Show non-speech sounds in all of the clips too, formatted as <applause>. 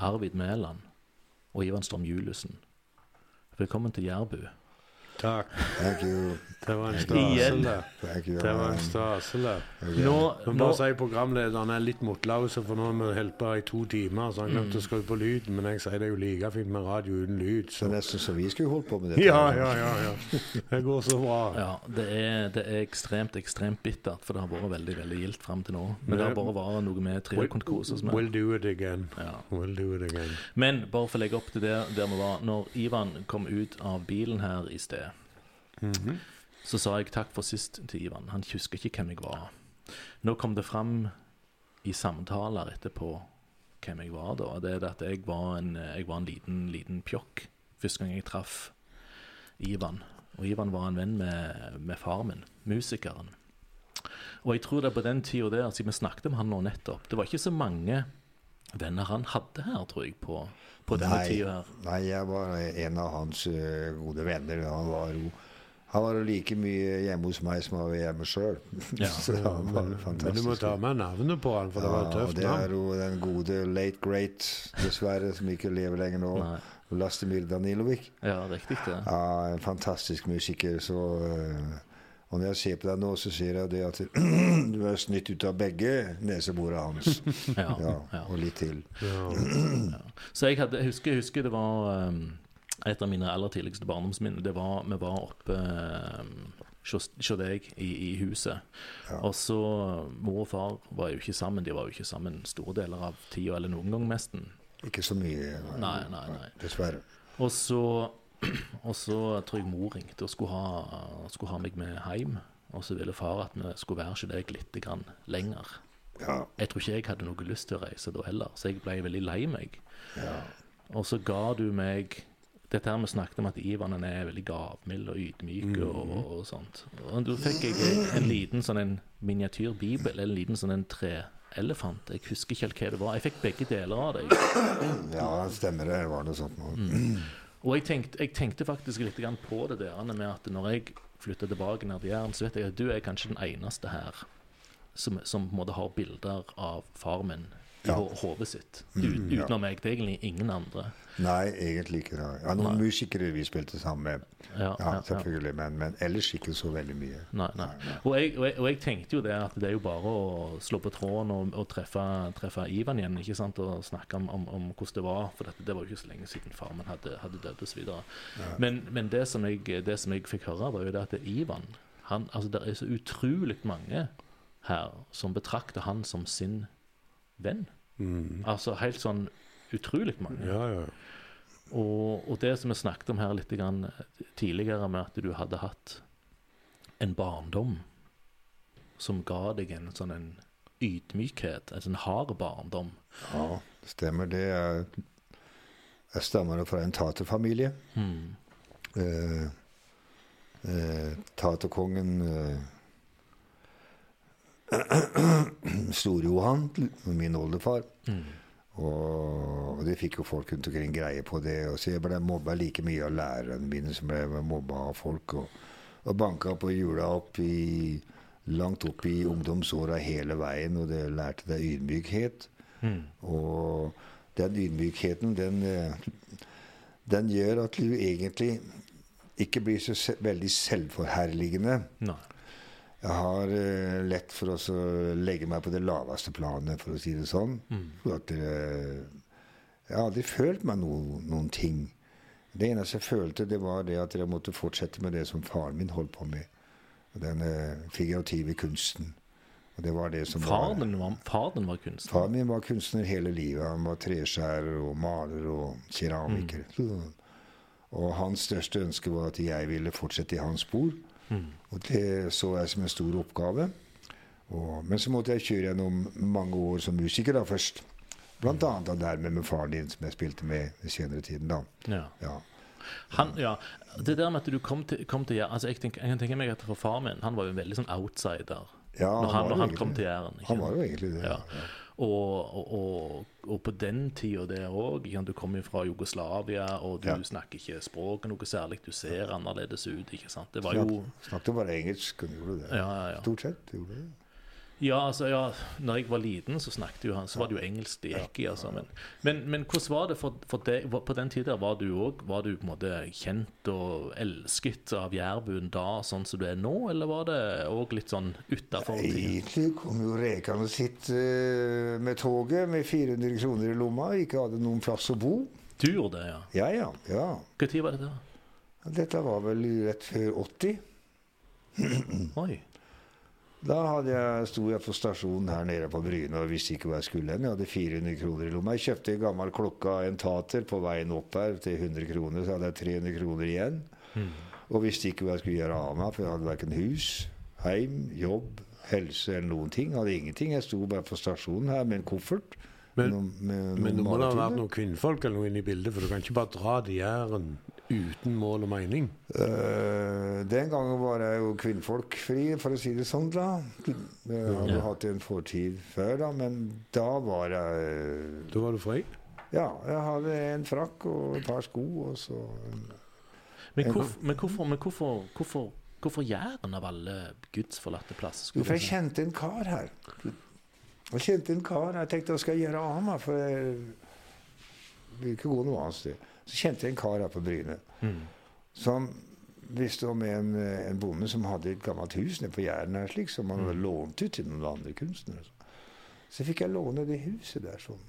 Arvid Mæland og Ivan Storm Juliussen. Velkommen til Jærbu. Takk. Thank you. Det var en Igjen. stasel. Thank you. Det var en man. stasel. Okay. Nå, nå bare si programlederen er litt motlause, for nå har vi holdt på i to timer, så han glemte å skru på lyden. Men jeg sier det er jo like fint med radio uten lyd, Det så er nesten så vi skulle holdt på med dette. Ja, ja, ja. ja. Det går så bra. Ja, det er, det er ekstremt, ekstremt bittert, for det har vært veldig veldig gildt fram til nå. Men det har bare vært noe med triokontkose som er We'll do it again. ja. We'll do it again. Men bare for å legge opp til det der vi var Når Ivan kom ut av bilen her i sted, Mhm. så sa jeg takk for sist til Ivan. Han husker ikke hvem jeg var. Nå kom det fram i samtaler etterpå hvem jeg var da. Det er at jeg var en, jeg var en liten, liten pjokk første gang jeg traff Ivan. Og Ivan var en venn med, med far min, musikeren. Og jeg tror det er på den tida der, siden vi snakket om han nå nettopp Det var ikke så mange venner han hadde her, tror jeg, på, på denne tida her. Nei, jeg var en av hans eh, gode venner. Han var jo han var like mye hjemme hos meg som han var hjemme sjøl. <laughs> Ja. Men du må ta med navnet på han, for det var et Ja, og tøft det er jo den gode late great, dessverre, som ikke lever lenger nå. Nei. Lastimir Danilovic. Ja, riktig det. Ja, en fantastisk musiker. Så, øh, og når jeg ser på deg nå, så ser jeg det at <clears throat> du er snytt ut av begge neseborene hans. <laughs> Ja, Ja, og litt til. Ja. Så jeg, hadde, jeg, husker, jeg husker det var um, et av mine aller tidligste barndomsminner. Det var, vi var oppe um, hos eh, deg i, i huset. Ja. Og så Mor og far var jo ikke sammen. De var jo ikke sammen store deler av tida, eller noen gang nesten. Ikke så mye, Nei, nei, nei. dessverre. Og så, <clears throat> og så tror jeg mor ringte og skulle ha, skulle ha meg med hjem. Og så ville far at vi skulle være hos deg litt grann lenger. Ja, Jeg tror ikke jeg hadde noe lyst til å reise da heller, så jeg ble veldig lei meg. ja. Og så ga du meg dette her vi snakket om at Ivan er veldig gavmild og ydmyk og, og sånt. Og da fikk jeg en liten sånn en miniatyrbibel, eller en liten sånn en treelefant. Jeg husker ikke helt hva det var. Jeg fikk begge deler av det. <clears throat> ja stemmer det. Var det sånt noe. Mm. <clears throat> Og jeg tenkte, jeg tenkte faktisk litt på det der med at når jeg flytter tilbake ned til Jæren, så vet jeg at du er kanskje den eneste her som, som på en måte har bilder av far min i Ja. hodet sitt. Ut, ja. utenom meg. Det er egentlig ingen andre. Nei, egentlig ikke. Da. Ja, noen Nei. musikere vi spilte sammen med. Ja, Ja, selvfølgelig. Men, men ellers ikke så veldig mye. Nei, nei. Og jeg, og, jeg, og jeg tenkte jo det at det er jo bare å slå på tråden og, og treffe, treffe Ivan igjen ikke sant? og snakke om, om, om hvordan det var. For dette, det var jo ikke så lenge siden far min hadde, hadde dødd osv. Men, men det, som jeg, det som jeg fikk høre, var jo det at det Ivan han, altså Det er så utrolig mange her som betrakter han som sin venn. Mm. Altså helt sånn utrolig mange. ja, ja. Og, og det som vi snakket om her litt grann tidligere, med at du hadde hatt en barndom som ga deg en sånn en ydmykhet, en sånn hard barndom. Ja, det stemmer. Det er Jeg stammer fra en taterfamilie. Mm. Eh, eh, taterkongen eh, <clears throat> Store-Johan, min oldefar. Mm. Og, og det fikk jo folk rundt omkring greie på det. Og så jeg ble mobba like mye av lærerne mine som jeg ble mobba av folk. Og, og banka på hjula opp i, langt opp i ungdomsåra hele veien. Og det lærte deg ydmykhet. Mm. Og den ydmykheten, den, den gjør at du egentlig ikke blir så veldig selvforherligende. Nei. Jeg har eh, lett for å legge meg på det laveste planet, for å si det sånn. Mm. For at eh, Jeg har aldri følt meg no, noen ting. Det eneste jeg følte, det var det at jeg måtte fortsette med det som faren min holdt på med. Den eh, figurative kunsten. Og det var det som Faren var, faren var kunstner. Faren min var kunstner hele livet. Han var treskjærer og maler og keramiker. Mm. Og hans største ønske var at jeg ville fortsette i hans spor. Mm. Og det så jeg som en stor oppgave. Og, men så måtte jeg kjøre gjennom mange år som musiker da først. Blant annet da dermed med faren din, som jeg spilte med i senere tiden. da. Ja. Ja. Han, ja. Det der med at du kom til, kom til altså jeg, tenker, jeg kan tenke meg at for faren min Han var jo en veldig sånn outsider Ja, når han, når han kom til. Jæren. Han var jo egentlig det. Ja. Og, og, og, på den tida der òg Du kommer jo fra Jugoslavia, og du Ja. snakker ikke språket noe særlig. Du ser annerledes ut. ikke sant? Det var jo Snak, snakket bare engelsk. og gjorde det. Ja, ja, ja. Stort sett gjorde det. Ja, altså, ja, når jeg var liten, så snakket jo han Så var det jo engelsk det gikk i. Altså. Men, men, men hvordan var det for, for deg på den tida? Var du òg Var du på en måte kjent og elsket av jærbuen da, sånn som du er nå, eller var det òg litt sånn utafor tida? Egentlig kom jo rekende sitt uh, med toget med 400 kroner i lomma. Ikke hadde noen plass å bo. Du gjorde det, ja? Ja, ja. ja. Når var dette? Dette var vel rett før 80. <clears throat> Oi. Da hadde jeg, sto jeg på stasjonen her nede på Bryne og visste ikke hvor jeg skulle hen. Jeg hadde 400 kroner i lomma. Jeg kjøpte en gammel klokke av en tater på veien opp her til 100 kroner. Så hadde jeg 300 kroner igjen. Mm. Og visste ikke hva jeg skulle gjøre av meg, for jeg hadde verken hus, heim, jobb, helse eller noen ting. Jeg hadde ingenting. Jeg sto bare på stasjonen her med en koffert. Men, noen, med men det må da ha vært noen kvinnfolk eller noe inne i bildet, for du kan ikke bare dra til Jæren uten mål og mening. Uh, den gangen var jeg jo kvinnfolkfri, for å si det sånn. da. Jeg hadde Ja. hatt en fortid før, da, men da var jeg Da var du fri. Ja, jeg hadde en frakk og et par sko, og så Men, En- hvorf, men hvorfor, men hvorfor, hvorfor, hvorfor Jæren av alle gudsforlatte plasser? Jo, for jeg kjente en kar her. Jeg kjente en kar. Jeg tenkte hva skal jeg gjøre av meg? For jeg vil ikke gå noe annet sted. Så kjente jeg en kar her på Bryne Mm. som visste om en, en bonde som hadde et gammelt hus nede på Jæren her, slik, som han hadde lånt ut til noen andre kunstnere. Så fikk jeg låne det huset der sånn,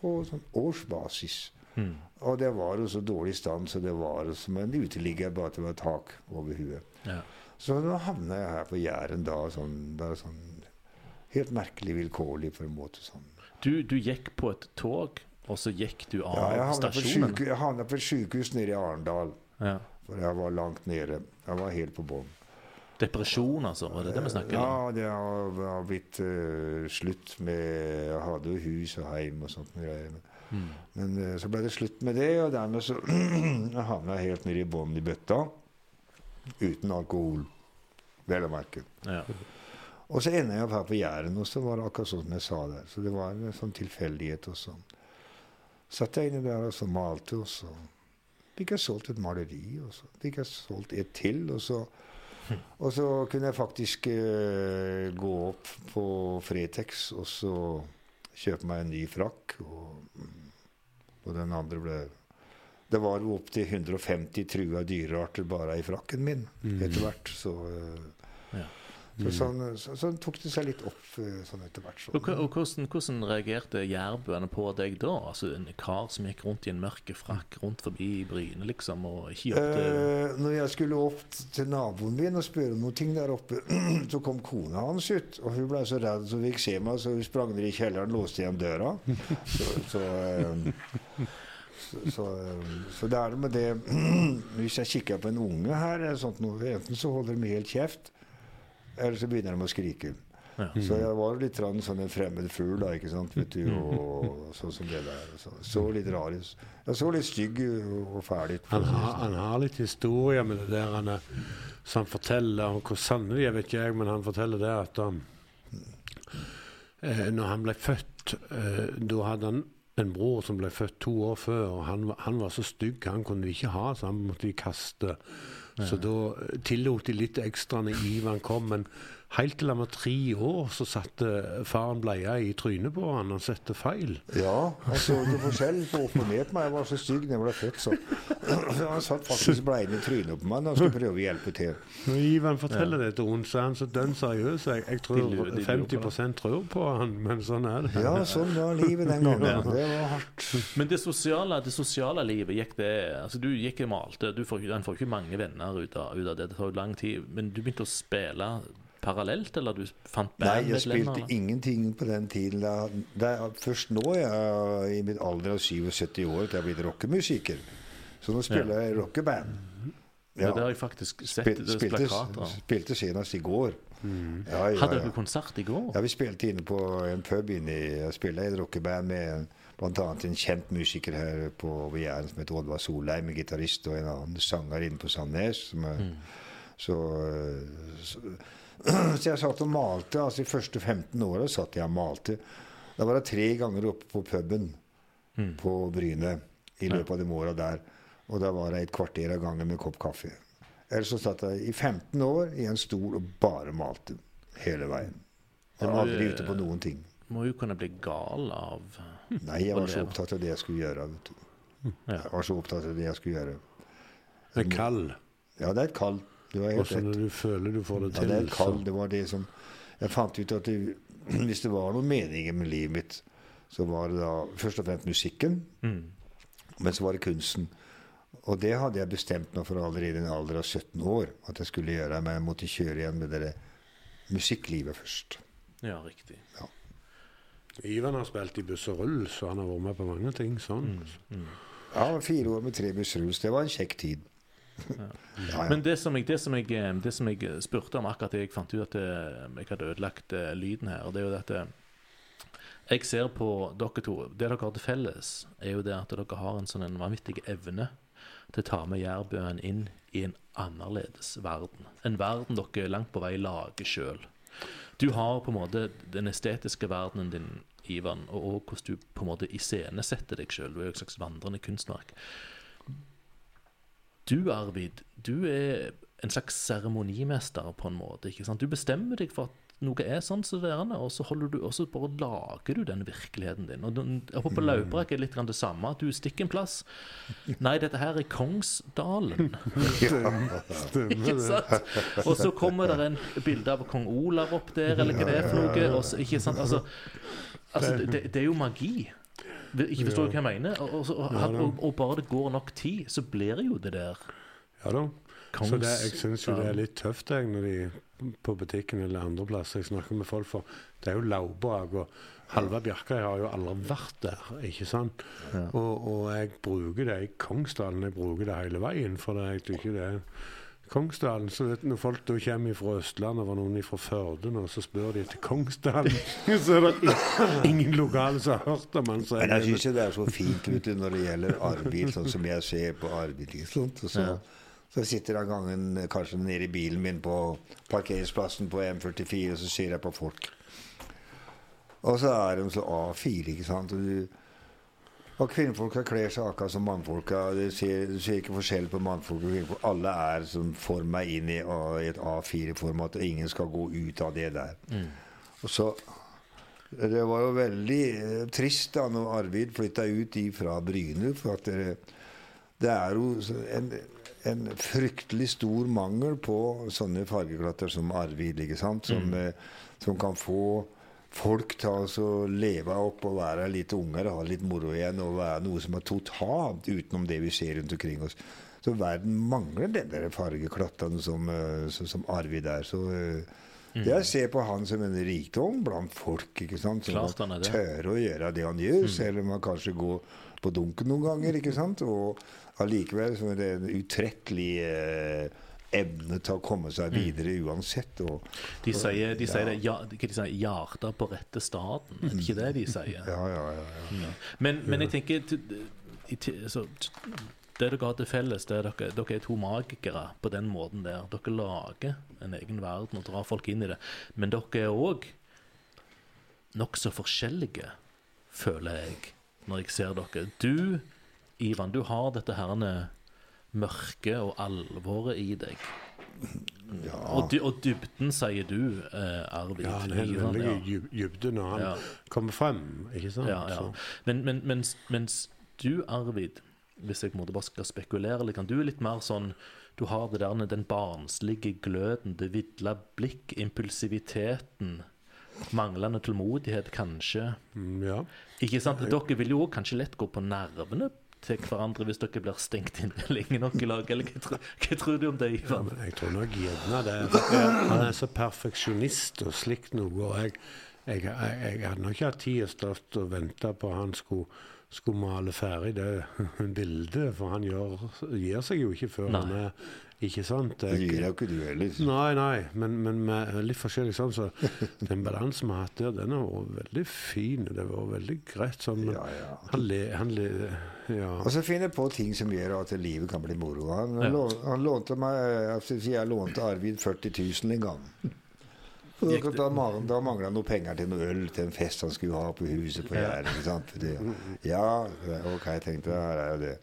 på sånn årsbasis. Mm. Og det var jo så dårlig stand, så det var som en uteligger, bare at det var tak over huet. Ja. Så nå havna jeg her på Jæren da, sånn, bare sånn helt merkelig vilkårlig på en måte sånn. Du, du gikk på et tog, og så gikk du av Ja, stasjonen? syke, jeg havna på et sykehus nede i Arendal, Ja. for jeg var langt nede. Jeg var helt på bånn. Depresjon, altså? Var det det vi snakker om? Ja, det har, har blitt uh, slutt med Jeg hadde jo hus og heim og sånt. Mm. Men uh, så ble det slutt med det, og dermed så <clears throat> havna jeg helt nede i bånn i bøtta. Uten alkohol, vel å merke. Ja. Og så ender jeg opp her på Jæren, og så var det akkurat sånn som jeg sa der. Så det var en sånn tilfeldighet. Og sånn. satt jeg inne der og så malte, og så fikk jeg solgt et maleri. Og så fikk jeg solgt et til, og så, og så kunne jeg faktisk uh, gå opp på Fretex og så kjøpe meg en ny frakk. Og, og den andre ble Det var jo opptil 150 trua dyrearter bare i frakken min etter hvert. Så uh, Ja. Så, sånn, så, sånn tok det seg litt opp eh, sånn etter hvert. Og, Sånn. og hvordan, hvordan reagerte jærbuene på deg da? Altså En kar som gikk rundt i en mørk frakk rundt forbi Bryne, liksom, og ikke gjorde Eh, når jeg skulle opp til naboen min og spørre om noen ting der oppe, <clears throat> så kom kona hans ut. Og hun ble så redd så hun fikk se meg, så hun sprang ned i kjelleren og låste igjen døra. <laughs> Så, så, eh, så, så, eh, så det er det med det <clears throat> Hvis jeg kikker på en unge her, er sånt enten så holder de helt kjeft, eller så begynner de å skrike. Ja. Så jeg var litt sånn en fremmed fugl, da, ikke sant, vet du, og sånn som det der. Så, så litt rar ut. Jeg så litt stygg og fæl ut. Han har, sånn. han har litt historie med det der han er, så han forteller om hvor sanne de er, vet ikke jeg, men han forteller det at um, eh, når han ble født, eh, da hadde han en bror som ble født to år før, og han, han var så stygg, han kunne de ikke ha, så han måtte de kaste. Så da tillot de litt ekstra når Ivan kom, men helt til han var tre år, så satte faren bleia i trynet på han, han sette feil. Ja, han så ikke forskjell på opp og ned på meg. Jeg var så stygg da jeg ble født, så. han satt faktisk bleien i trynet på meg da han skulle prøve å hjelpe til. Når Ivan forteller det til henne, så er han så dønn seriøs. Jeg, jeg tror De lurer- de lurer 50% tror på han, men sånn er det. Ja, sånn var livet den gangen. <laughs> Det var hardt. Men det sosiale, det sosiale livet, gikk det Altså, du gikk og malte. Du får, får ikke mange venner ut av, ut av det. Det tar jo lang tid. Men du begynte å spille parallelt, eller du fant Nei, jeg bandmedlemmer? spilte ingenting på den tiden. Da, det er først nå jeg i min alder av 77 år at jeg er blitt rockemusiker. Så nå spiller jeg rockeband. Ja, det har jeg faktisk sett. Spil, spilte, plakater. spilte senest i går. Ja, ja, Hadde ja. dere konsert i går? Ja, vi spilte inne på en pub inne i Jeg spilte i et rockeband med bl.a. en kjent musiker her på Jæren som heter Oddvar Solheim, en gitarist og en annen sanger inne på Sandnes. Som er, så, eh, så, <clears throat> så jeg satt og malte. altså De første 15 åra satt jeg og malte. Da var jeg tre ganger oppe på puben på Bryne i løpet av de åra der. Og da var jeg et kvarter av gangen med en kopp kaffe. Ellers så satt jeg i 15 år i en stol og bare malte hele veien. Det Var aldri ute på noen ting. Må jo kunne bli gal av Nei, jeg var så opptatt av det jeg skulle gjøre. Vet du. Jeg var så opptatt av det jeg skulle gjøre. Det er kald. Ja, det er et kall. Også når du føler du får det Ja, til. det er et så- Det var det som Jeg fant ut at det, <clears throat> hvis det var noen meninger med livet mitt, så var det da først og fremst musikken, mm. men så var det kunsten. Og det hadde jeg bestemt meg for allerede i en alder av 17 år at jeg skulle gjøre. Men jeg måtte kjøre igjen med det musikklivet først. Ja, riktig. Ivan har spilt i buss og rull, så han har vært med på mange ting sånn. Mm. Ja, fire år med tre bussrull. Det var en kjekk tid. Men det som, jeg, det, som jeg, eh, det som jeg spurte om akkurat jeg fant ut at eh, jeg hadde ødelagt eh, lyden her, det er jo at eh, jeg ser på dere to Det dere har til felles, er jo det at dere har en sånn vanvittig evne til å ta med jærbøen inn i en annerledes verden. En verden dere langt på vei lager sjøl. Du har på en måte den estetiske verdenen din, Ivan, og hvordan du på en måte iscenesetter deg sjøl. Du er jo et slags vandrende kunstverk. Du, Arvid, du er en slags seremonimester på en måte. ikke sant? Du bestemmer deg for at noe er sånn som det er, og så, holder du, og så bare lager du den virkeligheten din. Og den- Oppe på Laubrak er litt det samme. Du stikker en plass. Nei, dette her er Kongsdalen. <laughs> Stemmer Ikke det. Og så kommer det en bilde av kong Olav opp der, eller hva det er for noe. Også, ikke sant? Altså, altså det, det er jo magi. Det- Ikke forstår du hva jeg mener? Og, og, og, Ja, og, bare det går nok tid, så blir jo det der Ja da. kongs... Så det, jeg syns jo det er litt tøft jeg, når de på butikken eller andre plasser jeg snakker med folk for Det er jo Laubag og halve Bjerkreim har jo aldri vært der, ikke sant? Ja. Og, jeg bruker det i Kongsdalen, jeg bruker det hele veien, for det, jeg ikke det er Kongsdalen, så vet, du, Når folk da kommer fra Østlandet, og var noen fra Førde nå, så spør de etter Kongsdalen. <laughs> så er det ingen lokale som har hørt om han. Så Men jeg syns det er så fint vet du, når det gjelder Arvid, sånn som jeg ser på Arvid. Ikke sant? Og så, Ja. så sitter han gangen kanskje nede i bilen min på parkeringsplassen på M44, og så ser jeg på folk. Og så er de så A4, ikke sant. Og, du, og kvinnfolka kler seg akkurat som mannfolka. Du ser, ikke forskjell på mannfolk og kvinnfolk. Alle er som forma inn i, i et A4-format, og ingen skal gå ut av det der. Og så det var jo veldig eh, trist da når Arvid flytta ut fra Bryne. For at det, det er jo en, en fryktelig stor mangel på sånne fargeklatter som Arvid. ikke sant? Som, eh, som kan få folk til å leve opp og være litt unger og ha litt moro igjen. Og være noe som er totalt utenom det vi ser rundt omkring oss. Så verden mangler den der fargeklattene som, eh, som, som Arvid er. Så det jeg ser på han som en rikdom blant folk. ikke sant? Som Klart han er det. tør å gjøre det han gjør, selv om han kanskje går på dunken noen ganger. ikke sant? Og allikevel som en utrettelig eh, evne til å komme seg videre uansett. Og, De sier, de sier det, ja, de sier, 'hjarta på rette staden. Er det ikke det de sier? ja, ja, ja, ja. Men, men jeg tenker så, Det dere har til felles, det er dere, dere er to magikere på den måten der. Dere lager en egen verden og drar folk inn i det. Men dere er òg nokså forskjellige, føler jeg, når jeg ser dere. Du, Ivan, du har dette herne mørket og alvoret i deg. ja. Og, dy og dybden, sier du, eh, Arvid. ja, det er Ivan, veldig ja. dybden når han Ja. kommer frem, ikke sant? Ja, ja. Men, men mens, mens du, Arvid, hvis jeg måtte bare skal spekulere litt, kan du er litt mer sånn Du har det der, den barnslige gløden, det vidla blikk, impulsiviteten, manglende tålmodighet, kanskje. Mm, ja. Ikke sant? Dere vil jo kanskje lett gå på nervene til hverandre hvis dere blir stengt inne <laughs> lenge nok i lag. Eller hva, tror- hva tror du om det, Ivan? Ja, jeg tror nok gjerne det. <laughs> Han er så perfeksjonist og slikt noe. Og jeg, jeg, jeg, jeg hadde nok ikke hatt tid og stått og venta på han skulle, skulle male ferdig det <laughs> bildet. For han gjør, gir seg jo ikke før Nei. han er Ikke sant? Det gir jo ikke du heller. Nei, nei, men, men med litt forskjellig sånn, så den balansen vi har hatt der, den har vært veldig fin. Det har vært veldig greit sånn. Ja, ja. han le... Han le ja. Og så finner jeg på ting som gjør at livet kan bli moro. Han, Ja. han lånte meg altså, Jeg lånte Arvid 40 000 en gang. Da, da, mangla han noe penger til noe øl til en fest han skulle ha på huset på Ja. Jæren. For det- Ja, ok, jeg tenkte her er jo det.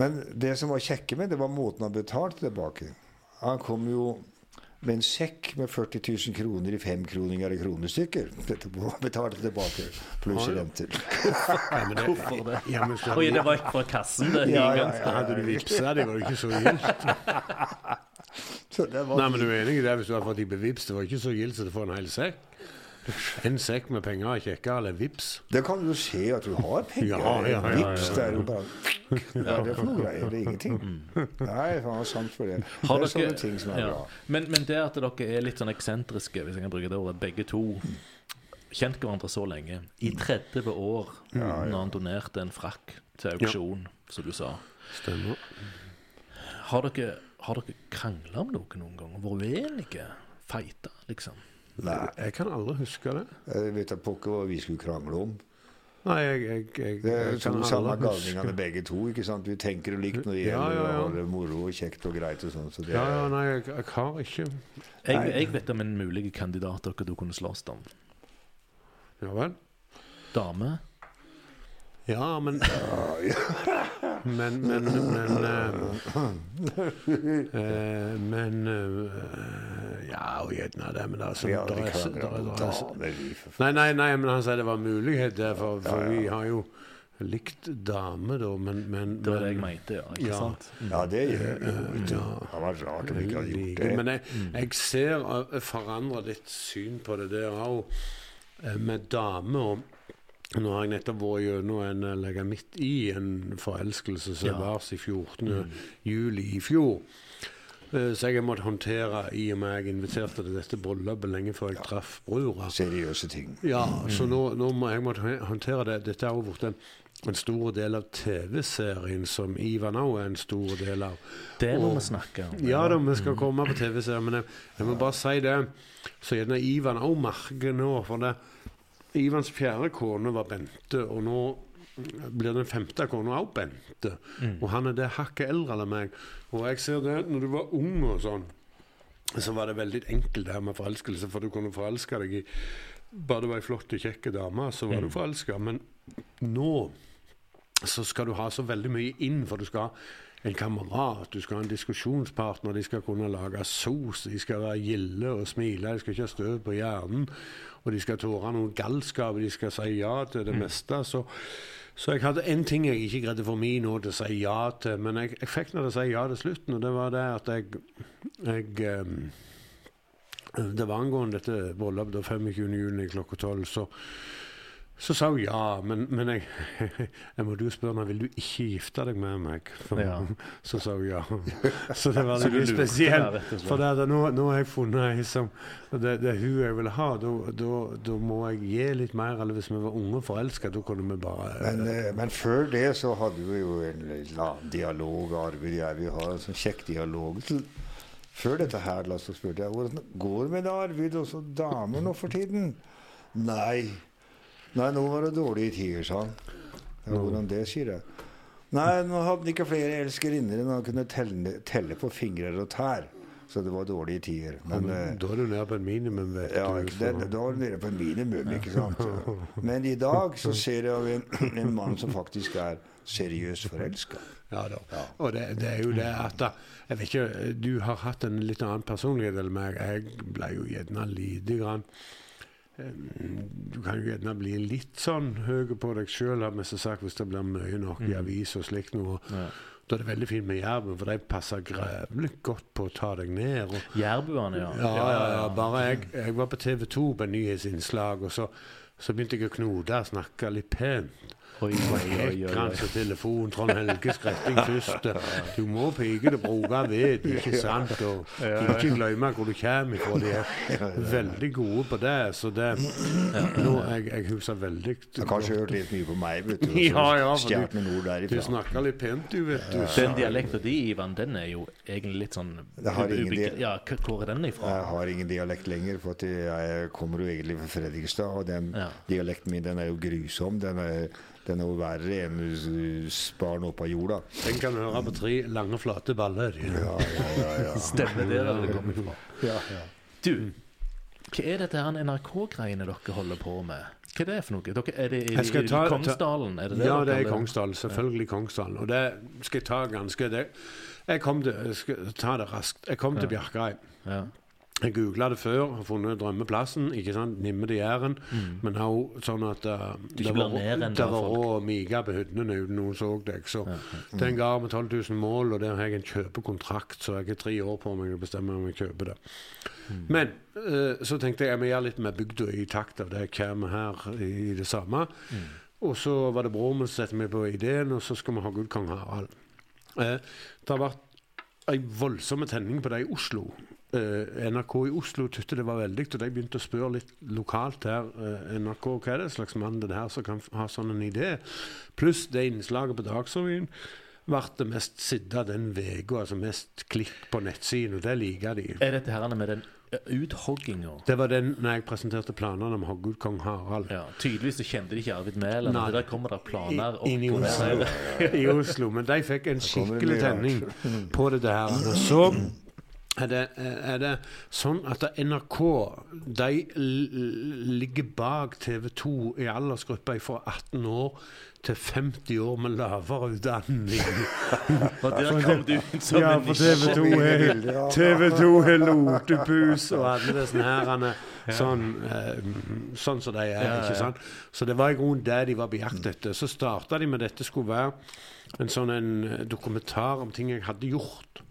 Men det som var kjekke med det, var måten han betalte tilbake. Han kom jo med en sekk med 40 000 kroner i femkroninger i kronestykker. Dette må betale tilbake, pluss renter. Ja, men <laughs> Hvorfor det? Ja, men så, Oi, det var ikke fra kassen, det. Ja, ja, ja. Hadde du vippsa, det var jo ikke så gildt. <laughs> Så det var Nei, men du er enig i det hvis du har fått de på vips? Det var ikke så gildt så du får en hel sekk. En sekk med penger er kjekkere eller vips. Det kan jo skje at du har penger. <laughs> Ja, ja, ja, ja, Vips, det er jo bare Hva er det for noe greier? Det er ingenting. Nei, faen, sant for det. Det er dere- sånne ting som er ja. bra. Men, men det at dere er litt sånn eksentriske, hvis jeg kan bruke det ordet, begge to Kjent hverandre så lenge. I 30 år, når han donerte en frakk til auksjon, som du sa. Stemmer. Har dere, har dere krangla om noe noen gang? Vært uenige? Feita, liksom? Nei, Jeg kan aldri huske det. jeg vet da pokker hva vi skulle krangle om. Nei, jeg, jeg, jeg, Det er jeg samme aldri galningene begge to. ikke sant? Vi tenker jo likt når det gjelder ja, ja. ja. det moro og kjekt og greit og sånn. Så Ja, ja, nei, jeg, jeg har ikke Jeg, jeg vet om en mulig kandidat dere du kunne slåss om. Ja vel? Dame. Ja, men Men, men, men men, <laughs> eh, Men eh, Ja, og gjerne det, men altså ja, sånn der er- krangla der er- er-. For Nei, nei, nei, men han sier det var mulighet der, for, for Ja, ja. vi har jo likt dame, da, men, men Det var det jeg mente, ja. Ikke sant? Ja, det gjør vi jo. Ja. Det hadde vært rart om vi ikke hadde gjort det. Men jeg, jeg ser uh, forandra ditt syn på det der òg, med damer. og Nå har jeg nettopp vært gjennom en uh, legge midt i en forelskelse som Ja. var i 14. juli i fjor. Uh, Så jeg måtte håndtere i og med jeg inviterte til dette bryllupet lenge før jeg traff brura. Seriøse ting. Ja, så nå, nå må jeg måtte håndtere det. Dette har jo blitt en, en stor del av TV-serien, som Ivan òg er en stor del av. Det må Og- vi snakke om. Ja da, vi skal komme på TV-serien, men jeg, jeg må bare si det. Så gjerne Ivan òg merker nå, for det Ivans fjerde kone var Bente, og nå blir den femte kona òg Bente. Og han er det hakket eldre enn meg. Og jeg ser det når du var ung og sånn, så var det veldig enkelt det her med forelskelse, for du kunne forelske deg i Bare det var ei flott og kjekk dame, så var du forelska. Men nå så skal du ha så veldig mye inn, for du skal ha en kamerat, du skal ha en diskusjonspartner, de skal kunne lage sos, de skal være gilde og smile, de skal ikke ha støv på hjernen, og de skal tåle noe galskap, de skal si ja til det meste. Så, så jeg hadde én ting jeg ikke greide for meg nå til å si ja til, men jeg, jeg fikk nå til å si ja til slutten, og det var det at jeg, jeg ehm, det var angående dette bryllupet da 25. juni klokka tolv, så, så sa hun ja. Men, men jeg, <laughs> jeg måtte jo spørre meg vil du ikke gifte deg med meg. For, Ja. <laughs> Så sa hun ja. <laughs> Så det var litt spesielt. For det, det, nå, nå har jeg funnet ei som det, det er hun jeg vil ha. Da, må jeg gi litt mer. Eller hvis vi var unge og forelska, da kunne vi bare Men, eh, men før det så hadde vi jo en la, dialog, Arvid og jeg. Vi har en sånn kjekk dialog. Før dette her la oss spurte jeg hvordan går det med Arvid, og så damer nå for tiden. Nei. Nei, nå var det dårlige tider, sa han. Ja, hvordan det, sier jeg. Nei, nå hadde han ikke flere elskerinner enn han kunne telle, telle på fingrer og tær. Så det var dårlige tider. Men men, Da er du nede på et minimum, vet ja, det, da var du nede på en minimum, ikke sant? <laughs> Men i dag så ser jeg en, <clears throat> en mann som faktisk er seriøst forelska. Ja da. Og det, det er jo det at da, Jeg vet ikke, du har hatt en litt annen personlighet enn meg. Jeg ble jo gjerne lite grann eh, Du kan jo gjerne bli litt sånn høy på deg sjøl, sagt, hvis det blir mye nok i avis og slikt noe. Ja. Da er det veldig fint med jerven, for de passer grevlig godt på å ta deg ned. Jærbuene, ja. ja, ja, ja. Bare jeg, jeg var på TV 2 på nyhetsinnslag, og så, så begynte jeg å knote og snakke litt pent. Oi, oi, oi, oi, telefon, Trond Helge Skretting først. Du må pike til bruke ved, ikke sant? Og ikke glemme hvor du kommer fra. De er veldig gode på det. Så det Nå, jeg, jeg husker veldig Du har kanskje hørt litt mye på meg, vet du. Ja, ja, for Stjålet du- Du snakker litt pent, du, vet du. Den dialekten din, Ivan, den er jo egentlig litt sånn Ja, hvor er den ifra? Jeg har ingen dialekt lenger, for jeg kommer jo egentlig fra Fredrikstad. Og den dialekten min den er jo grusom. Den er, den er jo verre enn sparen barn opp av jorda. Den kan du høre på tre lange, flate baller. Ja, ja, ja, ja. <laughs> Stemmer det der det kommer fra? ja, ja. Du, hva er dette her NRK-greiene dere holder på med? Hva er det for noe? Dere, er det i, i ta- Kongsdalen? Er det det Ja, det er i Kongsdalen. Selvfølgelig Kongsdalen. Og det skal jeg ta ganske det. Jeg kom til, jeg skal ta det raskt. Jeg kom til Bjarkreim. Ja. Jeg googla det før, har funnet drømmeplassen. ikke sant, Nimme til Jæren. Men også sånn at uh, Du ikke det var òg miga på hyttene uten noen så deg. Så den gard med 12 000 mål, og der har jeg en kjøpekontrakt, så jeg har tre år på meg å bestemme om jeg kjøper det. Men uh, så tenkte jeg jeg må gjøre litt med bygda i takt av det jeg kommer her i det samme. Og så var det broren min som satte meg på ideen, og så skal vi ha Gud kong Harald. Uh, det har vært ei voldsom tenning på det i Oslo. Eh, NRK i Oslo syntes det var veldig, og de begynte å spørre litt lokalt her. Eh, NRK, hva er det slags mann det her som kan ha sånn en idé? Pluss det innslaget på Dagsrevyen ble det mest sidda den uka, altså mest klikk på nettsiden, og det liker de. Er dette herrene med den uthogginga? Det var den når jeg presenterte planene om å hogge ut kong Harald. Ja, tydeligvis så kjente de ikke Arvid Mæland. Nei. Der kommer det planer I, inn i. Oslo. <laughs> I Oslo. Men de fikk en skikkelig tenning på det der. Og så er det, er det sånn at NRK de ligger bak TV 2 i aldersgruppa fra 18 år til 50 år med lavere utdanning. <laughs> Og der kom du inn som Ja, en for nisje. 2 er <laughs> TV 2 er lotepus og alle disse nærene. sånn, eh, sånn som de er. Ja, ja, ikke sant? Så det var i grunnen det de var på jakt etter. Så starta de med dette skulle være en sånn en eh, dokumentar om ting jeg hadde gjort.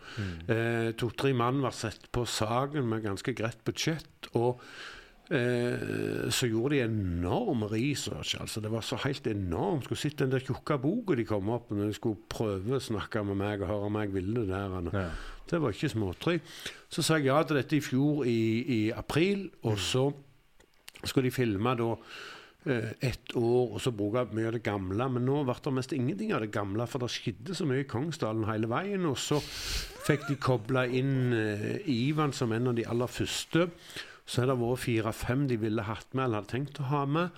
Eh, To-tre mann var sett på saken med ganske greit budsjett. og Eh, så gjorde de enorm research. altså Det var så helt enormt. Skulle sett den der tjukke boka de kom opp når de skulle prøve å snakke med meg og høre om jeg ville det der. Ja. Det var ikke småtteri. Så sa jeg ja til dette i fjor i, i april, og så skulle de filme da ett år, og så bruke mye av det gamle. Men nå ble det mest ingenting av det gamle, for det skjedde så mye i Kongsdalen hele veien. Og så fikk de kobla inn eh, Ivan som en av de aller første. Så har det vært fire-fem de ville hatt med, eller hadde tenkt å ha med.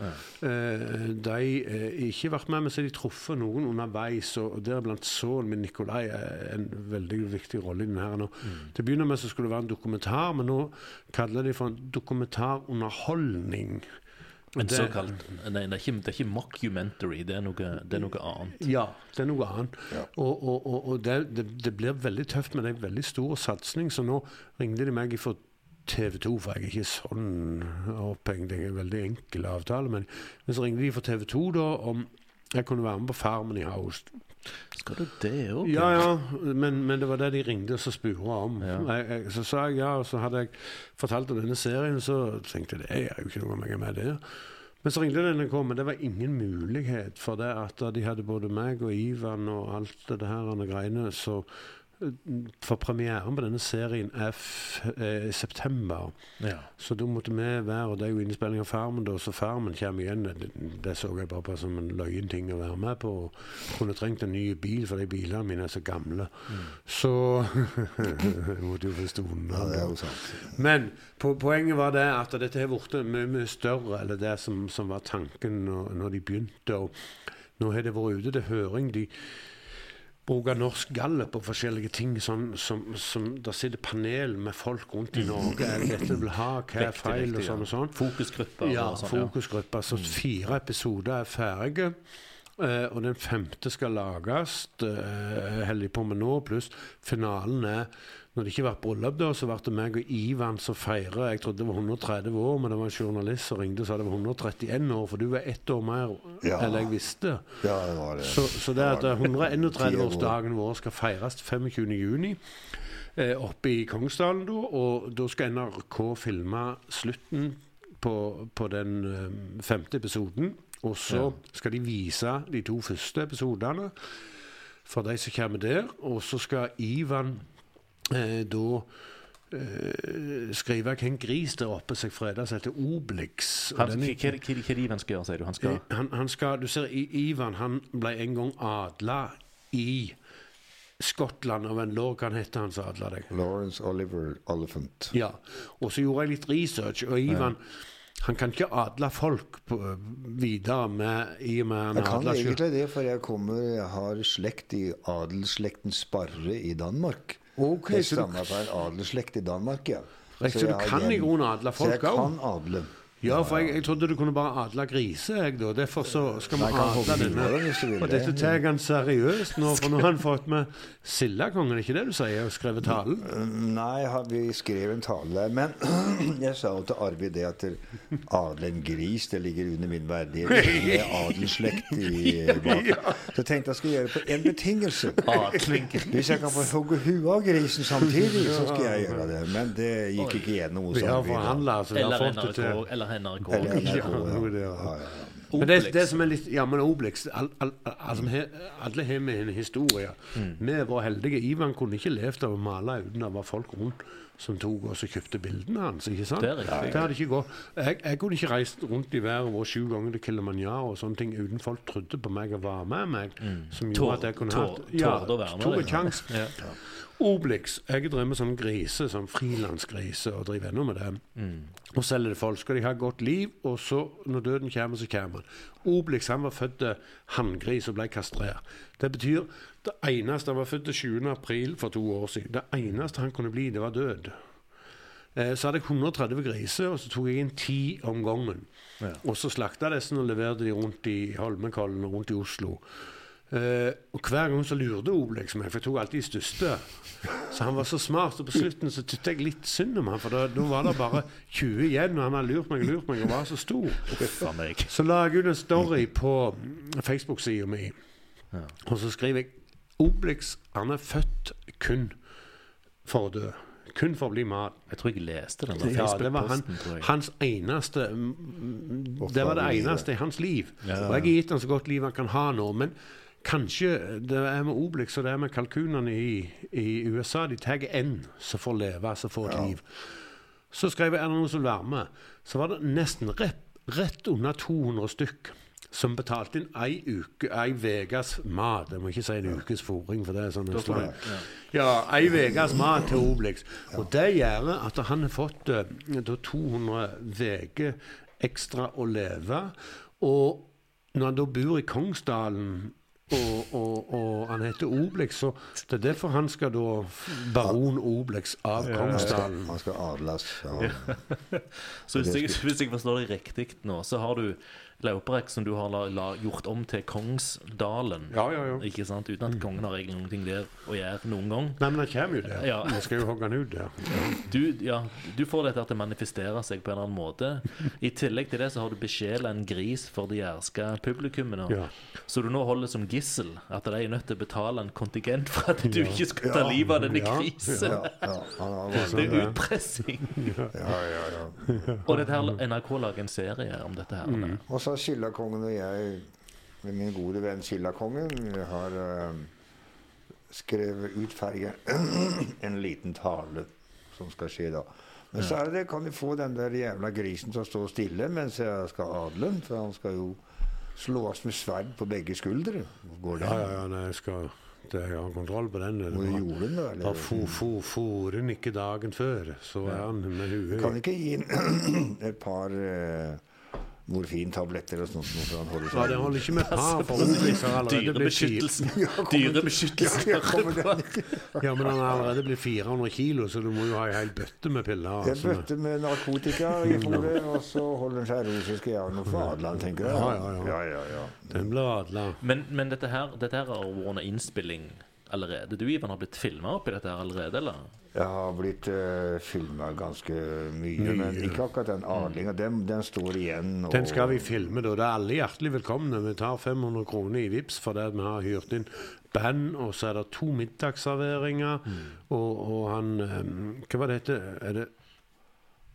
Eh, de har ikke vært med, men så har de truffet noen underveis, og deriblant sønnen min Nikolai en veldig viktig rolle i den her nå. Til å begynne med så skulle det være en dokumentar, men nå kaller de for en dokumentarunderholdning. En såkalt Nei, det er ikke, det er ikke mockumentary, det er noe, det er noe annet. Ja, det er noe annet. Ja. Og, og, og, og det, det, det blir veldig tøft, men det er en veldig stor satsing. Så nå ringte de meg fra TV 2, for jeg er ikke sånn opphengt. Det er en veldig enkel avtale. Men, men så ringte de fra TV 2 da om jeg kunne være med på Farmen i Haust. Skal du det òg? Ja, ja, men, men det var det de ringte og så spurte om. Ja. Jeg, jeg, så sa jeg ja, og så hadde jeg fortalt om denne serien, så tenkte jeg det er jo ikke noe om jeg er med det. Men så ringte NRK, men det var ingen mulighet for det at de hadde både meg og Ivan og alt det her andre greiene. Så for premieren på denne serien er f eh, i september. Ja. Så da måtte vi være, og det er jo innspilling av Farmen, da, så Farmen kommer igjen. Det, det så jeg bare på som en løyen ting å være med på. Kunne trengt en ny bil, for de bilene mine er så gamle. Så <laughs> Jeg måtte jo forstå unna. er sant. Men po poenget var det at dette har blitt mye, mye større enn det som, som var tanken når, når de begynte. Og nå har det vært ute til høring. De bruker norsk gallup og forskjellige ting. Sånn, som, som Der sitter panel med folk rundt i Norge. Er det dette du vil ha? Hva er feil? Og sånn og sånn. Fokusgrupper Ja, og sånn. Så fire episoder er ferdige. Uh, og den femte skal lages. Uh, holder de på med nå. Pluss finalen er Når det ikke var vært bryllup, da, så ble det meg og Ivan som feira. Jeg trodde det var 130 år, men det var en journalist som ringte og sa det var 131 år. For du var ett år mer Ja. enn jeg visste. Ja, det var det. Så, så det at var 131-årsdagen vår skal feires 25.6 eh, oppe i Kongsdalen, da, og da skal NRK filme slutten på, på den eh, femte episoden. Og så skal de vise de to første episodene for de som kommer der. Og så skal Ivan da eh, skrive hvem gris der oppe som jeg etter som heter Obelix. Hva, er- Ivan skal gjøre, sier du? Han skal Eh, han, han skal, du ser, I- Ivan han ble en gang adla i Skottland av en lord. Hva heter han som adla deg? Lawrence Oliver Oliphant. Ja. Og så gjorde jeg litt research, og Ivan han kan ikke adle folk på, videre med, i og med han Jeg kan adler egentlig det, for jeg kommer Jeg har slekt i adelsslekten Sparre i Danmark. Ok, jeg så du- stammer fra en adelsslekt i Danmark, ja. Så jeg du kan i grunnen adle Så jeg kan adle. Ja, for jeg, jeg trodde du kunne bare adle griser, jeg, da. Derfor så skal vi adle denne. Og det. dette tar han seriøst nå, for nå har han fått med Sildakongen, er ikke det du sier, og skrevet talen? Nei, vi skrev en tale der. Men <clears throat> jeg sa jo til Arvid det at adle en gris, det ligger under min verdighet. Med adelsslekt i <laughs> bak. Så jeg tenkte jeg skulle gjøre det på én betingelse. Hvis jeg kan få hogge huet av grisen samtidig, så skal jeg gjøre det. Men det gikk ikke gjennom hos Vi har Arvid. forhandla, så vi har fått det til. NRK. Eller NRK, Ja, ja. Ja, ja, ja. Men det, det som er litt Ja, men Obelix all, all, altså, Alle har med en historie. Vi var heldige. Ivan kunne ikke levd av å male uten det var folk rundt som tok og så kjøpte bildene hans. ikke sant? Det. Det hadde ikke gått. Jeg, jeg kunne ikke reist rundt i været vår sju ganger til Kilimanjaro og sånne ting uten folk trodde på meg og var med meg. Som gjorde Tor, at jeg kunne hatt tårde å være med tok en sjanse. Obelix. Jeg med sånn grise, sånn frilansgrise, og driver ennå med det. Og selger det folk. Skal de ha et godt liv, og så, når døden kommer, så kommer han. Obelix han var født til hanngris og ble kastrert. Det betyr det eneste Han var født til 7. april for to år siden. Det eneste han kunne bli, det var død. Eh, Så hadde jeg 130 griser, og så tok jeg inn ti om gangen. Ja. Og så slakta disse og leverte de rundt i Holmenkollen og rundt i Oslo. Eh, og hver gang så lurte Obelix meg, for jeg tok alltid de største. Så han var så smart, og på slutten så tykte jeg litt synd om han, for da, var det bare 20 igjen, og han hadde lurt meg og lurt meg og var så stor. Så la jeg ut en story på Facebook-sida mi, og så skriver jeg Obelix han er født kun for å dø. Kun for å bli mat. Jeg tror jeg leste den Ja, det var han, hans eneste mm, mm, Det var det eneste i hans liv. Ja, ja, Og jeg har gitt han så godt liv han kan ha nå. Men kanskje det er med Obelix og det er med kalkunene i, i USA. De tar én som får leve, som får et liv. Så skrev jeg noen som være med. Så var det nesten rett, rett under 200 stykk som betalte inn ei uke, ei ukes mat. Jeg må ikke si en ukes fôring, for det er sånn en ja. Ja, ei ukes mat til Obelix. Og det gjør at han har fått uh, 200 uker ekstra å leve. Og når han da bor i Kongsdalen og, og, og han heter Obelix, så det er derfor han skal da Baron Obelix av Han Kongsdalen. han skal adles. Ja. <laughs> Så hvis jeg, hvis jeg forstår deg riktig nå, så har du Lauparek som du har la, la, gjort om til Kongsdalen. Ja, ja, ja. Ikke sant? Uten at kongen har egentlig ting der å gjøre noen gang. Nei, men han kommer jo der. Ja. Skal jo hogge han ut der. Du, ja, du får dette til å manifestere seg på en eller annen måte. I tillegg til det så har du besjela en gris for de jærske publikummene. Ja. Så du nå holder som gissel at de er nødt til å betale en kontingent for at du ikke skal ta livet av denne Ja. grisen. Ja, ja, Det er utpressing. ja, ja, ja. Og dette her, NRK lager en serie om dette her. Mm. Så har og jeg, min gode venn Skyldakongen, har uh, skrevet ut ferge. <clears throat> en liten tale som skal skje da. Men så er det, kan vi få den der jævla grisen til å stå stille mens jeg skal adle den, for han skal jo slås med sverd på begge skuldre. Går det? Ja, ja, ja, nei, jeg skal det, jeg har kontroll på den. Hvor gjorde den det? var Eller? fo, fo, fôrer den ikke dagen før, så er han med huet Kan ikke gi <clears throat> et par eh, morfintabletter og sånt, for han holder Ja, det holder ikke med par. Dyrebeskyttelsen. Dyrebeskyttelsen. Ja, kommer den. Ja, men han har allerede blitt 400 kilo, så du må jo ha ei hel bøtte med piller. En Altså. bøtte med narkotika i fôret, og så holder han seg rolig. Skal jeg ha noe for Adland, tenker jeg. Ja, ja, ja. ja, ja, ja. Den blir adla. Men, men dette her dette her har vært under innspilling allerede. Du, Ivan, har blitt filma oppi dette her allerede, eller? Jeg har blitt uh, filma ganske mye, men ikke akkurat den adlinga. Den, den står igjen. Og, Den skal vi filme, da. Det er alle hjertelig velkomne. Vi tar 500 kroner i VIPS for det at vi har hyrt inn band, og så er det to middagsserveringer, og, og han um, Hva var det heter? Er det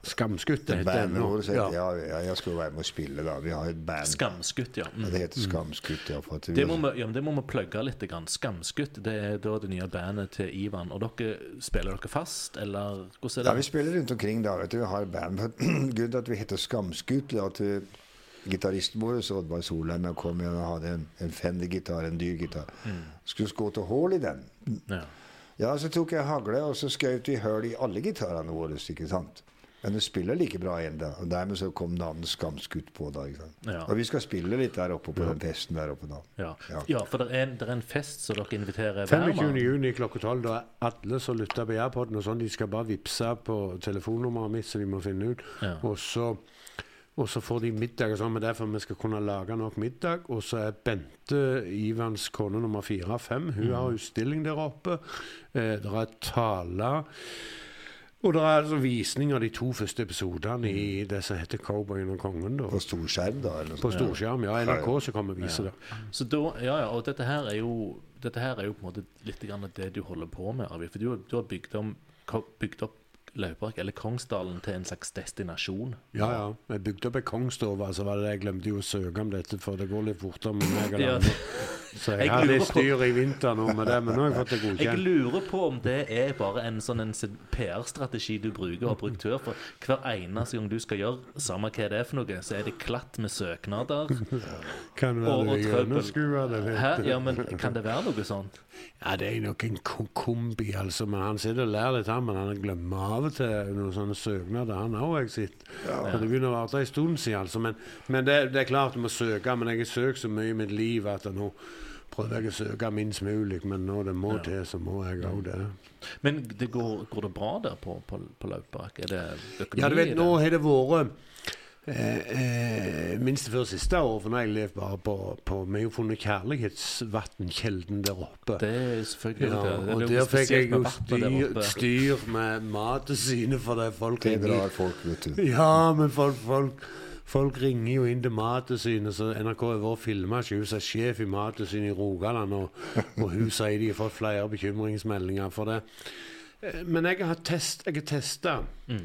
Skamskutt det heter Bandet nå. Ja. ja. ja, jeg skal være med og spille, da. Vi har et band. Skamskutt, ja. Ja, Mm. det heter Skamskutt, ja. Vi, Det må, vi, ja, det må vi plugge litt. Grann. Skamskutt det er da det nye bandet til Ivan. Og dere spiller dere fast, eller hvordan ja, er vi spiller rundt omkring da. vet du. Vi har band. <clears throat> Grunnen til at vi heter Skamskutt, er at eh, gitaristen vår, Oddvar Solheim, jeg kom igjen og hadde en, en Fender-gitar, en dyr gitar. Skulle skåte hull i den. Ja. Ja, så tok jeg hagle, og så skjøt vi hull i alle gitarene våre. ikke sant? Men du spiller like bra ennå. Og dermed så kom navnet Skamskutt på. da, ikke sant? Ja. Og vi skal spille litt der oppe på den festen der oppe da. Ja. Ja. ja, for det er, en, er en fest så dere inviterer 25. hver mann. juni klokka 12. Da er alle som lytter på Jærpodden og sånn, de skal bare vippse på telefonnummeret mitt, så de må finne ut. Ja. Og så Og så får de middag, og sånn, men derfor vi skal kunne lage nok middag. Og så er Bente, Ivans kone nummer fire av fem, hun Mm. har utstilling der oppe. Eh, det er taler. Og det er altså visning av de to første episodene i det som heter 'Cowboyen og kongen'. da. På storskjerm, da? Eller På storskjerm. Ja, NRK som kommer og viser det. Så da, ja, ja, og dette her er jo Dette her er jo på en måte litt grann det du holder på med, Arvid. For du, har- du har bygd, om, bygd opp Laupark, eller Kongsdalen, til en slags destinasjon. Ja, ja. Jeg bygde opp ei kongsstove, så var det jeg glemte jo å søke om dette, for det går litt fortere med meg. Eller andre. Så jeg Jeg har litt på- styr i vinter nå med det, men nå har jeg fått det <laughs> godkjent. Jeg lurer på om det er bare en sånn PR-strategi du bruker og har brukt før. For hver eneste gang du skal gjøre, samme hva det er for noe, så er det klatt med søknader. Kan være og og trøbbel. det. Ja, men kan det være noe sånt? Ja, det er nok en ko- kombi, altså. Men han sitter og lærer litt, han. Men han glemmer av og til noen sånne søknader, han òg, jeg sett. Ja. det begynner å være en stund siden, altså. Men, men det, det er klart du må søke. Men jeg har søkt så mye i mitt liv at nå prøver jeg å søke minst mulig. Men når det må til, så må jeg òg det. Men det går, går det bra der på, på, på Laupark? Er det økonomi Ja, du vet, nå har det vært eh, eh, Minst før siste år, for nå har jeg levd bare på, på Vi har jo funnet kjærlighetsvannkilden der oppe. Det er selvfølgelig Ja, det. Det er og der fikk jeg jo styr, styr med Mattilsynet, for det er folk Det drar folk, vet du. Ja, men folk, folk, folk ringer jo inn til Mattilsynet, så NRK har vært filma. Hun er sjef i Mattilsynet i Rogaland, og, og hun sier de har fått flere bekymringsmeldinger for det. Eh, Men jeg har, test, testa Mm.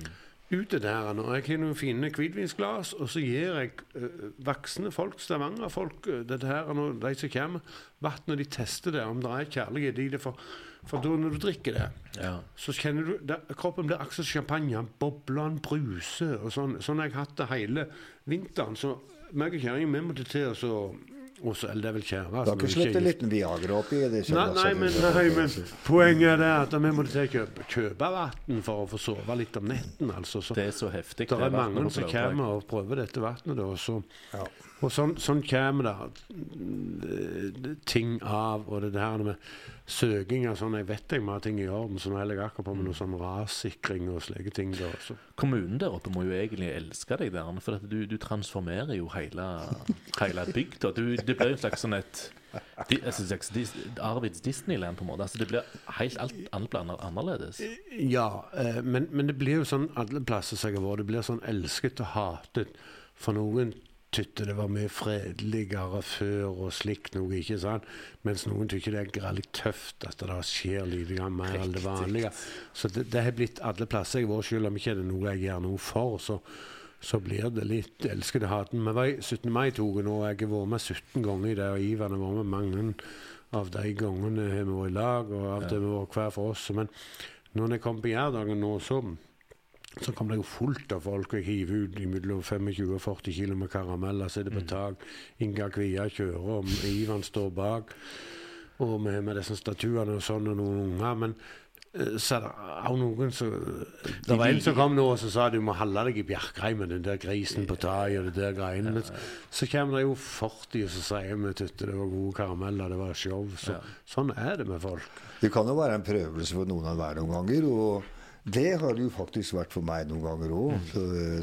Ut det der nå. Jeg har noen fine hvitvinsglass, og så gir jeg uh, voksne folk, Stavanger-folk, uh, dette her, nå, de som kommer, vann når de tester det, om det er kjærlighet i det. For, for da når du drikker det, Ja. så kjenner du det, Kroppen blir akkurat champagne. Han bobler, han bruser. og Sånn Sånn har jeg hatt det hele vinteren. Så meg og kjerringa vi måtte til å så og så- Eller det er vel har ikke sluppet en liten Viagra oppi? Nei, nei, men, nei, men poenget er det at vi må til kjøpe, kjøpe vann for å få sove litt om netten. altså. Så Det er så heftig. det er mange som kommer og prøver dette vannet. og så Ja. og sånn, sånn kommer det eh, ting av, og det der med søking av sånn. Jeg vet jeg må ha ting i orden, så nå holder jeg akkurat på med noe sånn rassikring og slike ting. der også. Kommunen der oppe må jo egentlig elske deg der, for du, du transformerer jo hele, hele bygda. Du, det blir jo en slags sånn et altså, Arvids Disneyland, på en måte. Altså, det blir helt alt, annet annerledes. Ja, eh, men, men det blir jo sånn alle plasser som jeg har vært, det blir sånn elsket og hatet. For noen tykte det var mye fredeligere før og slikt noe, ikke sant? Mens noen tykker det er litt tøft at det skjer litt grann mer enn det vanlige. Så det, det har blitt alle plasser jeg har vært, selv om ikke det er noe jeg gjør noe for, så, så blir det litt elsket og hatet. Vi var i 17. mai-toget nå, og jeg har vært med 17 ganger i det, og Ivan har vært med mange av de gangene har vi vært i lag, og av det vi har vært hver for oss. Men når jeg kom på Jærdagen nå, så, så kom det jo fullt av folk. og Jeg hiver ut mellom 25 og 40 kilo med karameller, sitter på tak. Inga Kvia kjører, og Ivan står bak. Og vi har med disse statuene og sånn, og noen unger. Men eh, så er det også noen som Det var en som kom nå og sa du må holde deg i Bjerkreimen, med den der grisen på taket og det der greiene. Men så kommer det jo 40 og så sier vi at det var gode karameller, det var show. Så, Sånn er det med folk. Det kan jo være en prøvelse for noen av hver noen ganger. Og det har det jo faktisk vært for meg noen ganger òg.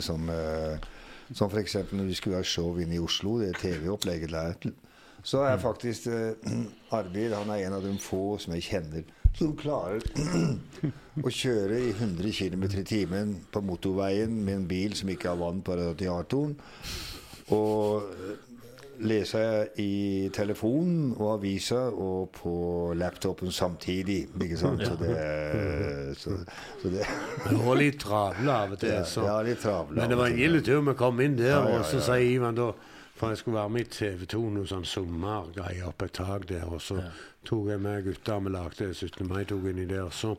Som, eh, som f.eks. når vi skulle ha show inne i Oslo, det TV-opplegget der. Så er faktisk eh, Arvid han er en av de få som jeg kjenner som klarer <clears throat> å kjøre i 100 km i timen på motorveien med en bil som ikke har vann på radiatoren. Og lese i telefonen og avisa og på laptopen samtidig. Ikke sant? Så det, så, så det Det var litt travle av og til. ja, Så. ja, litt travle. Men det var en og gild tur vi kom inn der, Ja, ja, og så ja. sier Ivan da For jeg skulle være med i TV 2, noe sånn sommergreier opp et tak der. Og så Ja. tok jeg med gutta, vi lagde 17. mai-tog inni der. Så,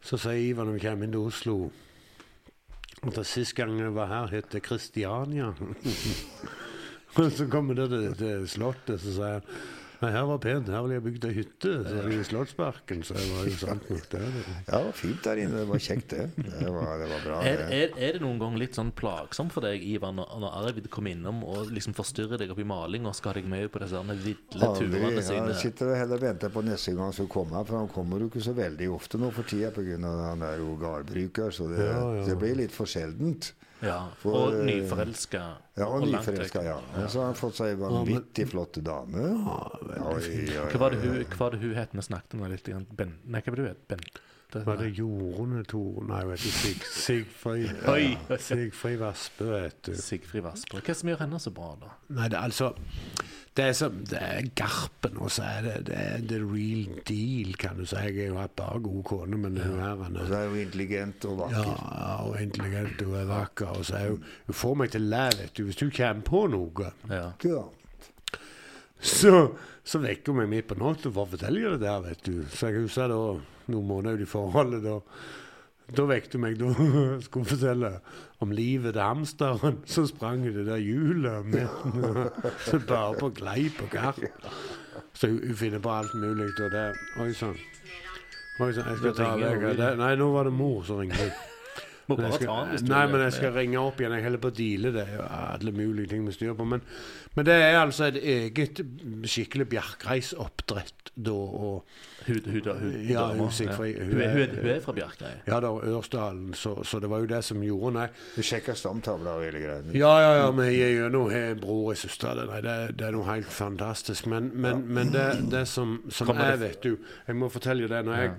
så sier Ivan når vi kommer inn til Oslo at det sist gang jeg var her, het det Kristiania. <laughs> og <laughs> så kommer det til, til Slottet, så sier han Nei, her var pent, her ville jeg bygd ei hytte. Så er det i Slottsparken, så det var jo sant nok, det. Ja, det var fint der inne. Det var kjekt, det. Det var, det var bra. Er, det. er, er det noen gang litt sånn plagsomt for deg, Ivan, når, Arvid kommer innom og liksom forstyrrer deg opp i maling og skal ha deg med på disse ville Aldri. turene Jeg sine? sitter og heller venter på neste gang han skal komme, for han kommer jo ikke så veldig ofte nå for tida pga. han er jo gardbruker, så det, Ja, ja. det blir litt for sjeldent. Ja. For, Og eh, nyforelska. Ja, og langt nyforelska, ja. Og så har han fått seg vanvittig flotte dame. Oi, oi, Hva var det hun, hva var det hun het? Vi snakket om litt. grann. Ben, nei, hva var det hun het? Bente? Var det Jorunn Tore Nei, vet du, Sig, Sigfrid! <laughs> Sigfrid Vassbø, vet du. Sigfrid Vassbø. Hva er det som gjør henne så bra, da? Nei, det er altså Det er, som, det er Garpen, og så er det, det er the real deal, kan du si. Jeg har jo hatt bare gode koner, men hun her Og så er hun intelligent og vakker. ja, og intelligent og er vakker. Og så er hun Hun får meg til å le, vet du. Hvis du kommer på noe, Ja. Ja. så, så vekker hun meg midt på natta for å fortelle det der, vet du. Så jeg husker da noen måneder ut i forholdet, da da vekket hun meg da <laughs> skulle hun fortelle om livet til hamsteren som sprang det der hjulet med <laughs> så bare på gleip og garp. Så hun, finner på alt mulig. Og det Oi sann. Oi sann, jeg skal ta vekk Nei, nå var det mor som ringte. Må bare skal, ta den hvis du nei, men jeg skal ringe opp igjen. Jeg holder på å deale det. er jo Alle mulige ting vi styrer på. Men, men det er altså et eget skikkelig bjerkreisoppdrett da. Og, Hun, hun, hun, Ja, hun ja. hun Hun, er, er, er- er fra Bjerkreim. ja da, Ørsdalen. Så, så det var jo det som gjorde Nei. Du sjekker stamtavler og hele greia? Ja, ja, ja, vi gir gjennom har en bror og søster. Nei, det, det er noe helt fantastisk. Men, men, men det, det som, som er, vet du Jeg må fortelle det. Når jeg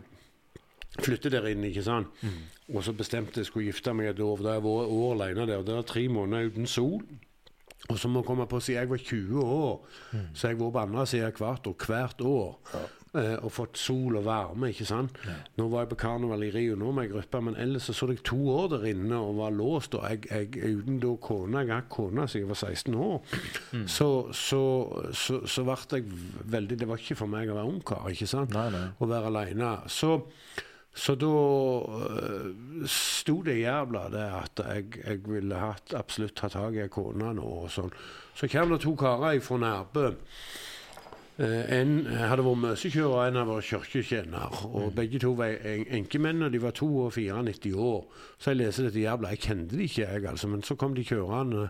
flytter der inn, ikke sant, Mm. Og så bestemte jeg skulle gifte meg et år, da jeg vært år alene der. Det er tre måneder uten sol. Og så må jeg komme på å si jeg var 20 år, Mm. så jeg vært på andre siden hvert hvert hvert år. Eh, og fått sol og varme, ikke sant. Nå var jeg på karneval i Rio nå med ei gruppe, men ellers så så jeg to år der inne og var låst. Og jeg, jeg uten da kone Jeg har hatt kone siden jeg var 16 år. Så, så, så, så ble jeg veldig Det var ikke for meg å være ungkar, ikke sant. Nei, nei. Å være aleine. Så så da uh, sto det i Jærbladet at jeg, jeg ville hatt, absolutt ta tak i ei kone nå. og sånn. Så kom det to karer fra Nærbø. Uh, en hadde vært møsekjører, og en hadde vært kirketjener. Og begge to var en- enkemenn, og de var 2 og 94 år. Så jeg leser dette i Jærbladet. Jeg kjente de ikke, jeg, altså. Men så kom de kjørende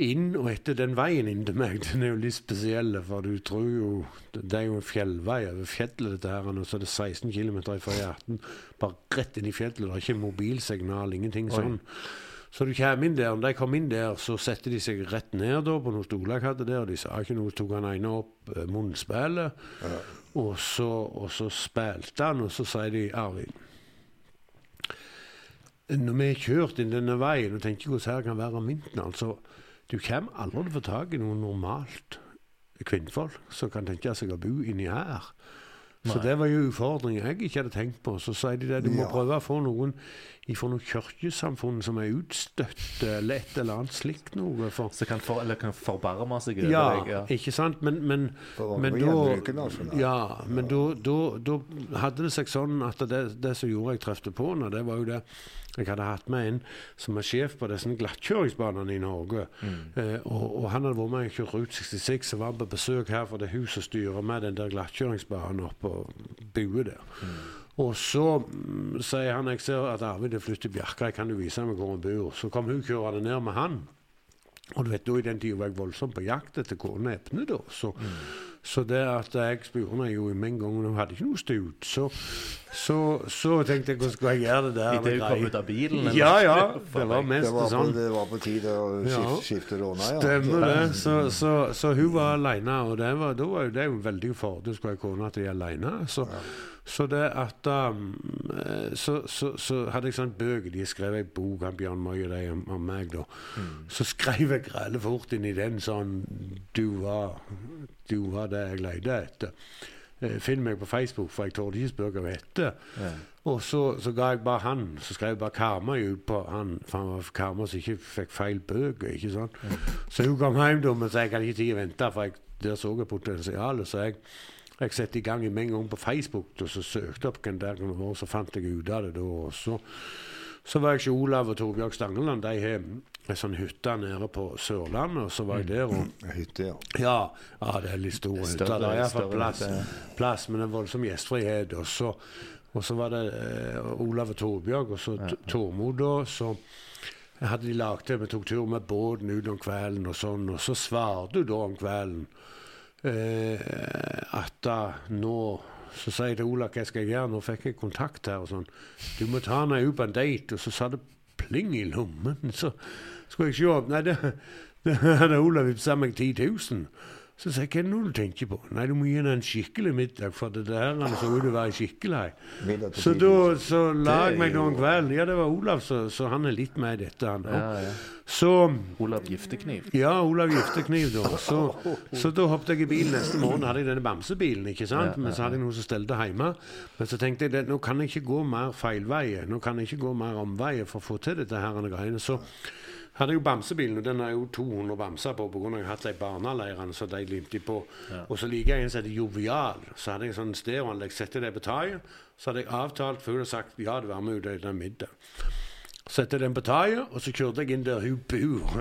inn, og etter den veien inn til meg, <laughs> den er jo litt spesiell, for du tror jo Det er jo en fjellvei over fjellet, dette her, og så er det 16 km fra hjerten. Bare rett inn i fjellet. Det er ikke mobilsignal, ingenting Oi. sånn. Så du kommer inn der, når de kom inn der, så satte de seg rett ned da, på noen stoler jeg hadde der, de sa ikke noe, tok han ene opp eh, munnspillet, og, så, og så spilte han, og så sier de Arvid når vi har kjørt inn denne veien og tenker hvordan her kan være om vinteren, altså Du kommer aldri til å få tak i noe normalt kvinnfolk som kan tenke seg å bo inni her. Så Nei. det var jo utfordringer jeg ikke hadde tenkt på. Så sier de det, du må Ja. prøve å få noen fra noe kirkesamfunn som er utstøtt, eller et eller annet slikt noe. For, Så kan, for, eller kan forbarme seg over ja, deg. Ja. ikke sant? Men, men, men da gjenbruke nasjonalt. ja, men da, da, da hadde det seg sånn at det, det som gjorde jeg trefte på henne, det var jo det jeg hadde hatt med en som er sjef på disse glattkjøringsbanene i Norge. Eh, og, og han hadde vært med og kjørt Route 66 og var på besøk her for det huset styrer med den der glattkjøringsbanen oppe og bue der. Og så mm, sier han jeg ser at Arvid er flyttet til Bjerkreim, kan du vise meg hvor han bor? Så kom hun kjørende ned med han. Og du vet, da I den tida var jeg voldsomt på jakt etter kona Epne. da, så, så det at jeg spurte jo med en gang Hun hadde ikke noe stut. Så, så, så tenkte jeg hvordan skulle jeg gjøre det der? Idet med hun kom ut av bilen? eller? Ja, ja. Det var <laughs> Det var, på, sånn. det var på tide å Ja. skifte, skifte råna, ja. Stemmer det. Så, så, så hun var alene, og det var, da var jo det jo en veldig fordel skulle jeg kona jeg er alene. Så, så det at um, eh, så, så, så hadde jeg sånn bøker. De skrev ei bok av Bjørn Møye de, om, om meg, da. Så skrev jeg grelle fort inn i den sånn Du var, du var det jeg lette etter. Eh, Finn meg på Facebook, for jeg torde ikke spørre hva het. Ja. Og så, så ga jeg bare han. Så skrev jeg bare Karmøy ut på han, for han var Karmøy som ikke fikk feil bøker. ikke sant? Så hun kom hjem da, men så jeg hadde ikke tid å vente, for jeg, der så jeg potensialet. Så jeg, jeg satte i gang med en gang på Facebook, og så søkte opp hvem der kunne være, så fant jeg ut av det da. Og så, så var jeg ikke Olav og Torbjørg Stangeland. De har ei sånn hytte nede på Sørlandet, og så var jeg der. og Hytte, ja. ja, ja, det er litt stor hytte. Det er iallfall plass, plass, men det er voldsom gjestfrihet. Og så, og så var det eh, Olav og Torbjørg, og så ja. Tormod, da. Så hadde de lagd det. Vi tok tur med båten ut om kvelden og sånn. Og så svarte hun da om kvelden at da nå så sa jeg til Ola hva skal jeg gjøre, nå fikk jeg kontakt her og sånn. Du må ta henne ut på en date. Og så sa det pling i lommen. Så skulle jeg se opp Nei, det, <laughs> det hadde Ola vippsa meg 10 000. Så sa jeg, hva er det du tenker på? Nei, du må gi henne en skikkelig middag, for det der han så ut til å være skikkelig. Så 10 da så la Det jeg er meg noen kveld. Ja, det var Olav, så, så han er litt med i dette, han òg. Ja, ja. Så Olav Giftekniv. ja, Olav Giftekniv, da. Så, så da hoppet jeg i bilen neste morgen. hadde jeg denne bamsebilen, ikke sant? Men så hadde jeg noe som stelte hjemme. Men så tenkte jeg det, nå kan jeg ikke gå mer feilveier. Nå kan jeg ikke gå mer omveier for å få til dette her greiene. Så hadde jo bamsebilen, og den har jo 200 bamser på pga. jeg har hatt de barneleirene så de limte på. Og så liker jeg en som heter Jovial. Så hadde jeg sånn stereoanlegg, sette det på taket. Så hadde jeg avtalt for hun hadde sagt ja, det var med ut den middag. Sette den på taket, og så kjørte jeg inn der hun bor.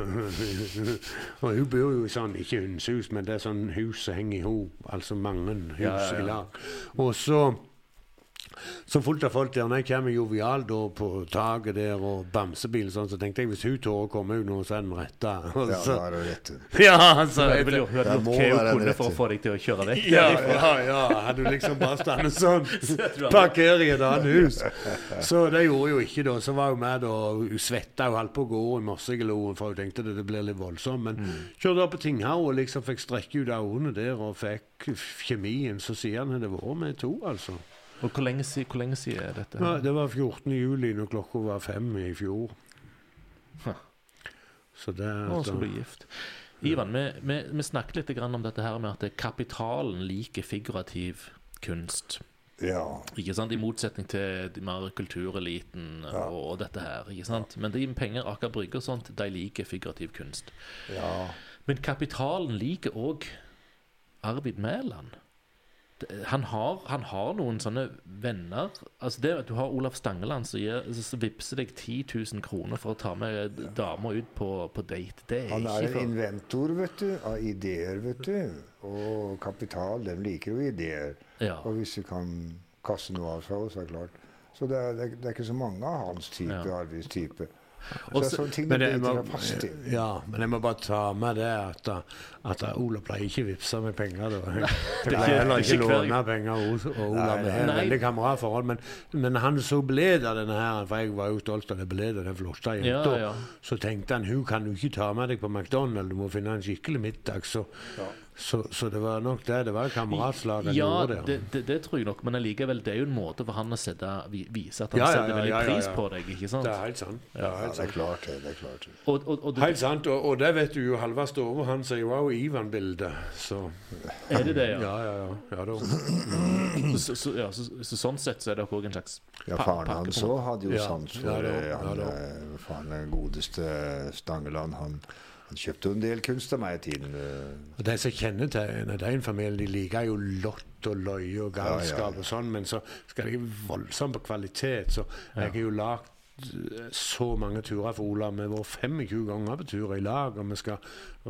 <laughs> og hun bor jo i sånn, ikke hundshus, men det er sånn hus som henger i hop. Altså mange hus Ja, ja, ja. i lag. Og så så fullt av folk der. Når jeg kommer jovial da på taket der og bamsebilen sånn, så tenkte jeg hvis hun tør å komme ut nå, så er den retta. Ja, <laughs> da er det rett. <laughs> ja, altså, Hun hadde jo må hva hun kunne for å få deg til å kjøre vekk. ja, ja, ja. Hadde du liksom bare standet sånn, <laughs> Parker parkere i et annet hus. Så det gjorde hun jo ikke, da. Så var hun med, da. og Hun svetta og holdt på å gå i morsegloen, for hun tenkte det, det blir litt voldsomt. Men kjørte opp på Tinghaug og liksom fikk strekke ut øynene der og fikk kjemien. Så sier han at det var med to, altså. Og hvor lenge, hvor lenge siden er dette? Ja, det var 14. juli når klokka var fem i fjor. Huh. Så det er Å, altså så blir gift. Ivan, vi, vi, vi snakket litt grann om dette her med at kapitalen liker figurativ kunst. Ja. Ikke sant? I motsetning til de mer kultureliten og, og dette her. ikke sant? Men de med penger, Aker Brygge og sånt, de liker figurativ kunst. ja. Men kapitalen liker òg Arvid Mæland. Det- Han har, han har noen sånne venner Altså det at Du har Olav Stangeland som, gir, som vippser deg 10 000 kroner for å ta med damer ut på, på date. Det er Han er en for inventor, vet du, av ideer, vet du. Og kapital, den liker jo ideer. ja. Og hvis du kan kaste noe av seg, så er det klart. Så det er, det er, ikke så mange av hans type, Ja. Arvids Men jeg må, ja, men jeg må bare ta med det at, at Ola pleier ikke å vippse med penger. Da. <laughs> Jeg det er pleier heller ikke- låne penger hos Ola. Vi har veldig kameratforhold. Men, men han så bled av denne her, for jeg var jo stolt av det bledet den flotte Ja, jenta. ja. Så tenkte han hun kan du ikke ta med deg på McDonald's, du må finne en skikkelig middag. Så, så, så det var nok det. Det var kameratslag han Ja, gjorde det. det, det, det tror jeg nok, men allikevel, det er jo en måte for han å sette, vise at han Ja, ja, setter veldig ja, ja, pris på deg. ikke sant? Det er helt sant. Det er Ja, helt det er klart det. det er klart det. Og, og, og det, Helt sant, og, og det vet du jo Halvard Stove, han sier wow, Ivan-bildet. Så er det det, ja? ja, ja, ja. ja da. Så, så, ja så, så sånn sett så er dere òg en slags Ja, faren hans òg hadde jo Ja, sans ja, for ja, han, eh, faren den godeste Stangeland. Han, han kjøpte en del kunst av meg i tiden. eh. Og De som kjenner til den familien, de liker jo lott og løye og galskap Ja, ja, og sånn, men så skal de voldsomt på kvalitet. Så jeg har jo lagd eh, så mange turer for Olav. Vi har vært 25 ganger på tur i lag, og vi skal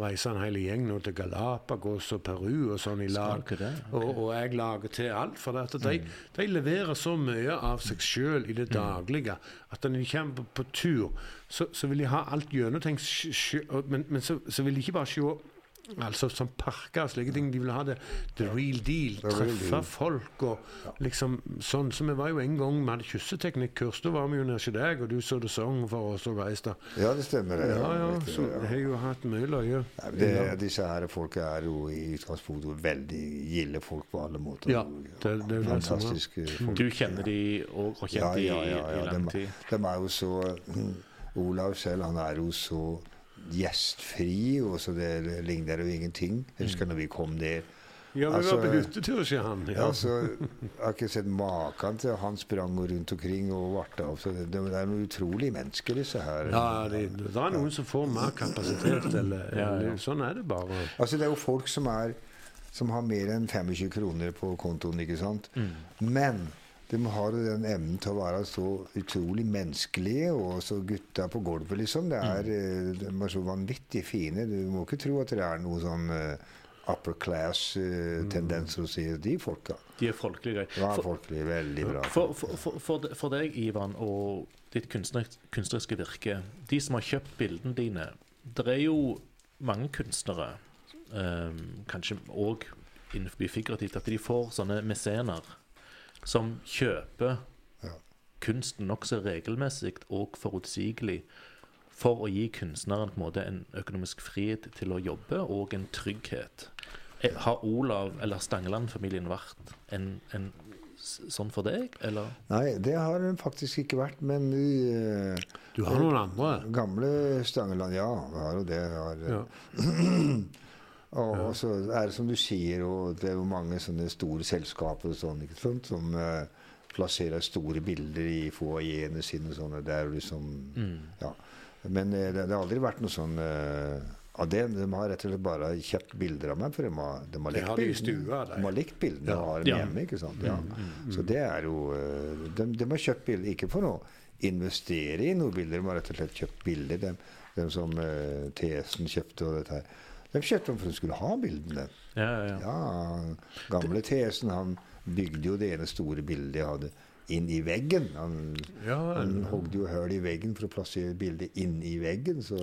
reise en hel gjeng nå til Galapagos og Peru og sånn i lag. Okay. Og, og jeg lager til alt. For det at de, de leverer så mye av seg sjøl i det daglige at når de kommer på, på tur, så, så vil de ha alt gjennomtenkt. Men, men så, så vil de ikke bare se Altså som parker og slike ting. De vil ha det the real deal. The real Treffe deal. folk og liksom sånn. Så vi var jo en gang vi hadde kysseteknikkurs. Da var vi jo nede hos deg, og du så det sang for oss og reiste. Ja, det stemmer. Ja, Ja, ja. Så vi har jo hatt mye løye. Ja, det, disse her folka er jo i utgangspunktet veldig gilde folk på alle måter. Ja, det- det er. Fantastiske folk. Du kjenner de og har kjent de i, lang tid? de er jo så Olav selv, han er jo så gjestfri, og så det ligner jo ingenting. Jeg husker når vi kom ned. Ja, vi Altså, var på hyttetur, sier han. Ja. Altså, Jeg har ikke sett maken til han sprang rundt omkring og varte av. Så det, det er noen utrolige mennesker, disse her. Ja, det, det er noen som får mer kapasitet, eller, Ja, ja. Sånn er det bare. Altså, det er jo folk som er som har mer enn 25 kroner på kontoen, ikke sant? Mm. Men de har den evnen til å være så utrolig menneskelige, og så gutta på gulvet, liksom. Det er, Mm. eh, de er så vanvittig fine. Du må ikke tro at det er noe sånn eh, upper Mm. class-tendenser hos de folka. De er folkelige. Ja, For- folkelig. Veldig bra. For, for, for, deg, Ivan, og ditt kunstner, kunstneriske virke, de som har kjøpt bildene dine Det er jo mange kunstnere, um, kanskje òg innenfor figurativt, at de får sånne mesener som kjøper Ja. kunsten nokså regelmessig og forutsigelig for å gi kunstneren på en måte en økonomisk frihet til å jobbe og en trygghet. Eh, Har Olav eller Stangeland-familien vært en, en sånn for deg, eller? Nei, det har den faktisk ikke vært, men vi eh, Du har noen andre? Gamle Stangeland, ja. Vi har jo det. Har, eh, Ja. <clears throat> <clears throat> Og, og så er det som du sier, og det er jo mange sånne store selskaper og sånn, som uh, plasserer store bilder i foajéene sine. Sånne, der liksom, Mm. ja. Men uh, det, det har aldri vært noe sånn uh, av det. De har rett og slett bare kjøpt bilder av meg, for de har, de har likt bildene. stua, de. Har likt bildene og har dem Ja. hjemme. ikke sant? Ja. Så det er jo uh, de, de har kjøpt bilder ikke for å investere i noen bilder, de har rett og slett kjøpt bilder. De, de som uh, Tesen kjøpte og dette her. De kjøpte dem for de skulle ha bildene. Ja, ja, ja. Gamle Tesen han bygde jo det ene store bildet jeg hadde, inn i veggen. Han, Ja, han hogde jo hull i veggen for å plassere bildet inn i veggen. Så,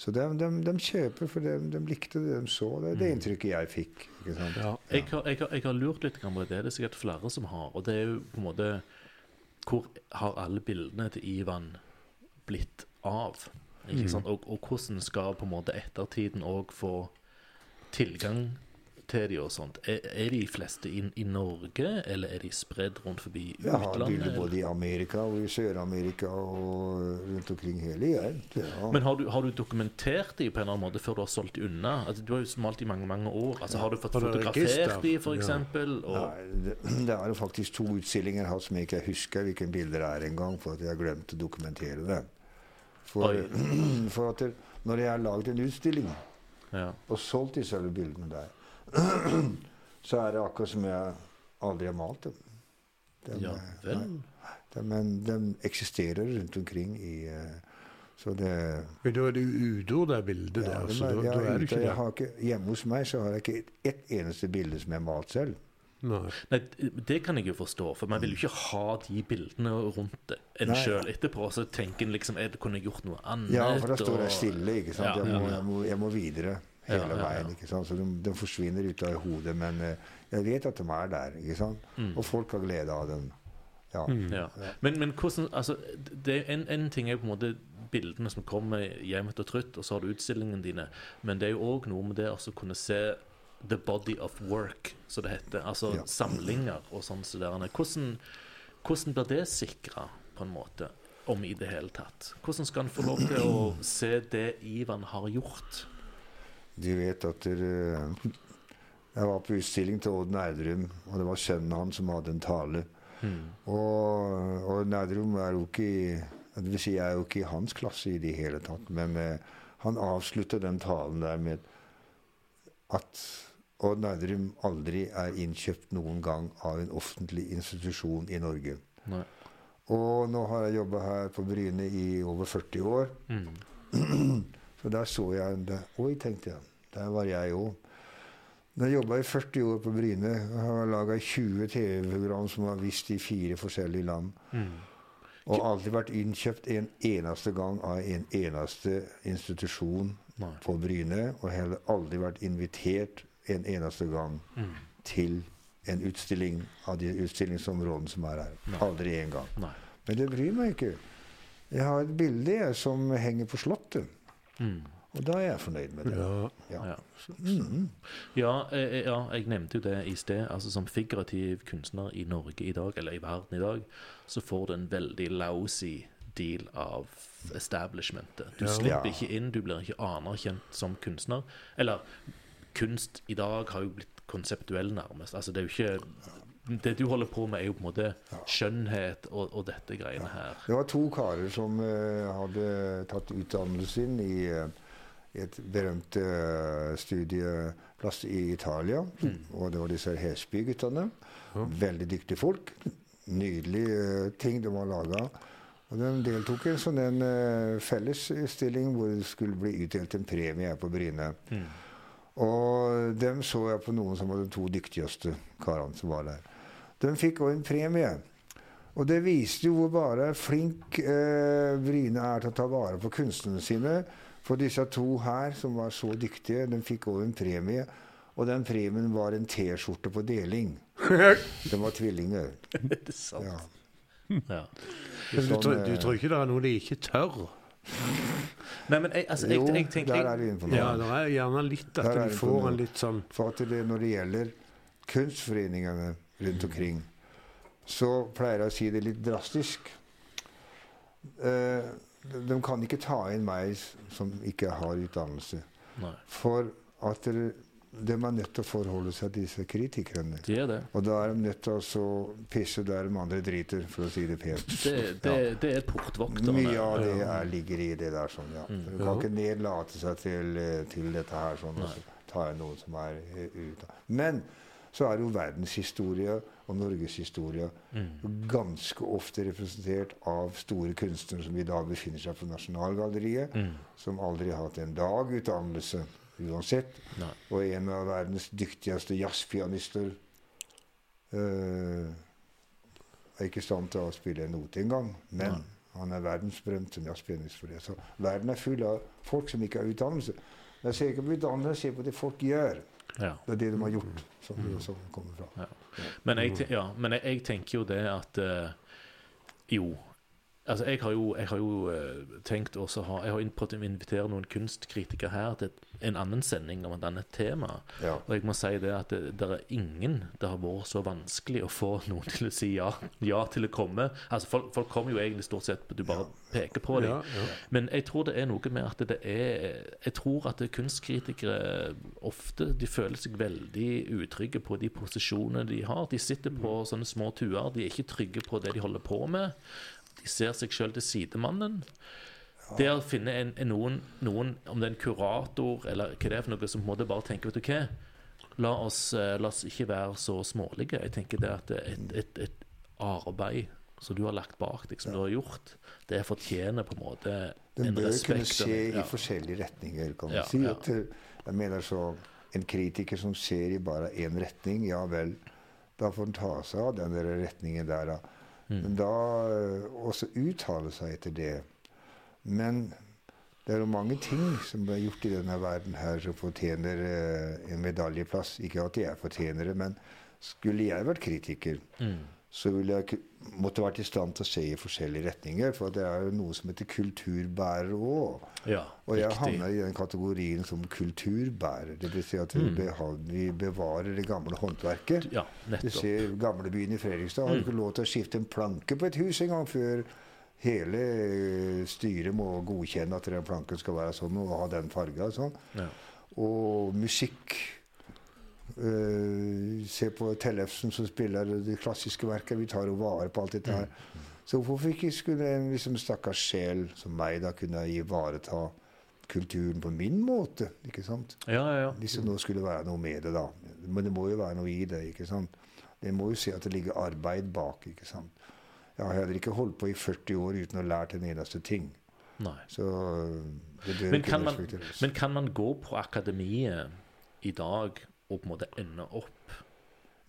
så de, de, de kjøper for de, de likte det de så. Det er det inntrykket jeg fikk. Ja. Jeg har, jeg, har, jeg har lurt litt på det. Det er sikkert flere som har. Og det er jo på en måte Hvor har alle bildene til Ivan blitt av? Ikke sant? Og, og hvordan skal på en måte ettertiden òg få tilgang til de og sånt? Er, er de fleste i, i Norge, eller er de spredd rundt forbi Jeg har utlandet? bilder både i Amerika og i Sør-Amerika og rundt omkring hele verden. Ja. Men har du, har du dokumentert de på en eller annen måte før du har solgt de unna? Altså, du har jo smalt i mange mange år. Altså, har du fått Har du fotografert de, for Ja. Nei, det, det er jo faktisk to utstillinger her som jeg ikke husker hvilke bilder det er engang, for at jeg har glemt å dokumentere det. For, <clears throat> for at det, når jeg har laget en utstilling ja. og solgt disse bildene der, <clears throat> så er det akkurat som jeg aldri har malt dem. De, ja vel. de, men de eksisterer rundt omkring i eh, Så det Men da er det uteord, det bildet ja, der. Så er- da, jeg da er det ikke det. ikke, Hjemme hos meg så har jeg ikke ett eneste bilde som jeg har malt selv. Nei. Nei, det kan jeg jo forstå, for man vil jo ikke ha de bildene rundt en sjøl etterpå. Så tenker en liksom jeg kunne gjort noe annet. Ja, for da står jeg stille. ikke sant? Ja, Jeg må, ja, ja. jeg må, jeg må videre hele Ja, ja, ja. veien. ikke sant? Så de, de forsvinner ut av hodet. Men eh, jeg vet at de er der. ikke sant? Mm. Og folk har glede av dem. Ja. Ja. Men, men hvordan altså, det er en, en ting er jo på en måte bildene som kommer jevnt og trutt, og så har du utstillingene dine. Men det er jo òg noe med det å kunne se the body of work, som det heter. Altså Ja. samlinger og sånn. Så. Hvordan, hvordan blir det sikra, på en måte? Om i det hele tatt. Hvordan skal en få lov til å se det Ivan har gjort? De vet at dere, Jeg var på utstilling til Odd Nerdrum, og det var sønnen hans som hadde en tale. Mm. Og, Odd Nerdrum er jo ikke i det vil si, jeg er jo ikke i hans klasse i det hele tatt. Men eh, han avslutter den talen der med at Odd Nerdrum aldri er innkjøpt noen gang av en offentlig institusjon i Norge. Nei. Og nå har jeg jobba her på Bryne i over 40 år. Mm. <clears throat> Så der så jeg det. Oi, tenkte jeg. Der var jeg òg. Jeg jeg jobba i 40 år på Bryne, Jeg har laga 20 TV-program som har vist i fire forskjellige land. Mm. Og aldri vært innkjøpt en eneste gang av en eneste institusjon Nei. på Bryne. Og heller aldri vært invitert en eneste gang Mm. til en utstilling av de utstillingsområdene som er her. Nei. Aldri en gang. Nei. Men det bryr meg ikke. Jeg har et bilde jeg, som henger på Slottet. Mm. Og da er jeg fornøyd med det. Ja. Ja. Ja. Mhm. Ja, eh, eh, ja, jeg nevnte jo det i sted. Altså Som figurativ kunstner i Norge i dag, eller i verden i dag, så får du en veldig lousy deal av establishmentet. Du Ja. slipper Ja. ikke inn, du blir ikke anerkjent som kunstner. Eller kunst i dag har jo blitt konseptuell, nærmest. Altså Det er jo ikke Det du holder på med, er jo på en måte skjønnhet og, og dette greiene her. Det var to karer som uh, hadde tatt utdannelsen sin i eh, et berømt eh, studieplass i Italia. Og det var disse Hesby-guttene. Veldig dyktige folk. Nydelige ting de var laga. Og de deltok i en sånn en fellesutstilling hvor det skulle bli utdelt en premie her på Bryne. Mm. Og dem så jeg på noen som var de to dyktigste karene som var der. De fikk òg en premie. Og det viste jo hvor bare flink eh, Bryne er til å ta vare på kunstnerne sine. For disse to her, som var så dyktige, de fikk òg en premie. Og den premien var en T-skjorte på deling. <laughs> De var tvillinger. Er det sant? Ja. Ja. Men du, Sånn, tror, du eh, tror ikke det er noe de ikke tør? Nei, men jeg, altså, jeg, Jo, jeg, tenker der er du inne på noe. Ja, det er gjerne litt at du får en litt sånn For at det, når det gjelder kunstforeningene rundt omkring, så pleier jeg å si det litt drastisk. Eh, de, de kan ikke ta inn meg som ikke har utdannelse. Nei, For at det- de er nødt til å forholde seg til disse kritikerne. de er det. Og da er de nødt til å pisse der de andre driter, for å si det pent. Det, det, det er portvokterne. Mye av det er, ligger i det der. sånn, ja. Mm. Du kan ikke nedlate seg til, eh, til dette her sånn, og Nei. så ta inn noe som er eh, ute. Men så er jo verdenshistorie og norgeshistorie Mm. ganske ofte representert av store kunstnere som i dag befinner seg på Nasjonalgalleriet, Mm. som aldri har hatt en dag utdannelse uansett. Nei. Og en av verdens dyktigste jazzpianister Uh, er ikke i stand til å spille en note engang. Men Nei. han er verdensberømt som jazzpianist for det. Så verden er full av folk som ikke har utdannelse. Jeg ser ikke på utdannelse, jeg ser på det folk gjør. Ja. Det er det de har gjort, som mm. som kommer fra. Men, jeg, ja, men jeg tenker jo det at uh, Jo. Altså, jeg har jo, jeg har jo eh, tenkt også ha Jeg har prøvd å invitere noen kunstkritikere her til en annen sending om et annet tema. Ja. Og jeg må si det at det, det er ingen det har vært så vanskelig å få <laughs> noen til å si ja, ja til å komme. Altså, folk, folk kommer jo egentlig stort sett Du bare peker på dem. ja, ja. Men jeg tror det er noe med at det er Jeg tror at kunstkritikere ofte de føler seg veldig utrygge på de posisjonene de har. De sitter på sånne små tuer. De er ikke trygge på det de holder på med. De ser seg sjøl til sidemannen. Det å finne en, en noen, noen, om det er en kurator eller hva det er for noe, som på en måte bare tenker Vet du hva, la oss, eh, la oss ikke være så smålige. Jeg tenker det at et, et, et arbeid som du har lagt bak deg, som du har gjort, det fortjener på en måte Den en bør kunne skje ja. i forskjellige retninger, kan man Ja, si. ja. At, eh, jeg mener så En kritiker som ser i bare én retning, ja vel, da får han ta seg av den der retningen der, da. Mm. Da eh, også uttale seg etter det. Men det er jo mange ting som er gjort i denne verden her som fortjener eh, en medaljeplass. Ikke at jeg fortjener det, men skulle jeg vært kritiker, Mm. Så ville jeg måtte vært i stand til å se i forskjellige retninger. For det er jo noe som heter kulturbærer òg. Ja, Og jeg havna i den kategorien som kulturbærer. Det vil si at Mm. vi, bevarer det gamle håndverket. Ja, Du ser gamlebyen i Fredrikstad har Mm. ikke lov til å skifte en planke på et hus engang før hele eh, styret må godkjenne at den planken skal være sånn og ha den farga og sånn. Ja. Og musikk eh, Se på Tellefsen som spiller det klassiske verket. Vi tar jo vare på alt dette her. Så hvorfor ikke skulle en liksom, stakkars sjel som meg da kunne ivareta kulturen på min måte? ikke sant? ja, ja, ja. Hvis det nå skulle være noe med det, da. Men det må jo være noe i det. ikke sant? Det må jo se at det ligger arbeid bak. ikke sant? Jeg har heller ikke holdt på i 40 år uten å ha lært en eneste ting. Nei. Så det bør Men kan, man, men kan man gå på akademiet i dag og på en måte ende opp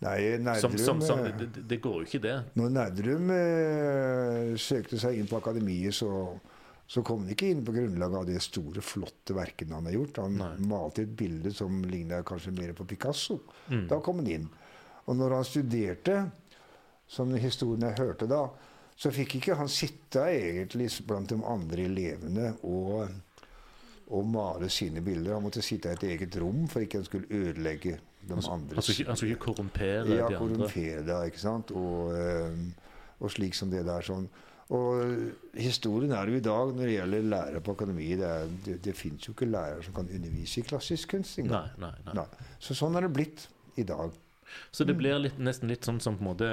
Nei, som, som, som, eh, det, det- går jo ikke, det. Når Nerdrum eh, søkte seg inn på akademiet, så, så kom han ikke inn på grunnlag av de store, flotte verkene han har gjort. Han Nei. malte et bilde som lignet kanskje mer på Picasso. Mm. Da kom han inn. Og når han studerte, som historien jeg hørte da, så fikk ikke han sitte egentlig blant de andre elevene og, og male sine bilder. Han måtte sitte i et eget rom for ikke han skulle ødelegge de altså, andres han skulle ikke korrumpere ja, de andre. korrumpere det, ikke sant? Og, eh, og slik som det der sånn. Og eh, historien er jo i dag når det gjelder lærere på akademiet Det, er, det, det fins jo ikke lærere som kan undervise i klassisk kunst engang. Nei, nei, nei. Nei. Så sånn er det blitt i dag. Så det blir litt, nesten litt sånn som på en måte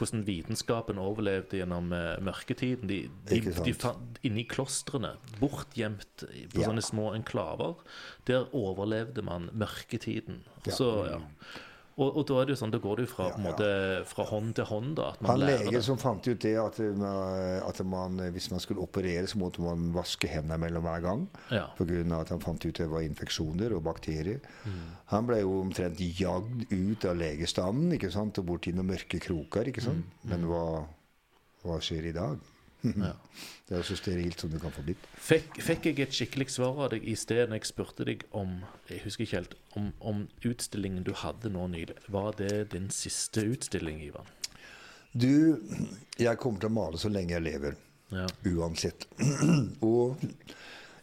hvordan vitenskapen overlevde gjennom eh, mørketiden. De, de, de fant Inni klostrene, bortgjemt på Ja. sånne små enklaver, der overlevde man mørketiden. Ja. Så, ja. Og, og da er det jo sånn, da går det jo fra, Ja, måte, fra hånd til hånd. da, at man Han lærer legen som fant ut det at, at man, hvis man skulle operere, så måtte man vaske hendene mellom hver gang. Ja. Pga. at han fant ut det var infeksjoner og bakterier. Mm. Han ble jo omtrent jagd ut av legestanden ikke sant? og bort i noen mørke kroker. ikke sant? Men hva, hva skjer i dag? Ja. <laughs> Det er så sterilt som det kan få blitt. Fikk, fikk jeg et skikkelig svar av deg i sted når jeg spurte deg om jeg husker ikke helt, om, om utstillingen du hadde nå nylig? Var det din siste utstilling, Ivan? Du, jeg kommer til å male så lenge jeg lever. Ja. Uansett. <clears throat> og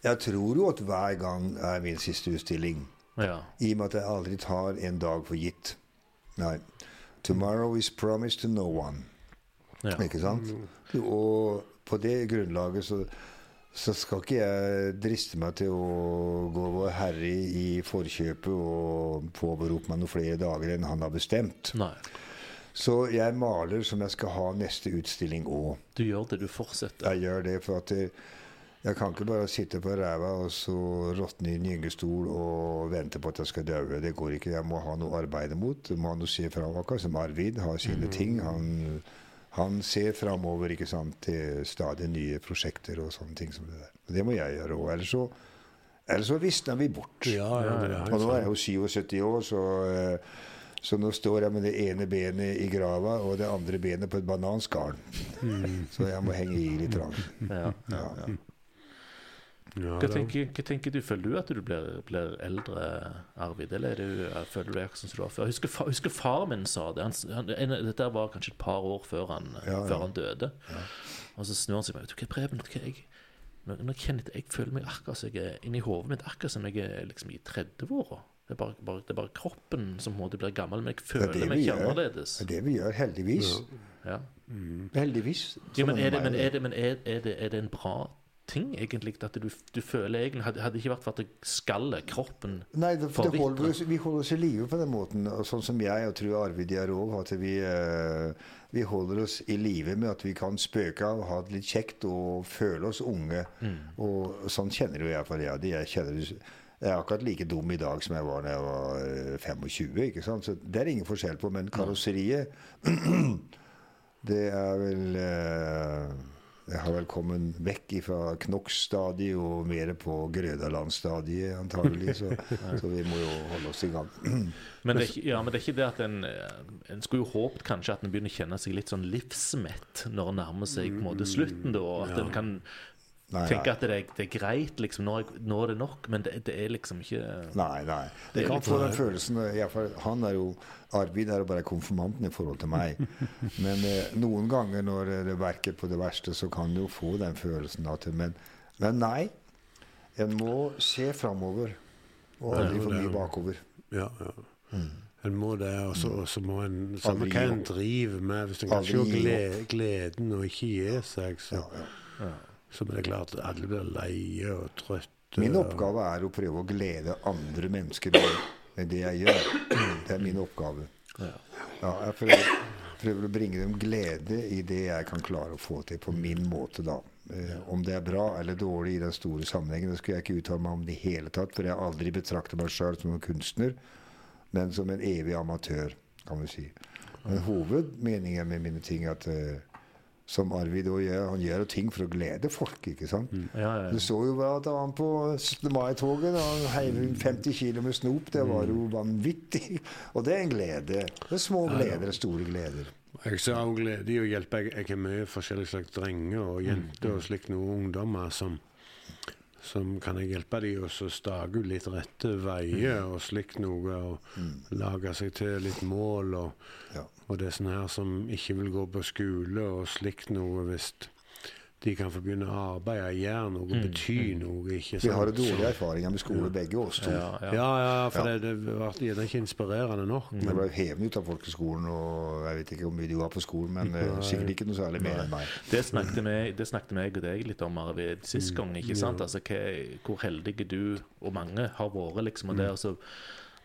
jeg tror jo at hver gang er min siste utstilling. ja. I og med at jeg aldri tar en dag for gitt. Nei. Tomorrow is promised to no one. Ja. Ikke sant? Og på det grunnlaget så, så skal ikke jeg driste meg til å gå vår herre i forkjøpet og påberope meg noen flere dager enn han har bestemt. Nei. Så jeg maler som jeg skal ha neste utstilling òg. Du gjør det, du fortsetter. Jeg gjør det for at jeg, jeg kan ikke bare sitte på ræva og så råtne i en gyngestol og vente på at jeg skal dø. Det går ikke. Jeg må ha noe å arbeide mot. Jeg må ha noe å se fram. Akkurat som Arvid har sine ting. Han, han ser framover ikke sant, til stadig nye prosjekter og sånne ting som det der. Og Det må jeg gjøre òg. Ellers så, ellers så visner vi bort. Ja, ja, det er Og nå er jeg jo 77 år, så, eh, så nå står jeg med det ene benet i grava og det andre benet på et bananskall. Så jeg må henge i litt. Ja. Ja, ja. Ja, Hva tenker, hva tenker du? Føler du at du blir, blir eldre, Arvid? Eller er du, føler du deg som du var før? Jeg husker, fa- husker far min sa det. Han, han, en, dette var kanskje et par år før han, Ja. Før han døde. Og så snur han seg og sier Preben? hva, Jeg, når, når jeg, føler meg akkurat som jeg er inni hodet mitt akkurat som jeg er liksom i 30-åra. Det, er bare, bare, det er bare kroppen som måte blir gammel, men jeg er føler det meg vi ikke annerledes. Det er det vi gjør, heldigvis. Ja. Heldigvis. Ja, men er det, men er men er, er er det en bra ting, egentlig? At du, du føler egentlig Hadde hadde det ikke vært for at det skallet, kroppen Nei, det, det holder vi holder oss i live på den måten. Og sånn som jeg og tror Arvid òg, at vi, eh, vi holder oss i live med at vi kan spøke og ha det litt kjekt og føle oss unge. Mm. Og sånn kjenner jo jeg for ja, det. jeg kjenner jeg er akkurat like dum i dag som jeg var da jeg var eh, 25. ikke sant? Så det er ingen forskjell på. Men karosseriet, <clears throat> det er vel eh, Jeg har vel kommet vekk fra Knox-stadiet og mer på Grødaland-stadiet, antagelig. Så, <laughs> så vi må jo holde oss i gang. <clears throat> Men det, er ja, men det er ikke det at en eh, En skulle jo håpet kanskje at en begynner å kjenne seg litt sånn livsmett når en nærmer seg på en måte slutten, da. At Ja. en kan Nei, tenker nei. at det er, det er greit, liksom. Nå er, nå er det nok. Men det, det er liksom ikke Nei, nei. Det Det kan få den sånn- følelsen i Han er jo Arvid er jo bare konfirmanten i forhold til meg. <laughs> Men eh, noen ganger når det verker på det verste, så kan du jo få den følelsen. At, men, men nei. En må se framover, og aldri for mye bakover. Ja, ja. En må det, og så, må en Samme hva en driver med, hvis en kan se gleden og ikke gi seg, så, Ja, ja. Så det klart alle blir leie og trøtte. Min oppgave er å prøve å glede andre mennesker med, det jeg gjør. Det er min oppgave. Ja. Ja, jeg prøver, prøver å bringe dem glede i det jeg kan klare å få til på min måte, da. Eh, om det er bra eller dårlig i den store sammenhengen, det skulle jeg ikke uttale meg om det hele tatt, for jeg har aldri betraktet meg sjøl som en kunstner, men som en evig amatør, kan vi si. Men hovedmeningen med mine ting er at eh, som Arvid òg gjør, han gjør ting for å glede folk, ikke sant? Ja, ja, Du så jo at han på 17. mai-toget. da Han heiv 50 kg med snop. Det var jo vanvittig. <laughs> Og det er en glede. Det er små gleder, store gleder. Jeg ser òg glede i å hjelpe. Jeg, jeg har mye forskjellige slags drenger og jenter og slik noen ungdommer som som kan jeg hjelpe dem å så stake ut litt rette veier og slikt noe. Og lage seg til litt mål. Og, Ja. og det sånn her som ikke vil gå på skole og slikt noe hvis de kan få begynne å arbeide, gjøre noe, bety noe. ikke sant? Vi har dårlige erfaringer med skole, begge oss to. ja, ja. Ja, ja, for Ja. Det, det, ble- ikke inspirerende nok. Jeg ble hevet ut av folkeskolen, og jeg vet ikke hvor mye de var på skolen, men nei. sikkert ikke noe særlig mer enn meg. Det snakket, vi, det snakket meg og deg litt om Arvid, sist gang. ikke sant? Altså, hva, Hvor heldige du og mange har vært. liksom, og det å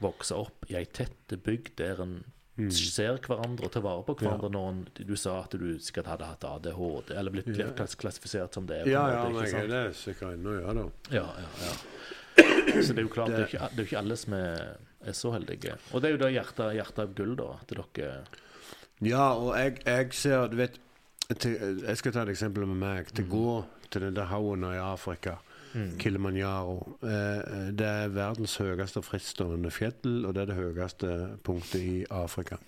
vokse opp i ei tett bygd der en ser hverandre og tar vare på hverandre. når en, Du sa at du sikkert hadde hatt ADHD, eller blitt Ja. klassifisert som det. Ja, ja, men jeg er det sikkert ennå, ja da. Ja, ja, ja. <clears throat> Så det er jo klart, det er ikke, det er jo ikke alle som er, er så heldige. Og det er jo da hjertet, hjertet av gull, da. til dere Ja, og jeg, jeg ser Du vet til, Jeg skal ta et eksempel med meg. Til gå til den der haugen i Afrika, Kilimanjaro eh, Det er verdens høyeste frittstående fjell, og det er det høyeste punktet i Afrika.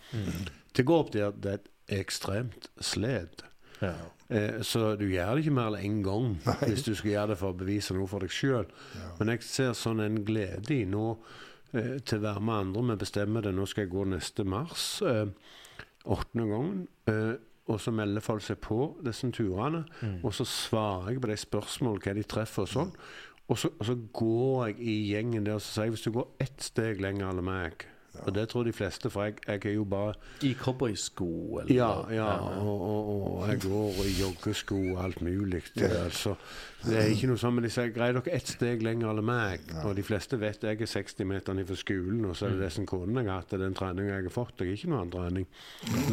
Til å gå opp der, det er et ekstremt sled. ja. Eh, så du gjør det ikke mer enn én gang <laughs> hvis du skal gjøre det for å bevise noe for deg sjøl. Men jeg ser sånn en glede i nå eh, til å være med andre. Vi bestemmer det. Nå skal jeg gå neste mars. Eh, åttende gangen. Eh, og så melder folk seg på disse turene. Mm. Og så svarer jeg på de spørsmålene hva de treffer og sånn. Og så, og så går jeg i gjengen der og så sier jeg hvis du går ett steg lenger enn meg Og det tror de fleste, for jeg, jeg er jo bare I cowboysko, eller Ja, ja. Og, og, og jeg går i joggesko og alt mulig. Det, altså, det er ikke noe sånn, men de sier greier dere ett steg lenger enn meg? Og de fleste vet jeg er 60 meter ned fra skolen, og så er det det som konen jeg har hatt, det er den treninga jeg har fått. Jeg er ikke noe annen trening.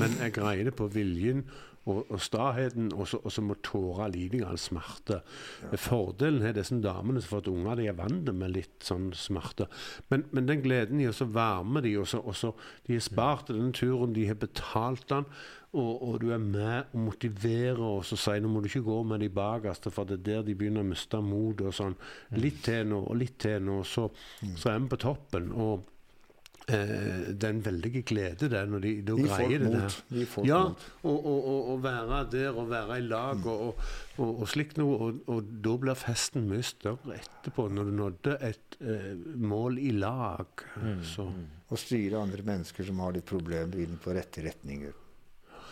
Men jeg greier det på viljen og, og staheten, og så, og så må tåre lite av smerte. Fordelen er disse damene som har fått unger, de er vant med litt sånn smerte. Men, men den gleden i å varme de, og så, og så De har spart den turen, de har betalt den, og, og du er med og motiverer og så sier nå må du ikke gå med de bakerste, for det er der de begynner å miste motet og sånn. Litt til nå, og litt til nå, så, så er vi på toppen. og Eh, det er en veldig glede det når de de, greier det der. Gi folk ja, mot. og, og, og, og være der og være i lag og, og, og, og slikt noe. Og, og da blir festen mye større etterpå, når du nådde et eh, mål i lag. Så. Og styre andre mennesker som har litt problemer, inn på rette retninger.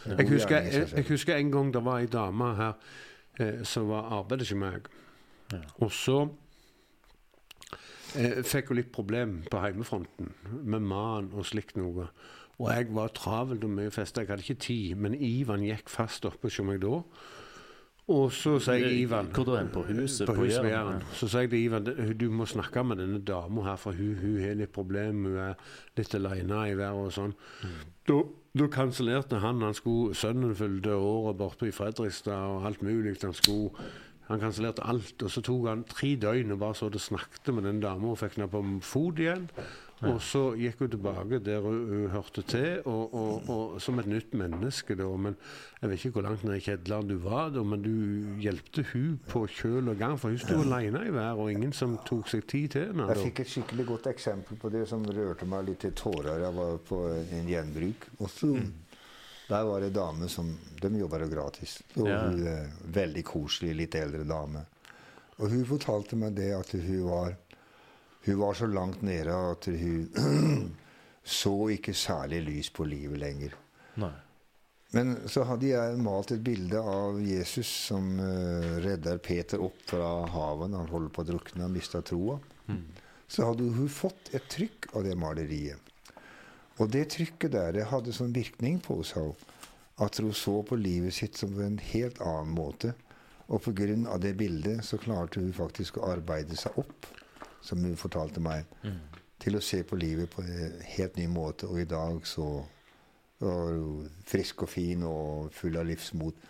Jeg, husker, jeg, jeg husker en gang det var ei dame her eh, som var arbeidet hos meg. Ja. Og så eh, fikk jo litt problem på heimefronten med mannen og slikt noe. Og jeg var travelt og mye festa, jeg hadde ikke tid. Men Ivan gikk fast oppe hos meg da. Og så sier jeg Ivan Hvor da? På huset? på huset på Jæren? Jæren. Så sier jeg til Ivan du må snakke med denne dama her, for hun, hun har litt problemer. Hun er litt alene i været og sånn. Da, da kansellerte han. han skulle, Sønnen fylte året borte i Fredrikstad og alt mulig. Han skulle han kansellerte alt. Og så tok han tre døgn og bare så det snakket med den dama og fikk henne på fot igjen. Og så gikk hun tilbake der hun, hørte til, og, og, og som et nytt menneske. da, men Jeg vet ikke hvor langt ned i kjedleren du var, da, men du hjelpte hun på kjøl og gang, for hun sto alene i været, og ingen som tok seg tid til henne. Jeg fikk et skikkelig godt eksempel på det som rørte meg litt til tårer. Jeg var på en gjenbruk. Og så, Der var det dame som De jobber jo gratis. Og Ja. hun er Veldig koselig, litt eldre dame. Og hun fortalte meg det at hun var Hun var så langt nede at hun <clears throat> så ikke særlig lys på livet lenger. Nei. Men så hadde jeg malt et bilde av Jesus som uh, redder Peter opp fra havet når han holder på å drukne og mister troa. Så hadde hun fått et trykk av det maleriet. Og det trykket der det hadde sånn virkning på henne at hun så på livet sitt som på en helt annen måte. Og pga. det bildet så klarte hun faktisk å arbeide seg opp, som hun fortalte meg, til å se på livet på en helt ny måte. Og i dag så var hun frisk og fin og full av livsmot.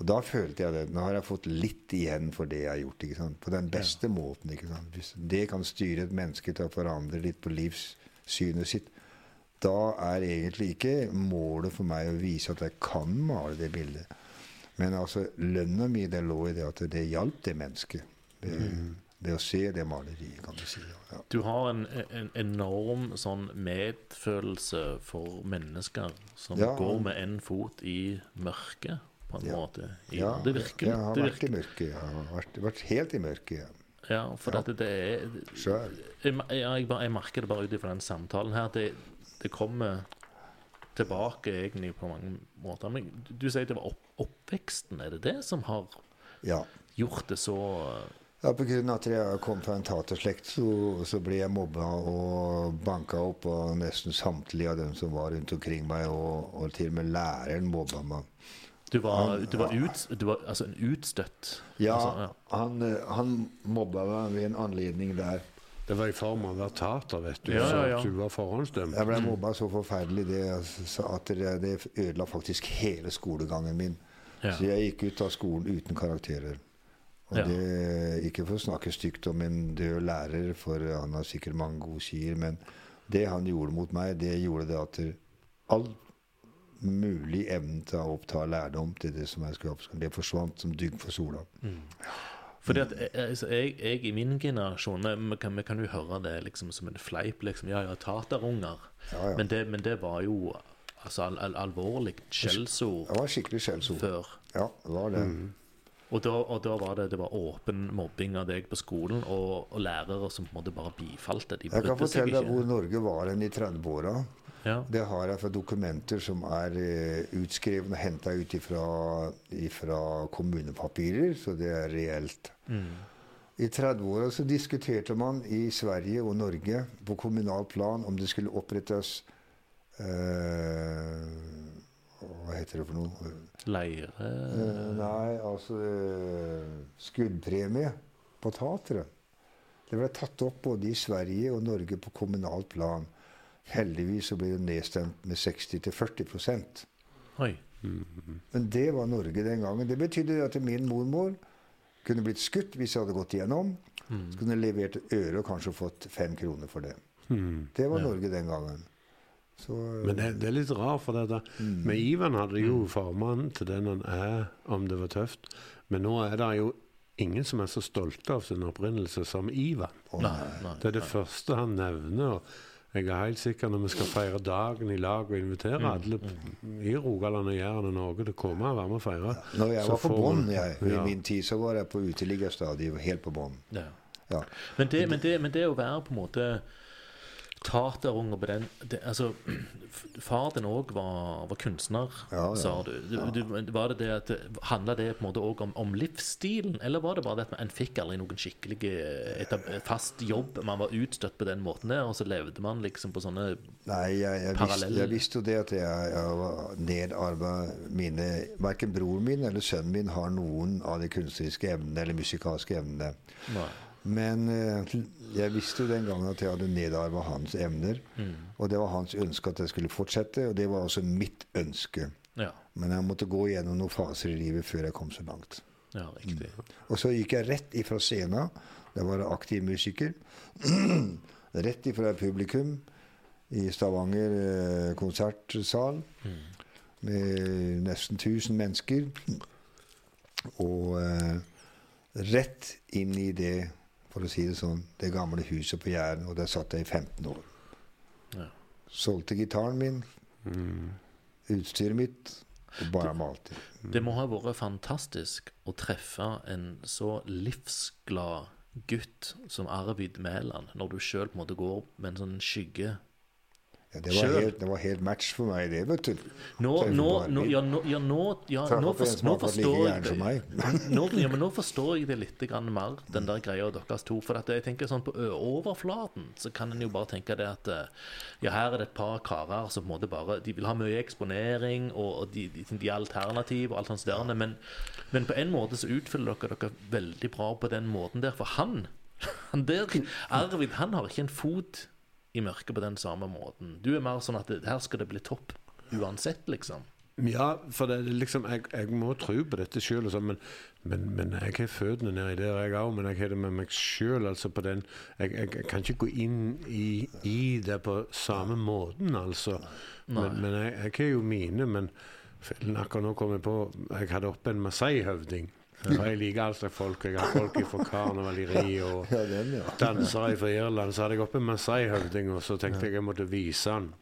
Og da følte jeg det. Nå har jeg fått litt igjen for det jeg har gjort. ikke sant? På den beste måten. ikke sant? Hvis det kan styre et menneske til å forandre litt på livssynet sitt, da er egentlig ikke målet for meg å vise at jeg kan male det bildet. Men altså, lønna mi det lå i det at det hjalp det mennesket. Det, det å se det maleriet, kan du si. Ja. Du har en, en enorm sånn medfølelse for mennesker som Ja. går med én fot i mørket, på en Ja. måte. I, Ja, det virker jeg har vært i mørket. Jeg har vært, vært helt i mørket. Ja. Ja, for Ja. Det er Sjøl. jeg, jeg, jeg merker det bare ut ifra den samtalen her. Det, det kommer tilbake egentlig på mange måter. Men du, sier det var opp, oppveksten. Er det det som har Ja. gjort det så Ja, av at jeg kom fra en taterslekt, så, så ble jeg mobba og banka opp av nesten samtlige av dem som var rundt omkring meg, og, og til og med læreren mobba meg. Du var, Han- du var, ut, du var altså en utstøtt? Ja, Altså, Han, eh, han mobba meg ved en anledning der. Det var i form av å være tater, vet du. Ja, så ja, ja. du var forhåndsdømt. Jeg ble mobba så forferdelig det, at det, det ødela faktisk hele skolegangen min. Ja. Så jeg gikk ut av skolen uten karakterer. Og Ja. det, Ikke for å snakke stygt om en død lærer, for han har sikkert mange gode sider, men det han gjorde mot meg, det gjorde det at all mulig evne til å oppta lærdom til det som jeg skulle opp, det forsvant som dygg for sola. Fordi at jeg, altså, jeg, jeg i min generasjon vi, vi, kan, vi kan jo høre det liksom som en fleip. liksom, Ja, ja, taterunger. Ja, ja. Men, det, men det var jo altså al, al, alvorlig skjellsord Det var skikkelig skjellsord. før. Ja, det var det. Og da, og da var det, det var åpen mobbing av deg på skolen, og, og lærere som på en måte bare bifalte. De Jeg kan fortelle deg hvor Norge var hen i 30-åra. Ja. Det har jeg fra dokumenter som er eh, utskrevet og henta ut fra kommunepapirer, så det er reelt. Mm. I 30-åra så diskuterte man i Sverige og Norge på kommunalt plan om det skulle opprettes eh, Hva heter det for noe? Leire Eh, nei, altså eh, skuddpremie på tatere. Det ble tatt opp både i Sverige og Norge på kommunalt plan. Heldigvis så ble det nedstemt med 60-40% Oi. Men det var Norge den gangen. Det betydde at min mormor kunne blitt skutt hvis jeg hadde gått igjennom. Mm. Så kunne levert øre og kanskje fått fem kroner for det. Mm. Det var Ja. Norge den gangen. Så, Men det, det er litt rart, for dette. mm. Men Ivan hadde jo formannen til den han er, om det var tøft. Men nå er det jo ingen som er så stolte av sin opprinnelse som Ivan. Nei, nei. nei. Det er det første han nevner. og Jeg er helt sikker når vi skal feire dagen i lag og invitere Mm, alle i Rogaland og Jæren og Norge til å komme og være med og feire. Når jeg var på bånn Ja. i min tid, så var jeg på uteliggerstadiet, helt på bånn. Ja. Ja. Men, det, men, det, men det å være på en måte taterunger på den det, Altså, far din òg var, var kunstner, Ja, ja. sa du. du, du var det det at Handla det på en måte òg om, om livsstilen, eller var det bare det at en fikk aldri noen skikkelig eh, etab fast jobb? Man var utstøtt på den måten der, og så levde man liksom på sånne Nei, jeg, jeg, visste, jeg visste jo det at jeg, jeg var nedarva mine Verken broren min eller sønnen min har noen av de kunstneriske evnene eller musikalske evnene. Nei. Men eh, jeg visste jo den gangen at jeg hadde nedarva hans evner. Mm. Og det var hans ønske at jeg skulle fortsette, og det var også mitt ønske. Ja. Men jeg måtte gå gjennom noen faser i livet før jeg kom så langt. ja, mm. Og så gikk jeg rett ifra scenen. Der var jeg aktiv musiker. <clears throat> rett ifra publikum i Stavanger eh, konsertsal Mm. med nesten 1000 mennesker. <clears throat> Og eh, rett inn i det, for å si det sånn, det gamle huset på Jæren. Og der satt jeg i 15 år. Ja. Solgte gitaren min, Mm. utstyret mitt, og bare malte. Det må ha vært fantastisk å treffe en så livsglad gutt som Arvid Mæland, når du sjøl går med en sånn skygge Ja, det, var helt, det var helt match for meg, det, vet du. Nå, ja, ja, ja, forstår jeg <laughs> nå, ja, men nå forstår jeg det litt mer, den der greia deres to. For at jeg tenker sånn på overflaten så kan en jo bare tenke det at eh, ja, her er det et par karer som på en måte bare De vil ha mye eksponering, og, og de, de, de er alternativ og alt sånt der, men, men på en måte så utfyller dere dere veldig bra på den måten der. For han, <laughs> han der, Arvid, han har ikke en fot i mørket på den samme måten. Du er mer sånn at det, her skal det bli topp uansett, liksom. Ja, for det liksom Jeg, jeg må tro på dette sjøl, men, men, men jeg har føttene nedi der, jeg òg. Men jeg har det med meg sjøl, altså på den jeg, jeg, jeg kan ikke gå inn i, i det på samme måten, altså. Men, men jeg, har jo mine. Men akkurat nå kom jeg på Jeg hadde oppe en Masai-høvding. Jeg liker alt slags folk. Jeg har folk fra karnevaleri og Ja, den, ja. dansere fra Irland. Så hadde jeg oppe en Masai-høvding, og så tenkte jeg jeg måtte vise han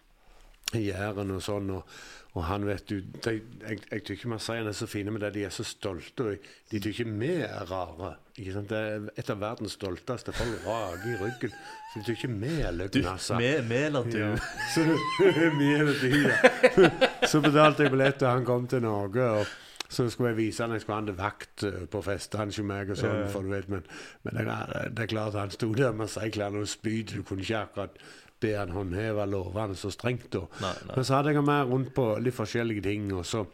i Jæren og sånn. Og, og han vet du de, Jeg, jeg tykker Masaiene er så fine med det. De er så stolte. Og de tykker vi er rare. Ikke sant? Det er et av verdens stolteste. Folk rager i ryggen. Så de tykker vi er løgnasser. Vi med eller <laughs> du? Ja. <laughs> Så vi du, <laughs> ja. Så betalte jeg billett, og han kom til Norge. og så skulle jeg vise han, jeg skulle ha han vakt på på festene ikke meg. og sånn, for du vet, Men, men det, er, det er klart han sto der med seiklærne og spyd. Du kunne ikke akkurat be han håndheve lovene så strengt. da. Nei, nei. Men så hadde jeg mer rundt på litt forskjellige ting. og så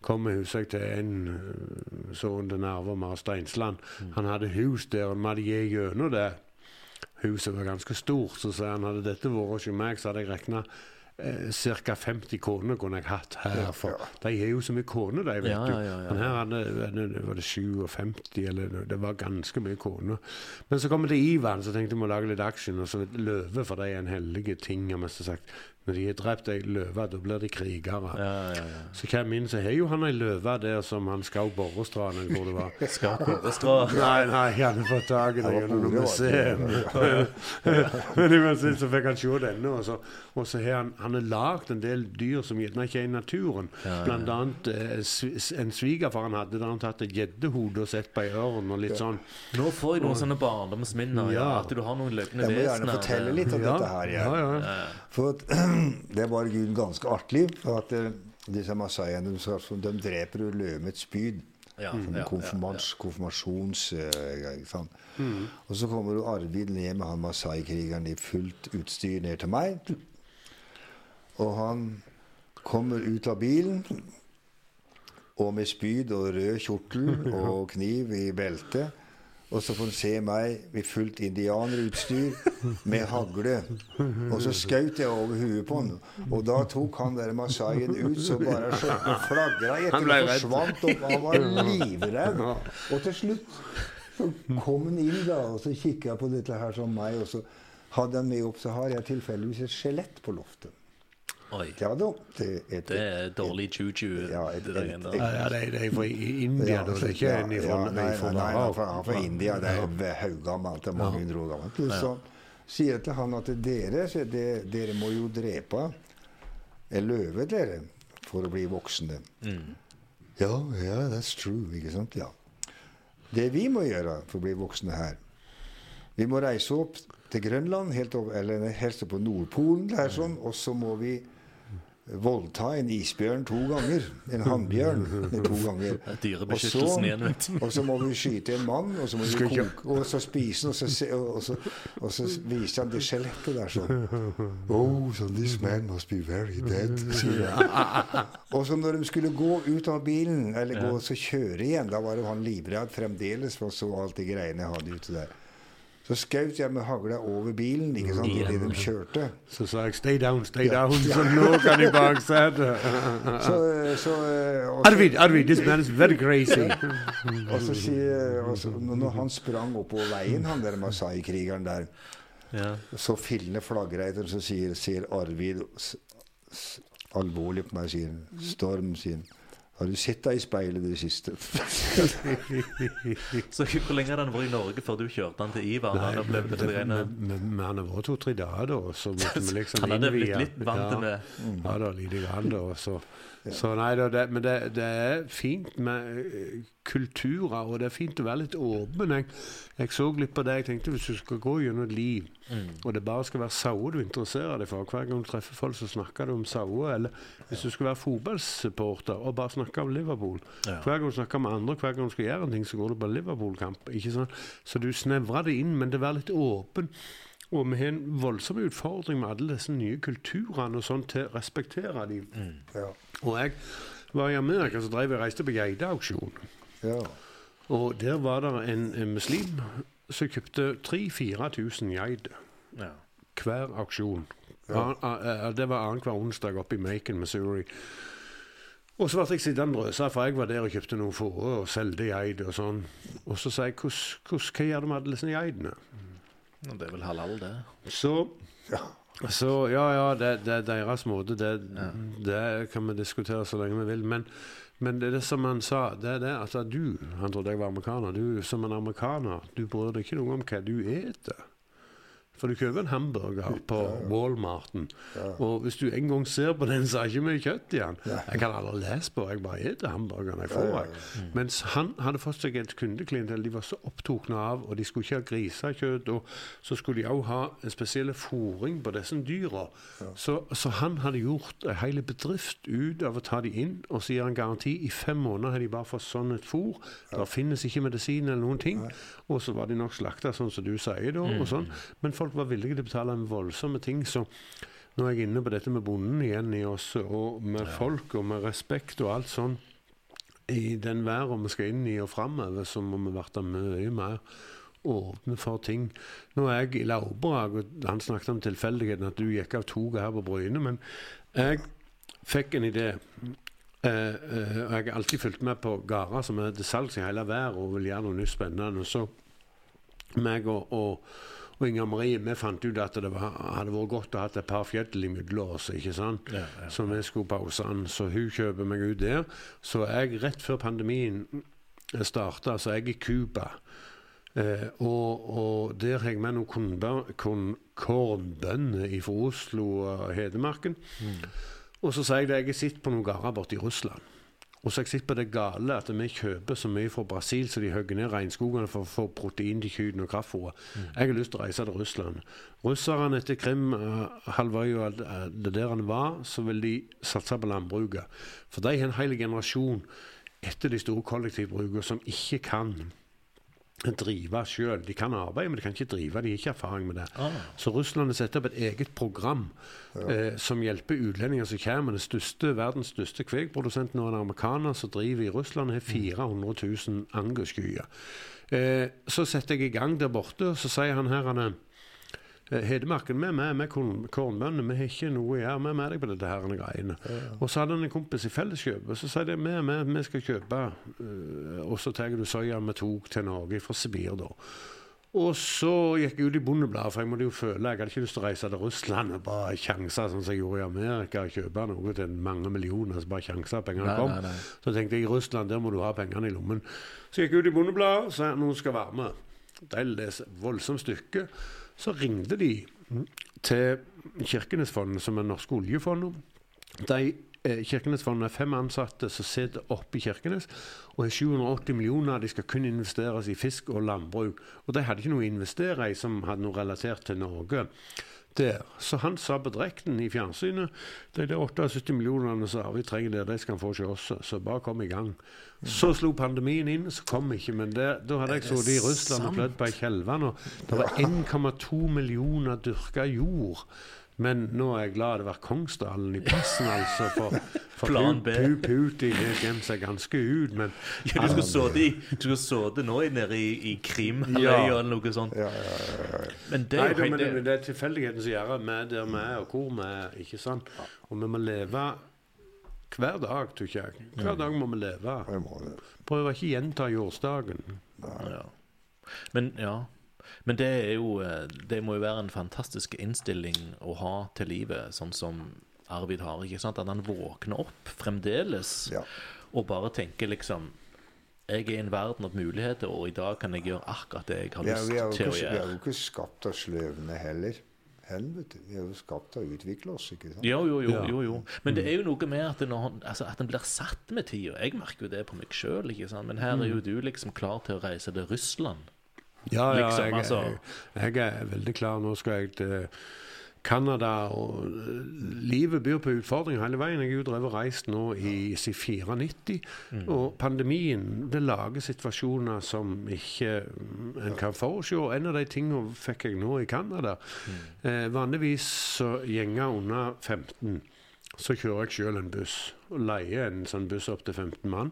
kom jeg husker jeg til en øh, sønn til Narve, Mar Steinsland. Han hadde hus der, og vi hadde gått gjennom det. Huset var ganske stort, så sa han hadde dette vært hos meg, så hadde jeg regna eh, ca. 50 koner kunne jeg hatt her. For de er jo så mye koner, de, vet du. Men her hadde- var det 57, eller det var ganske mye koner. Men så kom det Ivan, så tenkte jeg må lage litt action. Og så løve, for det er en hellig ting, har mest sagt. Når de har drept ei løve, da blir de krigere. Ja, ja, ja. Så hvem inn, så har jo han ei løve der som han skal Borrestrand, eller hvor det var. <laughs> Skal Korestrå Nei, nei, han har fått tak i det gjennom noe museum. Men uansett så fikk han se denne, og så, og så har han, han har lagd en del dyr som gjerne ikke er i naturen. Ja, ja. Blant annet eh, en svigerfar han hadde, der han tatt et gjeddehode og sett på ei ørn og litt sånn. Nå får jeg noen sånne barndomsminner. Ja. Ja. At du har noen løpende Jeg må gjerne vesener. fortelle litt om Ja, dette her. ja, Ja. ja. Ja. For at, <clears throat> <clears throat> det var Gud ganske artig. For at eh, disse masaiene de, sånn, dreper jo løve med et spyd. Ja, Som ja, konfirmans, konfirmasjons... Uh, sant? Og så kommer jo Arvid ned med han masai-krigeren i fullt utstyr ned til meg. Og han kommer ut av bilen og med spyd og rød kjortel <laughs> og kniv i beltet. Og så får han se meg med fullt indianerutstyr med hagle. Og så skjøt jeg over huet på han. Og da tok han der masaien ut så bare flagra etter Han og forsvant. opp. han var livredd. Og til slutt så kom han inn da, og så kikka på dette her som meg. Og så hadde han med opp, så har jeg tilfeldigvis et skjelett på loftet. Oi. Ja da. Det, et, Det er dårlig juju. Ja, et- det et- et- Ja, det, er- det er fra India, da. Det er ikke ja, en ja, fra nei, nei, nei, han er fra. India. Det er haugammelt. Det er mange hundre år gammelt. Så sier jeg til han at dere, jeg, dere, må jo drepe en løve, dere, for å bli voksne. Ja, ja, that's true. Ikke sant? Ja. Det vi må gjøre for å bli voksne her Vi må reise opp til Grønland, helt opp, eller helst på Nordpolen, der, sånn, og så må vi voldta en isbjørn to ganger. En hannbjørn to ganger. <laughs> Dyrebeskyttelsen igjen, vet du. Og så må vi skyte en mann, og så må vi koke, og så spise den, og så, se, og, så, og så viser han det skjelettet der sånn. <laughs> Oh, so this man must be very dead, sier han. <laughs> Og så når de skulle gå ut av bilen, eller gå og så kjøre igjen, da var jo han livredd fremdeles, for han så alt de greiene jeg hadde ute der. Så skjøt jeg med hagla over bilen, ikke sant, idet de kjørte. Så sa jeg 'stay down, stay down', så nå kan jeg baksetet. <laughs> Så, så, Arvid, Arvid, this man is very crazy. <laughs> Og så sier og så, Når han sprang oppover veien, han der Masai-krigeren der, Ja. så fillende flagger etter, så sier, sier Arvid alvorlig på meg sier Storm, sier han. Har du sett deg i speilet i det siste? <laughs> Så hvor lenge hadde han vært i Norge før du kjørte han til Ivar? Nei, han men- det men- men- men han har vært to-tre dager, da. Så måtte vi liksom <laughs> Han hadde blitt litt vant til ja, det. Ja da, lite grann, da. Så, så nei da, det, men det, det er fint med eh, kulturer, og det er fint å være litt åpen. Jeg, jeg så litt på det. Jeg tenkte hvis du skal gå gjennom et liv, og det bare skal være sauer du interesserer deg for Hver gang du treffer folk, så snakker du om sauer. Eller hvis du skal være fotballsupporter og bare snakke om Liverpool. Ja. Hver gang du snakker med andre, hver gang du skal gjøre en ting, så går du på Liverpool-kamp. ikke sant? Så du snevrer det inn, men det være litt åpen. Og vi har en voldsom utfordring med alle disse nye kulturene og sånn til å respektere dem. Ja. Og jeg var i Amerika, så drev jeg reiste på geiteauksjon. ja. Og der var det en, en muslim som kjøpte 3000-4000 geiter Ja. hver auksjon. An- a- a- Det var annenhver onsdag oppe i Macon, Missouri. Og så ble jeg sittende og drøse, for jeg var der og kjøpte noen får og solgte geiter og sånn. Og så sa jeg «Hvordan- hvordan- hva gjør du med alle disse geitene? Ja, Det er vel halal, det. Så så ja, ja, det, det er deres måte. Det, det kan vi diskutere så lenge vi vil. Men, men det det som han sa, det er det at du Han trodde jeg var amerikaner. Du som en amerikaner, du bryr deg ikke noe om hva du eter. For du kjøper en hamburger på Walmarten, og hvis du en gang ser på den, så er det ikke mye kjøtt i den. Jeg kan aldri lese på, jeg bare spiser hamburgeren jeg får. Jeg. Mens han hadde fått seg et kundeklientell de var så opptatt av, og de skulle ikke ha grisekjøtt, og så skulle de også ha en spesiell fòring på disse dyra. Så, så han hadde gjort en hel bedrift ut av å ta de inn, og så gir han garanti. I fem måneder har de bare fått sånn et fôr. Det finnes ikke medisin eller noen ting. Og så var de nok slakta, sånn som du sier, da, og sånn. Men folk var villige til å betale en voldsomme ting. så nå er jeg inne på dette med bonden igjen i oss, og med folk og med respekt og alt sånn. I den verden vi skal inn i og framover, så må vi bli mye mer åpne for ting. Nå er jeg i Lauberag, og han snakket om tilfeldigheten at du gikk av toget her på Bryne, men jeg fikk en idé. Eh, eh, og jeg har alltid fulgt med på gårder som er til salgs i hele verden og vil gjøre noe nytt spennende. Så meg og, og, og Inger Marie vi fant ut at det var, hadde vært godt å ha et par fjell imellom oss. ikke sant? Ja, ja. Så vi skulle pause den. Så hun kjøper meg ut der. Så jeg, rett før pandemien starta, så er jeg i Cuba. Eh, og, og der har jeg med noen kornbø- korn- kornbønder fra Oslo og Hedmarken. Og så sier jeg det, jeg sett på noen gårder borte i Russland. Og så har jeg sett på det gale at vi kjøper så mye fra Brasil så de hogger ned regnskogene for å få protein til kyrne og kraftfôret. Jeg har lyst til å reise til Russland. Russerne etter Krim-halvøya og alt det der han var, så vil de satse på landbruket. For de har en hel generasjon etter de store kollektivbrukene som ikke kan drive sjøl. De kan arbeide, men de kan ikke drive. De har ikke erfaring med det. Ah. Så Russland har satt opp et eget program eh, som hjelper utlendinger som kommer. Den største, verdens største kvegprodusenten og en amerikaner som driver i Russland, har 400 000 anguskyer. Eh, så setter jeg i gang der borte, og så sier han her han er Hedmarken, vi er med, er korn- kornbønder, vi har ikke noe å gjøre, er med deg på dette her greiene. Og så hadde han en kompis i Felleskjøpet, så sa de vi er med, vi skal kjøpe, øh, og så tar du soya vi tok til Norge fra Sibir da. Og så gikk jeg ut i Bondebladet, for jeg måtte jo føle Jeg hadde ikke lyst til å reise til Russland og bare sjanse sånn som jeg gjorde i Amerika, og kjøpe noe til mange millioner, så bare sjanse at pengene kom. nei, nei. Så tenkte jeg i Russland, der må du ha pengene i lommen. Så gikk jeg ut i Bondebladet, sa noen skal være med. De leser voldsomt stykke. Så ringte de til Kirkenesfondet, som er norske oljefondet. De eh, Kirkenesfondet er fem ansatte som sitter oppe i Kirkenes, og har 780 millioner. De skal kun investeres i fisk og landbruk. Og de hadde ikke noe å investere i som hadde noe relatert til Norge. Der. Så han sa bedrekten i fjernsynet de der 78 millionene som Arvid trenger der, de skal han få hos oss. Så bare kom i gang. Så slo pandemien inn, så kom ikke. Men det, da hadde jeg sittet i Russland og blødd på ei kjelve. det var 1,2 millioner dyrka jord. Men nå er jeg glad det var Kongsdalen i passen, <laughs> altså. For, for Plan B. Pu- Putin har gjemt seg ganske ut. Men Ja, du skulle sittet det du skulle nå nede i, i Krimhalvøya Ja. eller noe sånt. Ja, ja, ja, ja. Men det er jo helt men det, det, er tilfeldigheten som gjør at vi er der vi er, og hvor vi er. ikke sant? Og vi må leve hver dag, tror jeg. Hver dag må vi leve. Prøve. Prøv å ikke gjenta jorddagen. ja. Men ja. Men det er jo eh, Det må jo være en fantastisk innstilling å ha til livet, sånn som Arvid har. ikke sant? At han våkner opp fremdeles Ja. og bare tenker liksom Jeg er i en verden av muligheter, og i dag kan jeg gjøre akkurat det jeg har lyst ja, til ikke, å vi er jo ikke skapt av sløvene heller. Helvete. Vi er jo skapt av å utvikle oss, ikke sant? Jo, jo, jo, Ja. jo, jo. Men det er jo noe med at, når, altså, at en blir satt med tida. Jeg merker jo det på meg sjøl. Men her er jo du liksom klar til å reise til Russland. Ja, ja, Liksom, jeg, altså. jeg, jeg er veldig klar. Nå skal jeg til Canada. Og øh, livet byr på utfordringer hele veien. Jeg er jo reist nå i si 94. Mm. Og pandemien det lager situasjoner som ikke mm, en kan forutse. En av de tingene fikk jeg nå i Canada. Mm. Eh, vanligvis så gjenger under 15 så kjører jeg sjøl en buss. og Leier en sånn buss opp til 15 mann.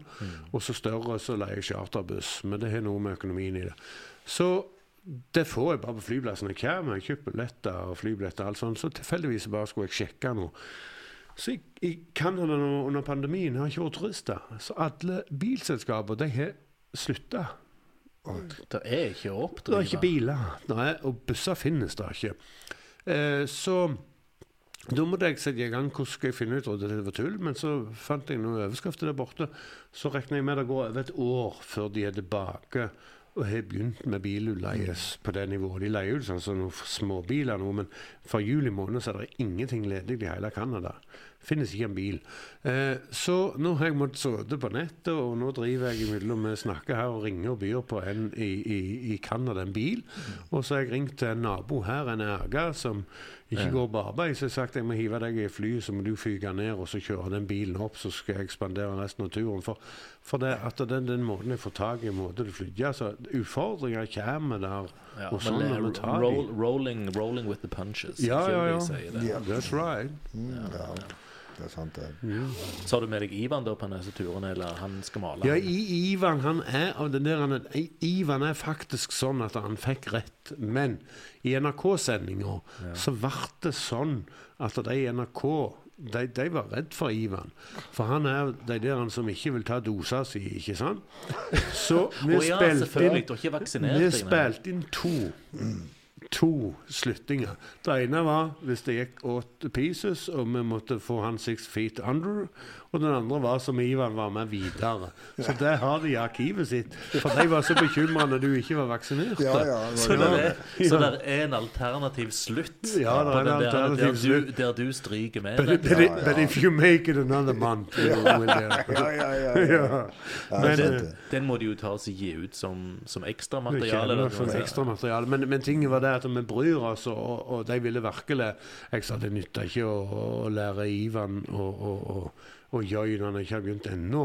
Og så større så leier jeg charterbuss. Men det har noe med økonomien i det. Så det får jeg bare på flyplassen jeg kommer. Jeg kjøper billetter og flybilletter alt sånt. Så tilfeldigvis bare skulle jeg sjekke noe. Så i, i Canada under pandemien har ikke vært turister. Så alle bilselskaper de har slutta. Det er ikke å Det er ikke oppdrive. biler. Nei, og busser finnes det ikke. Eh, så da måtte jeg sette i gang hvordan skal jeg finne ut om det var tull. Men så fant jeg noen overskrifter der borte. Så regner jeg med det går over et år før de er tilbake og har begynt med bilutleie på det nivået. De leier ut sånn som noen småbiler nå, men fra juli måned så er det ingenting ledig i hele Canada. Finnes ikke en bil. Eh, så nå har jeg måttet sitte på nettet, og nå driver jeg imellom Vi snakker her og ringer og byr på en i, i, i Canada en bil. Og så har jeg ringt til en nabo her, en erga, som ikke går på arbeid. Så jeg har sagt jeg må hive deg i flyet, så må du fyke ned og så kjøre den bilen opp, så skal jeg spandere resten av turen. For, for det at den, den måten jeg får tak i måten du flyr altså, Utfordringer kommer der. Ja, og sånn det er de. roll, rolling, rolling with the punches. Ja, ja, ja. det. Ja. That's right. Mm, ja. Det er sant, det. Så har du med deg Ivan da på disse turene, eller han skal male? Ja, I, Ivan han er av den der, han, er- Ivan er faktisk sånn at han fikk rett. Men i NRK-sendinga så ble det sånn at de i NRK de, de var redd for Ivan. For han er de der som ikke vil ta dosa si, ikke sant? <laughs> Så vi ja, spilte inn inn to. To sluttinger. Det ene var hvis det gikk åt pieces, og vi måtte få han six feet under. Og og den andre var som Ivan var med videre. Så det har de i arkivet sitt. For de var så bekymra når du ikke var vaksinert. Ja, ja. <laughs> det Så det er, så det er en alternativ slutt Ja, det er en der, alternativ der, du, slutt. der du stryker med But, but, Ja, but if you make it another month you will, <laughs> Ja, ja, ja. ja. ja. Ja, Men, skjønte eh. Den må de jo ta og gi ut som, som ekstramateriale. ekstramateriale. Men, men tingen var det at vi bryr oss, og, og de ville virkelig Jeg sa det nytter ikke å, å lære Ivan og, og, gjøre når han ikke har begynt ennå.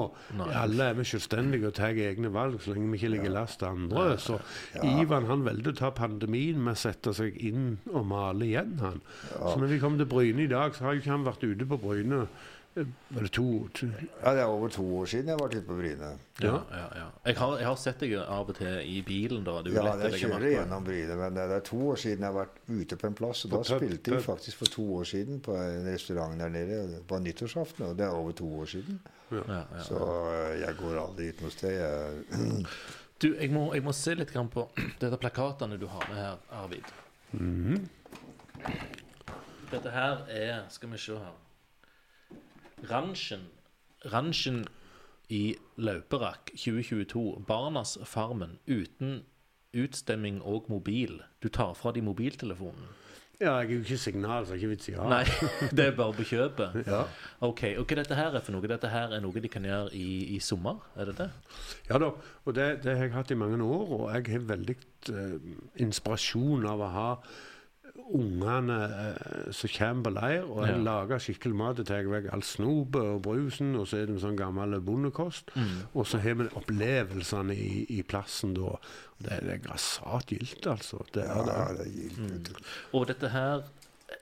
Alle er vi selvstendige og tar egne valg så lenge vi ikke ligger last til andre. Så Ja. Ivan han valgte å ta pandemien med å sette seg inn og male igjen, han. Så når vi kom til Bryne i dag, så har jo ikke han vært ute på Bryne Var det to, to Ja, det er over to år siden jeg var ute på Bryne. Ja, ja, ja. Jeg, har, jeg har sett deg av og til i bilen. da. Du Ja, jeg kjører gjennom Bryne, men det er to år siden jeg har vært ute på en plass. Og da tøp, spilte vi faktisk for to år siden på en restaurant der nede. på det var nyttårsaften, og det er over to år siden. Ja, ja. Så eh, jeg går aldri ut noe sted. Jeg, Du, jeg må, jeg må se litt på <clears throat> dette plakatene du har med her, Arvid. Mhm. Dette her er Skal vi se her. Ranchen. Ranchen i Lauperak 2022. Barnas Farmen uten utstemming og mobil. Du tar fra de mobiltelefonen. Ja, jeg er jo ikke signal, så jeg er ikke vits i å ha. Nei, <laughs> det er bare på kjøpet. Ja. Ok, og hva dette her er for noe? Dette her er noe de kan gjøre i, i sommer? Er det det? Ja da, og det, det har jeg hatt i mange år, og jeg har veldig eh, inspirasjon av å ha ungene eh, som kommer på leir, og jeg Ja. lager skikkelig mat. Jeg tar vekk all snopet og brusen, og så er det sånn gammel bondekost. Og så har vi opplevelsene i, i plassen da. Det, det er grassat gildt, altså. Det er det. det er gildt. Mm. Og dette her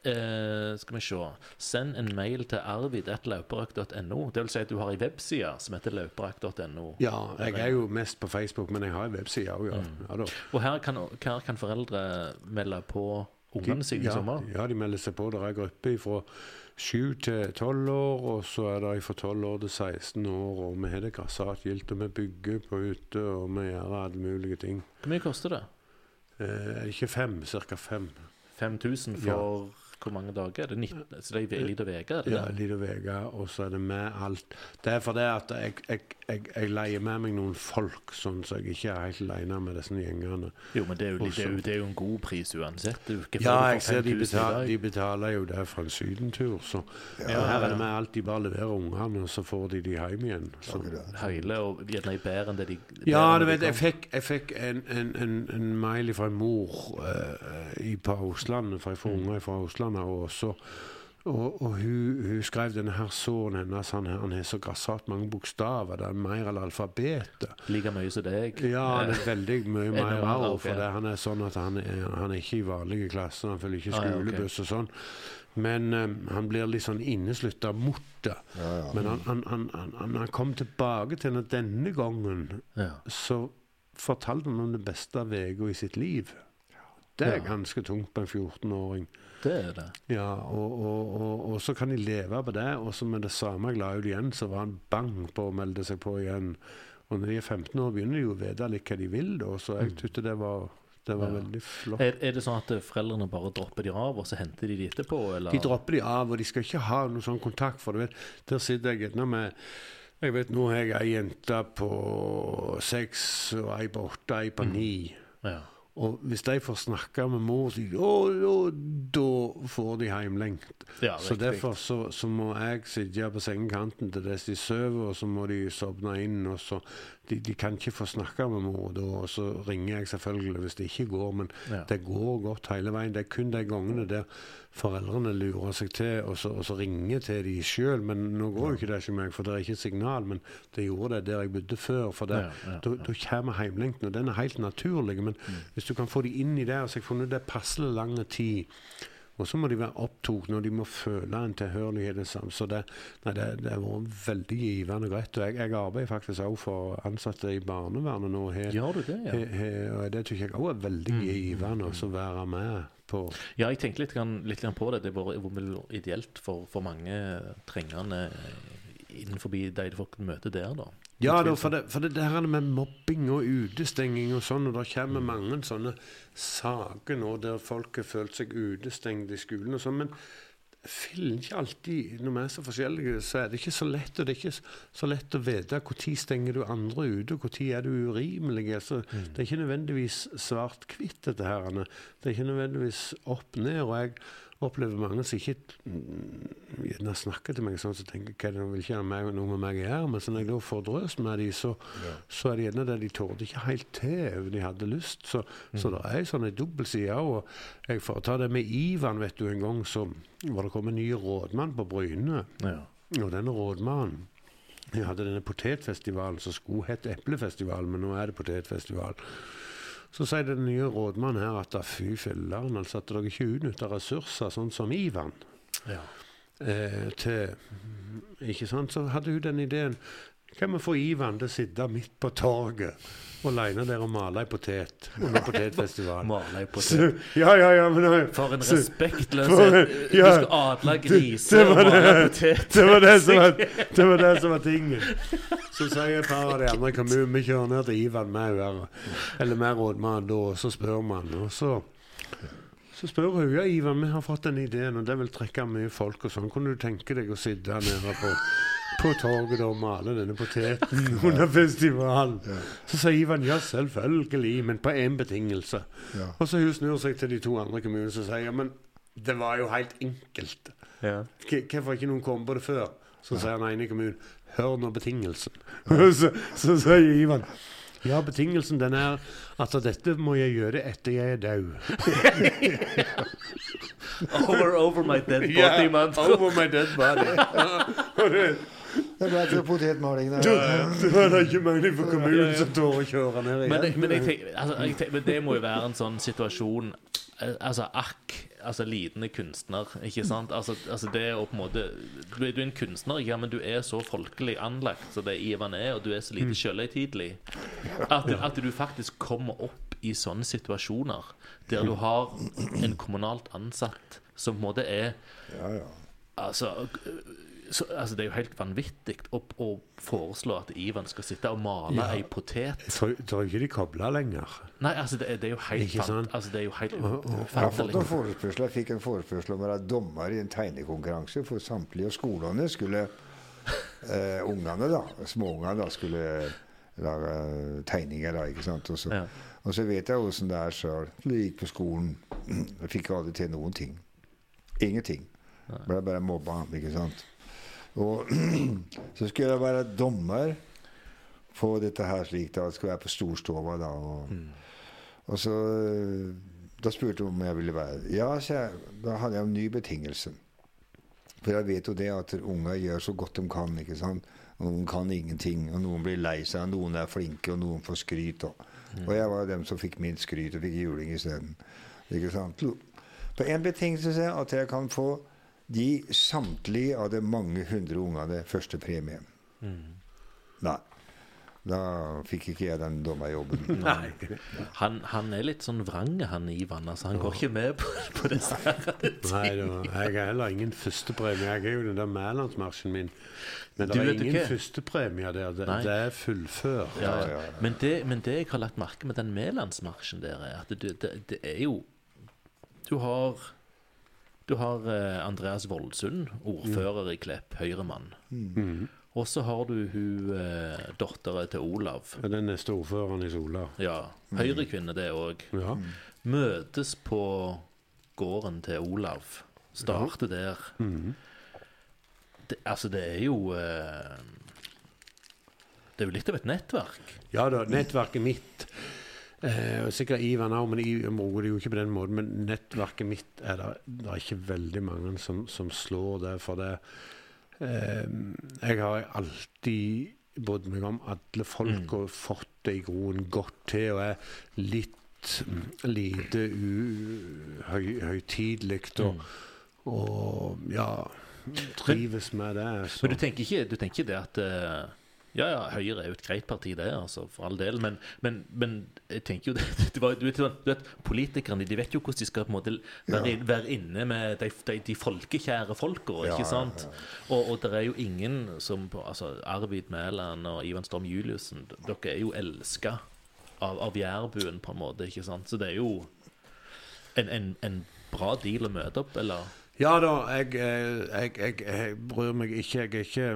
eh, Skal vi se Send en mail til arvid.lauperak.no. Det vil si at du har ei webside som heter lauperak.no. Ja, jeg er jo mest på Facebook, men jeg har en webside òg, ja. ja da. Og her kan, her kan foreldre melde på ungene sine i ja, sommer. ja, de melder seg på. Det er grupper fra 7 til 12 år, og så er det fra 12 år til 16 år. Og vi har det grassatgilt, og vi bygger på ute, og vi gjør alle mulige ting. Hvor mye koster det? Eh, ikke fem, ca. fem. 5000 for hvor mange dager? Er det 19, så det er en liten uke? er det Ja, en uke, og så er det med alt. Det er fordi at jeg, jeg, jeg, jeg leier med meg noen folk, sånn så jeg ikke er helt aleine med disse gjengene. Jo, men det er jo, Også, det er jo, det er jo en god pris uansett. Ja, jeg ser de betaler, de betaler jo det for en sydentur, så Ja, ja, her er det med alt. De bare leverer ungene, og så får de de hjem igjen. Så. Hele og gjerne bedre enn det de Ja, du vet, jeg fikk, jeg fikk en, en, en, en mail fra en mor uh, i, på Østlandet, for jeg får unger fra Østlandet. Og, så, og, og hun, hun skrev denne her sønnen hennes, han, han har så grassat mange bokstaver. Det er mer enn alfabetet. Like mye som deg. Ja, han er veldig mye <laughs> mer òg, for det, han er sånn at han er, han er ikke i vanlige klasser. Han følger ikke skolebuss og sånn. Men um, han blir litt sånn inneslutta mot det. Ja, ja. Men han, han, kom tilbake til henne denne gangen Ja. så fortalte han om det beste av uka i sitt liv. Det er ganske tungt på en 14-åring. Det er det. Ja, og, og, og, og så kan de leve på det, og så med det samme jeg la ut igjen, så var han bang på å melde seg på igjen. Og når de er 15 år, begynner de jo å vite litt hva de vil, da, så jeg syntes det var, det var Ja. veldig flott. Er, er det sånn at foreldrene bare dropper de av, og så henter de de etterpå? Eller? De dropper de av, og de skal ikke ha noen sånn kontakt. For vet, der sitter jeg gjerne med Jeg vet, nå har jeg ei jente på seks, og ei på åtte, ei på ni. Ja. Og hvis de får snakke med mor si, da får de heimlengt. Ja, så derfor så, så må jeg sitte på sengekanten til dess de sover, og så må de sovne inn. og så de, de kan ikke få snakke med mor da, og så ringer jeg selvfølgelig hvis det ikke går. Men Ja. det går godt hele veien. Det er kun de gangene der foreldrene lurer seg til, og så, og så ringer til de sjøl. Men nå går jo ikke det ikke meg, for det er ikke et signal. Men det gjorde det der jeg bodde før. For da Ja, kommer heimlengten, og den er helt naturlig. Men Mm. Hvis du kan få de inn i det, altså Jeg har funnet det passelig lang tid og så må de være opptatt når de må føle en tilhørighet. Liksom. Så det, nei, det, det har vært veldig givende og greit. Og jeg, jeg arbeider faktisk også for ansatte i barnevernet nå. He, Gjør du det, ja? he, he, og det syns jeg òg er veldig givende å være med på. Ja, jeg tenkte litt, litt på det. Det var vært ideelt for, for mange trengende innenfor de folk møter der, da. Ja, da, for, det, for det der er med mobbing og utestenging og sånn, og det kommer mange sånne saker nå der folk har følt seg utestengt i skolen og sånn. Men fillen ikke alltid Når vi er så forskjellige, så er det ikke så lett. Og det er ikke så lett å vite når stenger du andre ute, og når er du urimelig. Altså, mm. Det er ikke nødvendigvis svart-hvitt, dette her. Det er ikke nødvendigvis opp-ned. Og jeg opplever mange som ikke gjerne snakker til meg sånn, så tenker jeg hva vil ikke ha meg, noe med meg å gjøre. Men så når jeg da får drøst med dem, så, ja. så, er det gjerne det de tålte ikke helt til de hadde lyst. Så, mm. så det er sånn en dobbeltside òg. Jeg får ta det med Ivan, vet du. En gang så var det kommet en ny rådmann på Bryne. Ja. Og denne rådmannen jeg hadde denne potetfestivalen som skulle hett Eplefestivalen, men nå er det potetfestival. Så sier den nye rådmannen her at fy filler'n, altså at dere ikke utnytter ressurser sånn som Ivan. Ja. Eh, til Ikke sant? Så hadde hun den ideen. Kan vi få Ivan til å sitte midt på torget aleine der og male ei potet under potetfestivalen? <laughs> male ei potet? ja, ja, ja, men, for en respektløshet. Ja, du skal adle griser og male potet. Det var det, som var, <laughs> det var det som var tingen. Så sier et par av de andre kommunene vi kjører ned til Ivan med eller med rådmannen da, og så spør man. Og så, så spør hun ja, Ivan, vi har fått den ideen, og det vil trekke mye folk og sånn. Kunne du tenke deg å sitte nede på på torget og male denne poteten <laughs> <laughs> under festivalen. Ja. Så sier Ivan ja, selvfølgelig, men på én betingelse. Ja. Og så hun snur seg til de to andre kommunene og sier ja, men det var jo helt enkelt. Ja. Hvorfor ikke noen kom på det før? Så sier den ene kommunen Hør nå betingelsen. <laughs> så, så sier Ivan ja, betingelsen den er at dette må jeg gjøre etter jeg er død. over, over my dead body, yeah, man. over my dead body. Det ble til potetmaling Du, Det er da ikke mulig for kommunen som tør å kjøre ned igjen. Men, men, tenker, altså, tenker, men, det må jo være en sånn situasjon eh, Altså, akk altså, lidende kunstner. ikke sant? Altså, altså det å på en måte du er, du er, en kunstner, ja, men du er så folkelig anlagt som det Ivan er, og du er så lite sjølhøytidelig selvhøytidelig at, at du faktisk kommer opp i sånne situasjoner der du har en kommunalt ansatt som på en måte er Altså så, altså Det er jo helt vanvittig å, å, foreslå at Ivan skal sitte og male ja. ei potet. Jeg tror ikke de kobler lenger. Nei, altså det, det er jo helt fant, altså, det er jo helt forespørsler. Jeg fikk en forespørsel om å være dommer i en tegnekonkurranse for samtlige av skolene. skulle eh, Ungene, da, småungene, da, skulle lage tegninger. da, ikke sant? Og så, ja. og så vet jeg åssen det er sjøl. Gikk på skolen. Jeg fikk aldri til noen ting. Ingenting. Ble bare mobba. ikke sant? Og <clears throat> så skulle jeg være dommer på dette her slik. da, skulle være på Storstova. Da og, mm. og så Da spurte hun om jeg ville være Ja, jeg, da hadde jeg en ny betingelse. For jeg vet jo det at unger gjør så godt de kan. ikke sant? Noen kan ingenting, og noen blir lei seg, noen er flinke, og noen får skryt. Og, mm. og jeg var dem som fikk minst skryt, og fikk juling isteden. På én betingelse at jeg kan få de samtlige av de mange hundre ungene første premien. Mm. Nei. Da fikk ikke jeg den dommerjobben. <laughs> Nei. Han, han, er litt sånn vrang, han Ivan. Altså, han går ikke med på, på disse ting. <laughs> Nei, jeg har heller ingen førstepremie. Jeg er jo den der Mælandsmarsjen min. Men det er ingen førstepremie der. Det, det, er fullfør. Ja, ja. Men, det, men, det, jeg har lagt merke med den Mælandsmarsjen der, er at det, det er jo Du har du har eh, Andreas Voldsund, ordfører i Klepp, Høyremann. Mm. Og så har du hun eh, dattera til Olav. Ja, den neste ordføreren i Sola. Ja. Høyrekvinne, det òg. Ja. Møtes på gården til Olav. Starter ja. der. Mm. Det, altså, det er jo eh, Det er jo litt av et nettverk. Ja da. Nettverket mitt Eh, sikkert Ivan òg, men jeg bruker det jo ikke på den måten. Men nettverket mitt er det, det er ikke veldig mange som, som slår det. For det eh, Jeg har alltid brydd meg om alle folk mm. og fått det i groen godt til. Og er litt mm, lite uhøytidelig. Og, mm. og ja trives med det. Så. Men du tenker ikke, du tenker det at uh ja, ja, Høyre er jo et greit parti, det, altså, for all del. Men, men, men jeg tenker jo det, <laughs> det var, du, vet, du, vet, Politikerne de vet jo hvordan de skal på en måte være, ja. være inne med de, de, de folkekjære folka. Ja, ikke sant? Ja, og, og det er jo ingen som altså Arvid Mæland og Ivan Storm Juliussen Dere er jo elska av, av jærbuen, på en måte. ikke sant? Så det er jo en, en, en bra deal å møte opp, eller? Ja da, jeg, eh, jeg, jeg, jeg bryr meg ikke. Jeg er ikke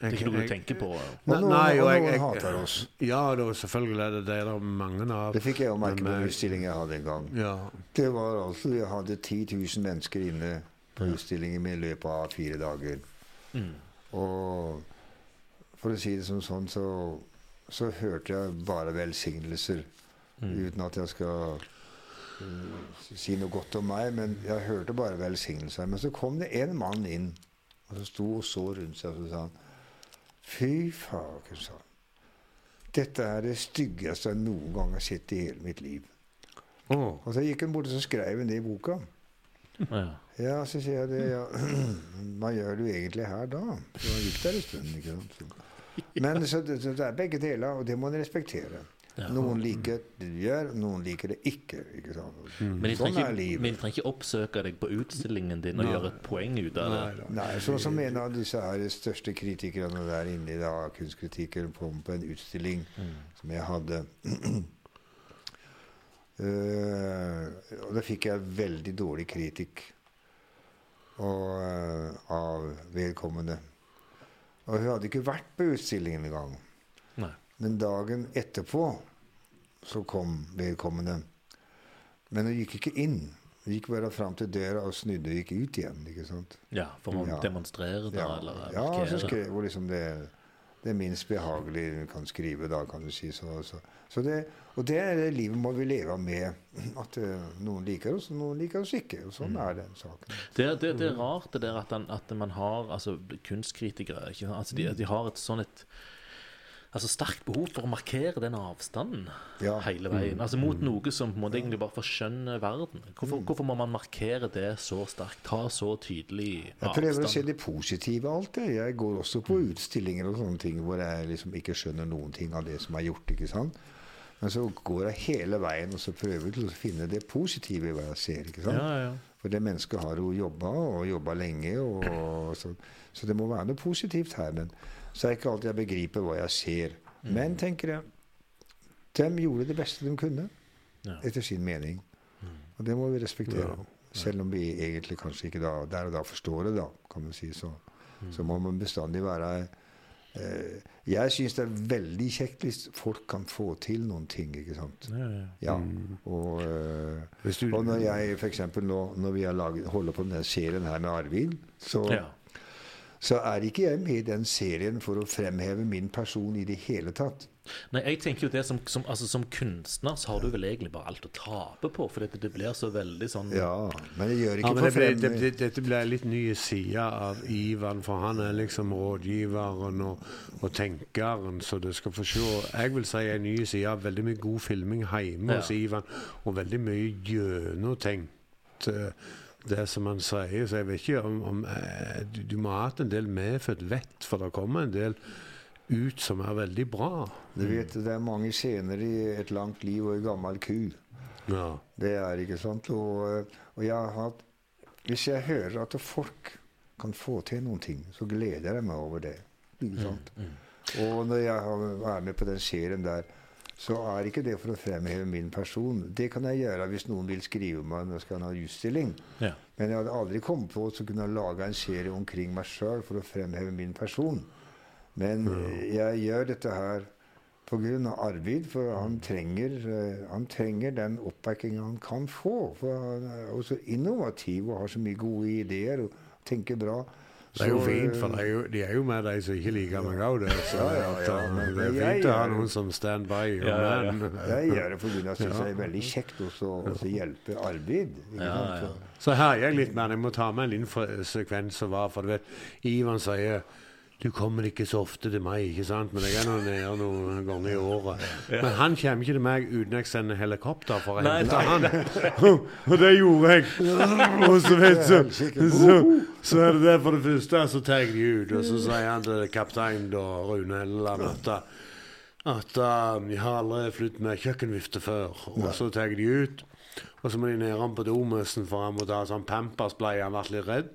Det er ikke noe du tenker på? Nei, Og noen, nei, og jeg- noen jeg- hater oss. Ja da, selvfølgelig er det det. Det er mange av. Det fikk jeg jo merke på eh, utstilling jeg hadde en gang. Ja. Det var altså, Jeg hadde 10 000 mennesker inne på utstillingen min i løpet av fire dager. Mm. Og for å si det som sånn, så, så hørte jeg bare velsignelser. Mm. Uten at jeg skal uh, si noe godt om meg, men jeg hørte bare velsignelser. Men så kom det en mann inn, og så sto og så rundt seg, og så sa han Fy faen, sa han. Dette er det styggeste jeg noen gang har sett i hele mitt liv. Oh. Og så gikk hun bort og så skrev hun det i boka. Ja. Ja, så sier jeg det. Ja. <clears throat> Hva gjør du egentlig her da? Du har gikk der en stund. ikke sant? <laughs> Men så, det- så det er begge deler, og det må en respektere. Ja. Noen liker det du gjør, noen liker det ikke. ikke sant? Men de Sånn trenger, er livet. men de trenger ikke oppsøke deg på utstillingen din og Nei. gjøre et poeng ut av det. nei. Nei, sånn som en av disse her største kritikerne der inne, da, kunstkritikeren kom på en utstilling Mm. som jeg hadde. uh, <clears throat> og da fikk jeg veldig dårlig kritikk og, uh, av vedkommende. Og hun hadde ikke vært på utstillingen engang. Nei. Men dagen etterpå så kom vedkommende. Men hun gikk ikke inn. Hun gikk bare fram til døra og snudde og gikk ut igjen. ikke sant? Ja, for å Ja. demonstrere det, Ja, eller ja så skrev hun liksom det, det minst behagelige hun kan skrive da, kan du si. Så, så, så det, og det er det livet må vi leve med. At eh, noen liker oss, og noen liker oss ikke. Og sånn er den saken. Det, det, det er rart det der at, den, at man har altså, kunstkritikere? Altså, de, de har et sånn et altså, sterkt behov for å markere den avstanden Ja. hele veien. Altså Mot noe som på en måte egentlig bare forskjønner verden. Hvorfor, hvorfor må man markere det så sterkt? Ta så tydelig avstand? Jeg prøver å se det positive alltid. Jeg går også på utstillinger og sånne ting hvor jeg liksom ikke skjønner noen ting av det som er gjort. ikke sant? Men så går jeg hele veien og så prøver til å finne det positive i hva jeg ser. ikke sant? Ja, ja. For det mennesket har jo jobba, og jobba lenge. Og så, så det må være noe positivt her. Men så er det ikke alltid jeg begriper hva jeg ser. Mm. Men tenker jeg, de gjorde det beste de kunne, Ja. etter sin mening. Og det må vi respektere. Selv om vi egentlig kanskje ikke da, der og da forstår det, da, kan man si. Så, så må man bestandig være eh, Jeg syns det er veldig kjekt hvis folk kan få til noen ting, ikke sant. Ja, ja. Ja. Og eh, og når jeg eksempel nå, når vi har laget, holder på med denne serien her med Arvid, så, ja. Så er ikke jeg med i den serien for å fremheve min person i det hele tatt. Nei, jeg tenker jo det som, som, altså, som kunstner så har du vel egentlig bare alt å tape på, for det, det blir så veldig sånn Ja, men det gjør ikke ja, for fremme Dette det, det, blir litt nye sider av Ivan, for han er liksom rådgiveren og, og tenkeren, så du skal få se Jeg vil si en ny side av veldig mye god filming hjemme Ja. hos Ivan, og veldig mye gjennomtenkt. eh, Det som han sier, så jeg vet ikke om, om eh, du, du må ha hatt en del medfødt vett, for det kommer en del ut som er veldig bra. Du vet, det er mange scener i Et langt liv og en gammel ku. Ja. Det er ikke sant. Og, eh, og jeg har hatt Hvis jeg hører at folk kan få til noen ting, så gleder jeg meg over det. Ikke sant? Og når jeg har- er med på den serien der, så er ikke det for å fremheve min person. Det kan jeg gjøre hvis noen vil skrive meg når jeg skal ha utstilling. ja. Men jeg hadde aldri kommet på å kunne lage en serie omkring meg sjøl for å fremheve min person. Men jeg gjør dette her pga. Arvid, for han trenger, eh, han trenger den oppbackinga han kan få. For han er også innovativ og har så mye gode ideer og tenker bra. Det er jo fint, eh, for det er jo, de er jo med de som ikke liker meg òg. Ja, ja, ja, det er fint å ha noen som stand by. <laughs> Ja, ja, <laughs> ja. Jeg gjør det fordi jeg syns det er veldig kjekt også å hjelpe Arvid. Ja, ja. Så- herjer her er jeg litt mer. Jeg må ta med en liten sekvens som var. For du vet, Ivan sier du kommer ikke så ofte til meg, ikke sant? Men jeg er nå nede noen ganger i året. Men han kommer ikke til meg uten jeg sender helikopter for å hente han. Og det gjorde jeg. Og så, vet du, så, så er det det for det første, så tar jeg de ut. Og så sier han til kaptein da, Rune Helleland at at uh, jeg har aldri flyttet med kjøkkenvifte før. Og så tar jeg de ut. Og så må de ned han på domøsen, for han må ta sånn Pampers-bleie. Han ble litt redd.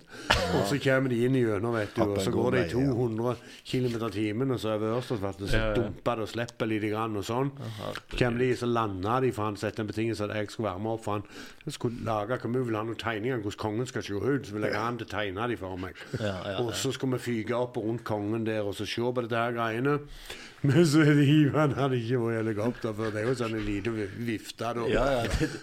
Og så kommer de inn gjennom, vet du. Og så går det i 200 km i timen, og så over Ørstadsvatnet, så dumper det og slipper litt grann og sånn. Kommer de, så lander de, for han setter en betingelse at jeg skulle være med opp. For han skulle lage hva vi vil ha noen tegninger hvordan kongen skal se ut. Så vil jeg ha han til å tegne de for meg. Og så skal vi fyke opp rundt kongen der og så se på dette her greiene. Men så er det Ivan hadde ikke vært helikopter før. Det er jo sånn en liten vi- vifte da.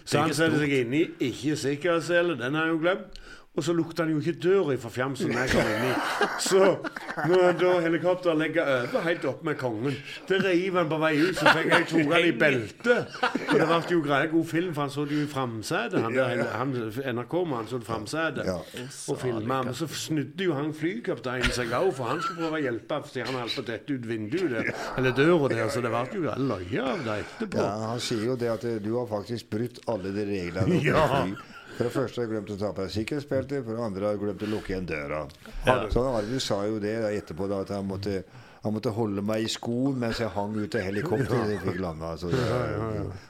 Så han. Seg inn i ikke sikkerhetssele, den har jeg jo glemt. Og så lukter han jo ikke døra fra fjamsen jeg kom inn i. Så når da helikopteret legger over helt opp med kongen, det river han på vei ut, så fikk jeg tok han i beltet. Og det ble jo greia god film, for han så det jo i framsetet. Han, han, NRK-mannen så det framsetet Ja. og filma. Men så snudde jo han flykapteinen seg òg, for han skulle prøve å hjelpe. siden han holdt på å dette ut vinduet der, eller døra der, så det ble jo løye av det etterpå. Ja, han sier jo det at du har faktisk brutt alle de reglene. Ja. For det første har du glemt å ta på deg sikkerhetsbeltet, for det andre har du glemt å lukke igjen døra. Ja. Så Arvid sa jo det etterpå, da, at han måtte, han måtte holde meg i skoen mens jeg hang ut av helikopteret Ja. jeg fikk landa. Så det,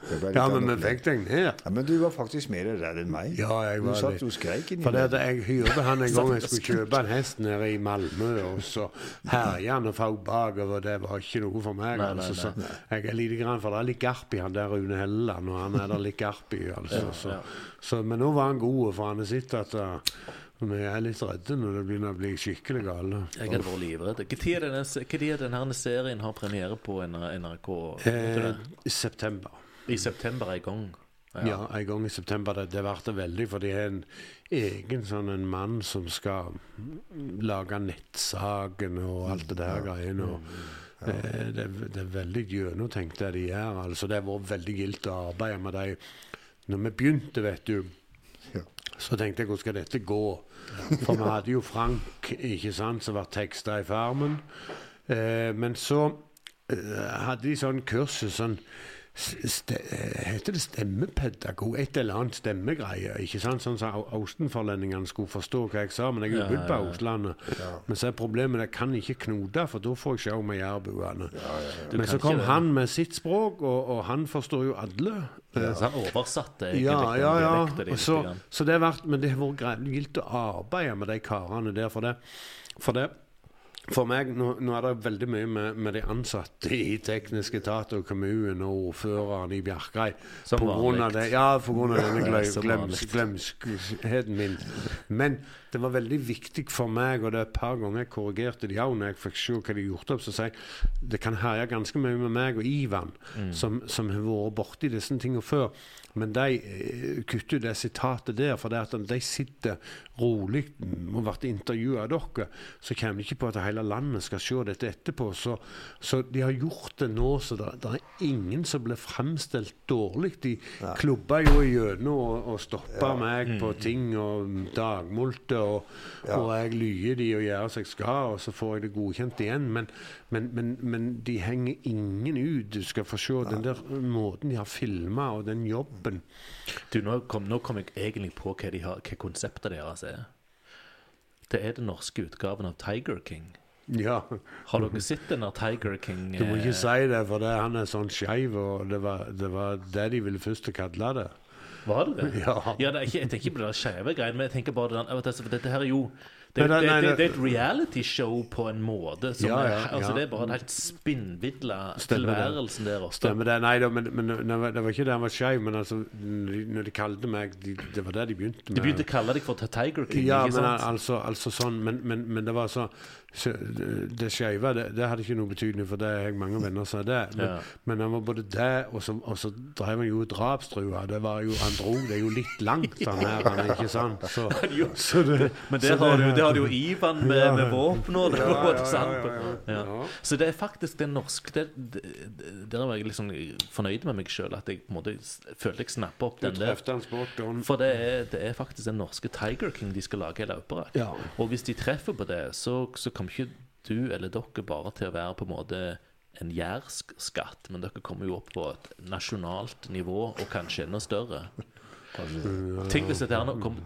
det ble Ja, men vi fikk deg ned. ja, men du var faktisk mer redd enn meg. Ja, jeg du var satt litt- og skreik inni der. jeg hyrte han en <laughs> gang jeg skulle kjøpe en hest nede i Malmö, og så herja han og fau bakover. Det var ikke noe for meg. Nei, nei, altså. nei, Så jeg er lite grann, for det er litt garp i han der Rune Helleland, og han er der litt garp i. Altså, så, ja. så, men nå var han god, for han har sett at uh, vi er litt redde når det begynner å bli skikkelig gale. Jeg hadde vært livredd. Tid er denne, er serien har premiere på NRK? Eh. I september. I september er i gang. Ja, en gang i september. Det, det veldig, for det er en egen sånn en mann som skal lage nettsaken og alt det der greiene. Og, eh, det, det er veldig gjennomtenkt det de gjør. Altså, det har vært veldig gildt å arbeide med dem. Når vi begynte, vet du, Ja. så tenkte jeg hvordan skal dette gå? For vi hadde jo Frank, ikke sant, som var teksta i Farmen. Eh, men så eh, hadde de sånn kurs sånn heter det stemmepedagog? Et eller annet stemmegreie. ikke sant? Sånn som au- austenforlendingene skulle forstå hva jeg sa. Men jeg er jo bodd på ja, ja. Men så er problemet jeg kan ikke knote, for da får jeg show med jærbuene. Du Men så kom det. han med sitt språk, og, og han forstår jo alle. Så han oversatte egentlig Ja, ja, ja. din Så, så det har vært, men det har vært gildt å arbeide med de karene der. For det, for det for meg, nå, nå er det veldig mye med, med de ansatte i teknisk etat og kommunen og ordføreren i Bjarkreim det, ja, av denne glem, <laughs> glems, glemskheten min. Men det var veldig viktig for meg, og det er et par ganger jeg korrigerte de òg når jeg fikk se hva de gjorde gjort opp, så sier jeg det kan herje ganske mye med meg og Ivan, som, som har vært borti disse tingene før. Men de eh, kutter ut det sitatet der, for det at de sitter rolig og blir intervjua av dere, så kommer de ikke på at hele landet skal se dette etterpå. Så, så de har gjort det nå, så det, det er ingen som blir fremstilt dårlig. De klubba jo gjennom og, og ja. meg på ting og dagmulte, og, og jeg lyer de og gjør som jeg skal, og så får jeg det godkjent igjen. Men, men, men, men de henger ingen ut. Du skal få se den der måten de har filma, og den jobben. Du, nå kom, nå kom jeg egentlig på hva, de har, hva konseptet deres er. Det er den norske utgaven av Tiger King. Ja. Har dere sett den der Tiger King? Du må ikke eh, si det, for det, han er sånn skeiv, og det var, det var det de ville først kalle det. Var det det? Ja. det er ikke, jeg tenker ikke på det skeive greiene, men jeg tenker bare den, altså, for dette her er jo det, det, det, det er et reality-show på en måte. Som Ja, ja, er, altså. Det er bare en helt spinnvidla tilværelsen der oppe. Stemmer det. Nei da, men, men det, var, ikke det han var skeiv, men altså, når de kalte meg de, Det var det de begynte med. De begynte å kalle deg for Tiger King, Ja, men altså, altså sånn Men, men, men det var så, så Det skeive, det, det hadde ikke noe betydning, for det har jeg mange venner som er det. Men, Ja. men han var både det, og så, og så drev han jo drapstrua. Det var jo Han dro det jo litt langt, han her, han, ikke sant? <laughs> Så, så det, Men der har, har du jo Ivan med, Ja. med våpen og det. Ja. Så det er faktisk det norske det- det- Der var jeg liksom fornøyd med meg sjøl, at jeg på en måte følte jeg snappa opp den der. For det er, det er faktisk den norske Tiger King de skal lage i. Ja. Og hvis de treffer på det, så, så kommer ikke du eller dere bare til å være på en måte en jærskatt, men dere kommer jo opp på et nasjonalt nivå, og kanskje enda større. Tenk hvis dette her nå kom,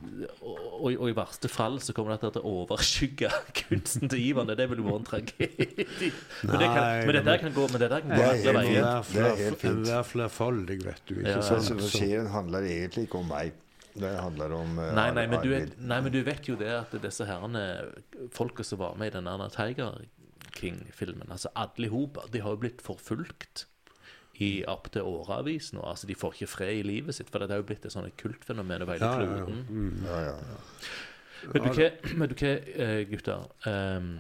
og, og, og i verste fall så kommer dette til å overskygge <laughs> kunsten til Ivan. Det ville vært en tragedie. Men, det kan, men dette her kan gå Men dette kan gå Det er alle helt veier. Det er helt fint. Enhver flerfoldig, vet du. Ikke Ja. sant? Så, Så- serien handler egentlig ikke om meg. Det handler om eh, Nei, nei, men du, er, nei, men du vet jo det at disse herrene folka som var med i den Tiger King-filmen, altså alle i hop, de har jo blitt forfulgt i opp til årevis nå. Altså, de får ikke fred i livet sitt, for det har jo blitt et sånt kultfenomen over hele Ja, ja, ja. Mm. Ja, ja. Vet du hva, vet du hva eh, gutter? Um,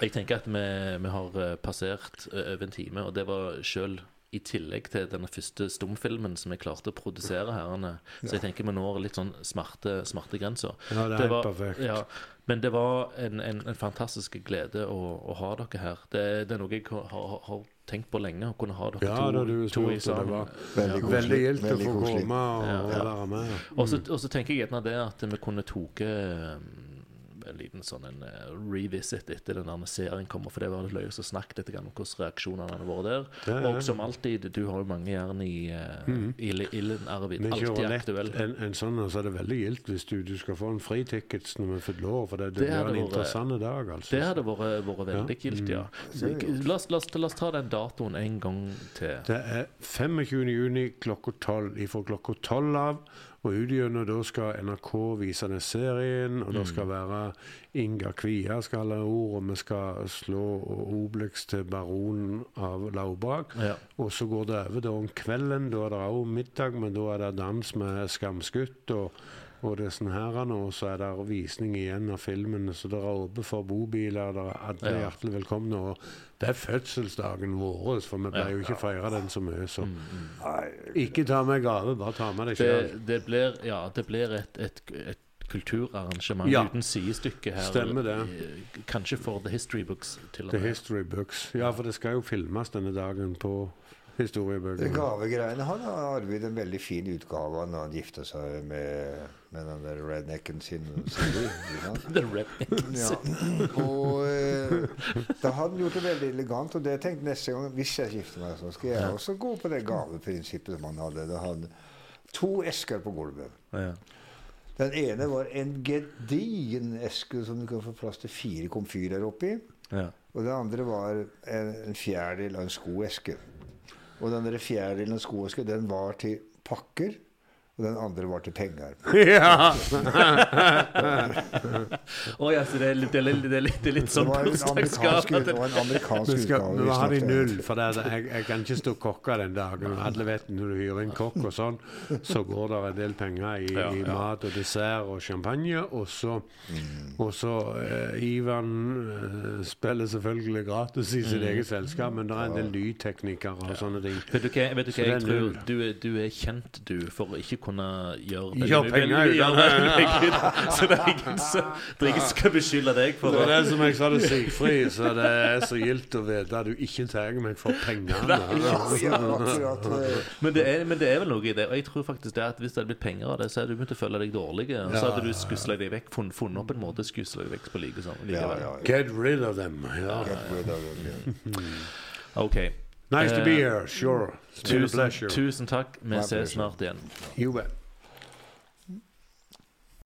jeg tenker at vi, vi har eh, passert over en time, og det var sjøl i tillegg til denne første stumfilmen som jeg klarte å produsere her. Så jeg tenker vi når litt sånn smarte, smertegrenser. Ja, det er Det var- perfekt. Ja, men det var en, en, en fantastisk glede å, å ha dere her. Det, det er noe jeg har, har, tenkt på lenge, å kunne ha dere Ja, to, det to i sammen. var Veldig Ja. Veldig gildt å få komme og, Ja. og være med. Så, og så tenker jeg gjerne det at vi kunne tatt liten sånn en eh, revisit etter den der serien kommer, for det var litt løye å snakke litt om hvordan reaksjonene hadde vært der. Er- Og som alltid, du har jo mange jern i uh, ilden, Arvid. Vi Alltid aktuell. en, en sånn, altså, så er det veldig gildt hvis du, du skal få en fritickets når vi fyller år, for det, det, Det blir en interessant dag, altså. Det hadde vært, vært veldig Ja. kult, ja. Så, Mm. la, oss, la, oss, la oss ta den datoen en gang til. Det er 25. juni klokka 12. Ifra klokka 12 av og utgjennom da skal NRK vise den serien, og det skal være Inga Kvia skal holde ord, og vi skal slå Obelix til baronen av Laubak. Ja. Og så går det over da om kvelden. Da er det òg middag, men da er det dans med Skamskutt og, og det er sånn her, og så er det visning igjen av filmen. Så det er åpent for bobiler. Det er alle Ja. hjertelig velkomne. Og det er fødselsdagen vår, for vi pleier jo ikke å feire den så mye. Så Nei, ikke ta med gave, bare ta med deg sjøl. Det, det blir, ja, det blir et, et, et kulturarrangement Ja. uten sidestykke her. Stemmer det. Eh, Kanskje for The History Books, til og The. History Books. Ja, for det skal jo filmes denne dagen på historiebøkene. Gavegreiene Han har Arvid en veldig fin utgave av når han gifta seg med, med den der rednecken sin. den <laughs> rednecken sin. Ja. Og eh, da hadde han gjort det veldig elegant. Og det jeg tenkte neste gang, hvis jeg gifter meg, så skal jeg også gå på det gaveprinsippet som han hadde. Da hadde to esker på gulvet. Ja. Den ene var en gedigen eske som du kan få plass til fire komfyrer oppi. Ja. Og den andre var en, en fjerdedel av en skoeske. Og den fjerdedelen av skoeske, den var til pakker. Og den andre var til penger. <laughs> ja! <laughs> Å ja, så det er litt, det er litt, det er litt, det er litt sånn bursdagsgave. det var en amerikansk utgave. vi har de null, for det, jeg, jeg kan ikke stå kokka den dagen. Og alle vet når du hyrer inn kokk og sånn, så går det en del penger i, Ja, i mat og dessert og champagne. Og så, og så uh, Ivan uh, spiller selvfølgelig gratis i Mm. sitt eget selskap, men det er en del lydteknikere og sånne ting. Vet du hva, vet du hva jeg tror? Du du er kjent, du, for å ikke kunne gjøre Gjør veldig- penger ut av det. Så det er ingen som det er ingen som skal beskylde deg for Det Det er det som jeg sa til Sigfrid, så det er så gildt å vite at du ikke tar meg for pengene. Men det, er, men det er vel noe i det. Og jeg tror faktisk det at hvis det hadde blitt penger av det, så hadde du begynt å føle deg dårlig. Og så hadde du skusla deg vekk, funnet, funnet opp en måte å skusle deg vekk på like sånn. Likevel. ja, ja. Get rid of them. Ja. Get rid of them, yeah. OK. Nice to be eh, here, sure. Tusen, tusen, takk. Vi ses snart igjen. bet.